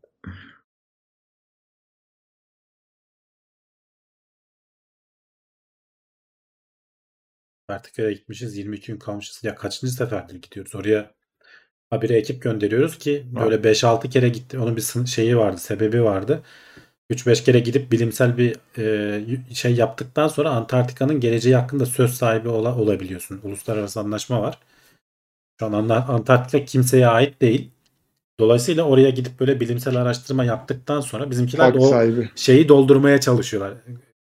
Antarktika'ya gitmişiz. 22 gün kalmışız. Ya kaçıncı seferdir gidiyoruz oraya? Habire ekip gönderiyoruz ki böyle 5-6 kere gitti. Onun bir şeyi vardı, sebebi vardı. 3-5 kere gidip bilimsel bir e, şey yaptıktan sonra Antarktika'nın geleceği hakkında söz sahibi ola- olabiliyorsun. Uluslararası anlaşma var. Şu an Antarktika kimseye ait değil. Dolayısıyla oraya gidip böyle bilimsel araştırma yaptıktan sonra bizimkiler
Hak
de o
sahibi.
şeyi doldurmaya çalışıyorlar.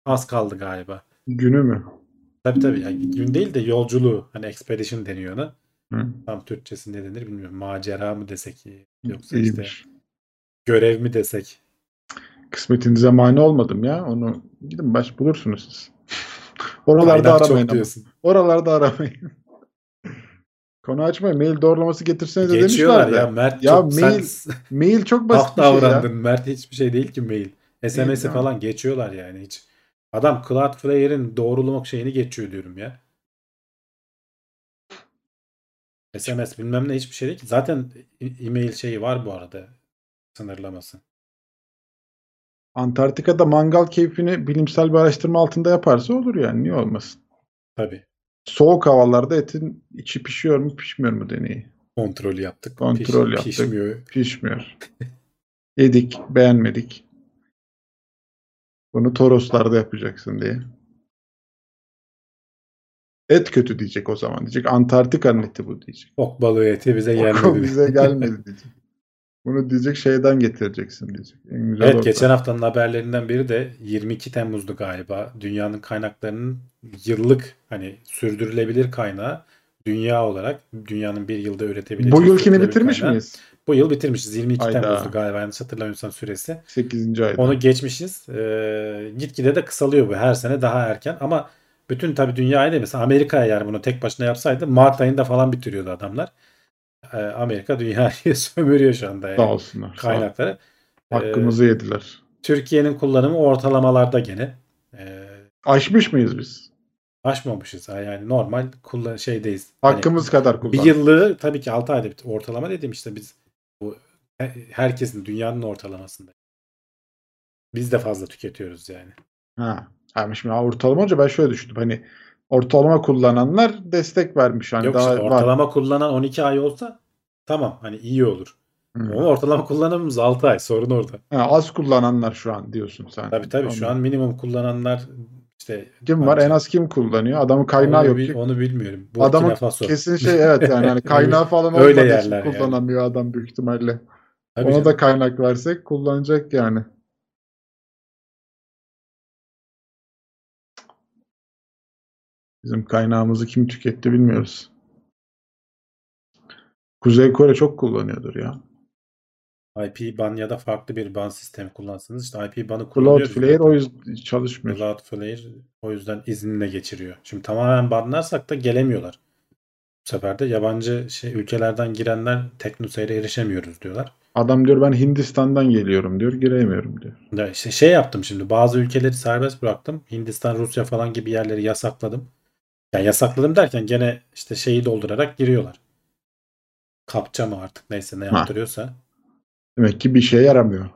Az kaldı galiba.
Günü mü?
Tabii tabii. Yani gün değil de yolculuğu. Hani expedition deniyor ona.
Hı.
Tam Türkçesi ne denir bilmiyorum. Macera mı desek yoksa işte
İyiymiş.
görev mi desek.
Kısmetinize mani olmadım ya. Onu gidin baş bulursunuz siz. Oralarda
Kaynak
aramayın ama.
diyorsun.
Oralarda aramayın. Konu açmayın. Mail doğrulaması getirseniz de demişler de.
ya Mert
Ya
çok
mail-
sen
Mail çok basit bir şey ya.
davrandın. Mert hiçbir şey değil ki mail. SMS'i falan geçiyorlar yani hiç. Adam Cloudflare'in doğrulamak şeyini geçiyor diyorum ya. SMS bilmem ne hiçbir şey değil ki. Zaten e-mail şeyi var bu arada. Sınırlaması.
Antarktika'da mangal keyfini bilimsel bir araştırma altında yaparsa olur yani. Niye olmasın?
Tabii.
Soğuk havalarda etin içi pişiyor mu pişmiyor mu deneyi.
Kontrolü yaptık.
Kontrol
Piş-
yaptık.
Pişmiyor.
Pişmiyor. Yedik, beğenmedik. Bunu Toroslarda yapacaksın diye. Et kötü diyecek o zaman. Diyecek Antarktika'nın eti bu diyecek.
Ok balığı eti bize gelmedi.
bize gelmedi diyecek. Bunu diyecek şeyden getireceksin diyecek. En güzel
Evet
orada.
geçen haftanın haberlerinden biri de 22 Temmuz'du galiba. Dünyanın kaynaklarının yıllık hani sürdürülebilir kaynağı dünya olarak dünyanın bir yılda üretebileceği
Bu yılkini
sürdürülebilir
bitirmiş
kaynağı.
miyiz?
Bu yıl bitirmişiz. 22
Hayda.
Temmuz'du galiba yanlış hatırlamıyorsam süresi.
8. ayda.
Onu geçmişiz. Ee, gitgide de kısalıyor bu. Her sene daha erken ama bütün tabii dünyaya değil mesela Amerika'ya yani bunu tek başına yapsaydı Mart ayında falan bitiriyordu adamlar. Ee, Amerika dünyayı sömürüyor şu anda yani
Sağ olsunlar. sağ
kaynakları. Ee,
Hakkımızı yediler.
Türkiye'nin kullanımı ortalamalarda gene. Ee,
Aşmış mıyız biz?
aşmamışız. Yani normal kullan şeydeyiz. Hani
Hakkımız kadar
bir
kullandık.
yıllığı tabii ki 6 ayda bitti. Ortalama dedim işte biz bu he- herkesin dünyanın ortalamasında. Biz de fazla tüketiyoruz yani.
Ha. Yani şimdi ortalama olunca ben şöyle düşündüm. Hani ortalama kullananlar destek vermiş. Hani
Yok
daha
işte
var.
ortalama kullanan 12 ay olsa tamam hani iyi olur.
Hı.
Ama ortalama kullanımımız 6 ay. Sorun orada.
Ha, az kullananlar şu an diyorsun sen.
Tabii tabii şu
Tamam.
an minimum kullananlar işte
kim var? En az kim kullanıyor? Adamın kaynağı
onu,
yok
bil-
ki.
onu bilmiyorum. Burkina
Adamın kesin şey evet yani hani kaynağı falan
Öyle
olmadığı için
yerler yani.
kullanamıyor adam büyük ihtimalle.
Tabii
Ona
canım.
da kaynak versek kullanacak yani. Bizim kaynağımızı kim tüketti bilmiyoruz. Kuzey Kore çok kullanıyordur ya.
IP ban ya da farklı bir ban sistemi kullansanız işte IP banı kullanıyoruz.
Cloudflare o yüzden çalışmıyor.
Cloudflare o yüzden izinle geçiriyor. Şimdi tamamen banlarsak da gelemiyorlar. Bu sefer de yabancı şey ülkelerden girenler teknoseyre erişemiyoruz diyorlar.
Adam diyor ben Hindistan'dan geliyorum diyor. Giremiyorum diyor.
Ya işte şey yaptım şimdi bazı ülkeleri serbest bıraktım. Hindistan, Rusya falan gibi yerleri yasakladım. Yani yasakladım derken gene işte şeyi doldurarak giriyorlar. Kapça mı artık neyse ne
Ha.
yaptırıyorsa.
Demek ki bir şey yaramıyor.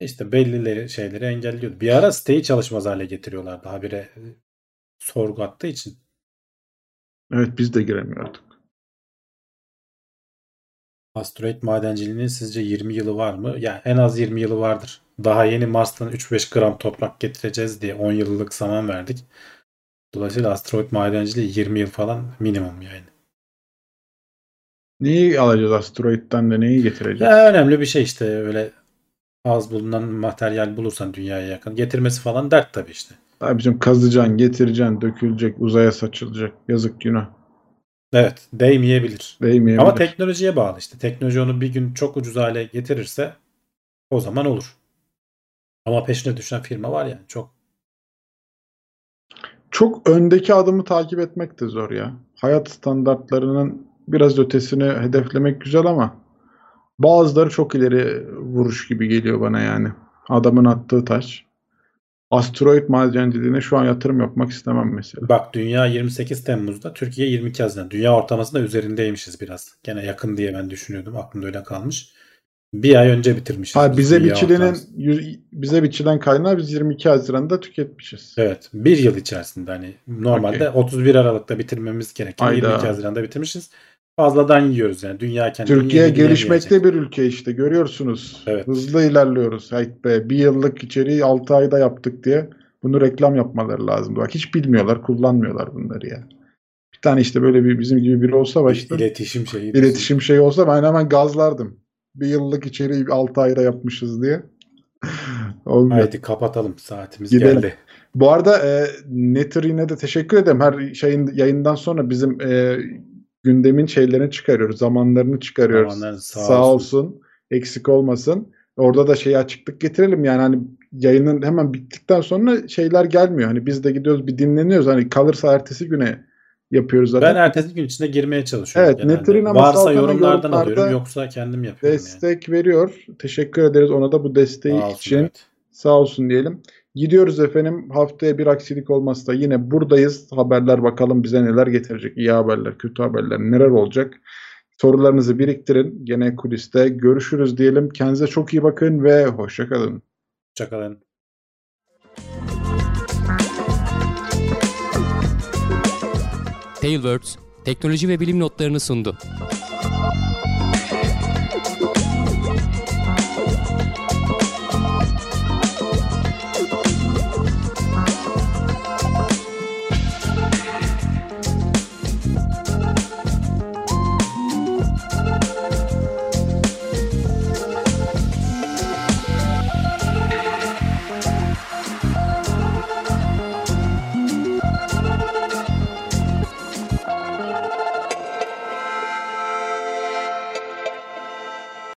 İşte bellileri şeyleri engelliyordu. Bir ara siteyi çalışmaz hale getiriyorlardı habire e, sorgu attığı için.
Evet biz de giremiyorduk.
Asteroid madenciliğinin sizce 20 yılı var mı? Ya en az 20 yılı vardır. Daha yeni Mars'tan 3-5 gram toprak getireceğiz diye 10 yıllık zaman verdik. Dolayısıyla asteroid madenciliği 20 yıl falan minimum yani.
Neyi alacağız asteroidden de neyi getireceğiz?
Ya önemli bir şey işte öyle az bulunan materyal bulursan dünyaya yakın. Getirmesi falan dert tabii işte.
Abicim kazacaksın, getireceksin, dökülecek, uzaya saçılacak. Yazık günah.
Evet değmeyebilir.
Değmeyebilir.
Ama teknolojiye bağlı işte. Teknoloji onu bir gün çok ucuz hale getirirse o zaman olur. Ama peşine düşen firma var yani çok.
Çok öndeki adımı takip etmek de zor ya. Hayat standartlarının biraz ötesini hedeflemek güzel ama bazıları çok ileri vuruş gibi geliyor bana yani. Adamın attığı taş. Asteroid madenciliğine şu an yatırım yapmak istemem mesela.
Bak dünya 28 Temmuz'da Türkiye 22 Haziran. Dünya ortalamasında üzerindeymişiz biraz. Gene yakın diye ben düşünüyordum. Aklımda öyle kalmış. Bir ay önce bitirmişiz.
Ha,
biz
bize biçilenin bize biçilen kaynağı biz 22 Haziran'da tüketmişiz.
Evet. Bir yıl içerisinde hani normalde 31 Aralık'ta bitirmemiz gereken
Hayda.
22 Haziran'da bitirmişiz. Fazladan yiyoruz yani. Dünya kendini
Türkiye gelişmekte bir ülke işte görüyorsunuz.
Evet.
Hızlı ilerliyoruz. Hayt be bir yıllık içeriği 6 ayda yaptık diye bunu reklam yapmaları lazım. Bak hiç bilmiyorlar, kullanmıyorlar bunları ya. Bir tane işte böyle bir bizim gibi biri olsa başta
İletişim şeyi.
iletişim şeyi olsa ben hemen gazlardım. Bir yıllık içeriği 6 ayda yapmışız diye. Olmuyor.
Haydi kapatalım. Saatimiz
Gidelim.
geldi.
Bu arada e, Nether'ine de teşekkür ederim. Her şeyin yayından sonra bizim e, gündemin şeylerini çıkarıyoruz. Zamanlarını çıkarıyoruz.
Zamanlarını sağ
sağ
olsun.
olsun. Eksik olmasın. Orada da şey açıklık getirelim. Yani hani yayının hemen bittikten sonra şeyler gelmiyor. Hani biz de gidiyoruz bir dinleniyoruz. Hani kalırsa ertesi güne yapıyoruz zaten.
Ben ertesi gün içinde girmeye çalışıyorum.
Evet,
genelde.
Nether'in ama
Varsa yorumlardan
yorumlarda
alıyorum yoksa kendim yapıyorum yani.
Destek veriyor. Teşekkür ederiz ona da bu desteği
Sağ olsun,
için.
evet.
Sağ olsun diyelim. Gidiyoruz efendim. Haftaya bir aksilik olmazsa yine buradayız. Haberler bakalım bize neler getirecek. İyi haberler, kötü haberler, neler olacak. Sorularınızı biriktirin. Gene kuliste görüşürüz diyelim. Kendinize çok iyi bakın ve hoşçakalın.
Hoşçakalın.
Tailwords teknoloji ve bilim notlarını sundu.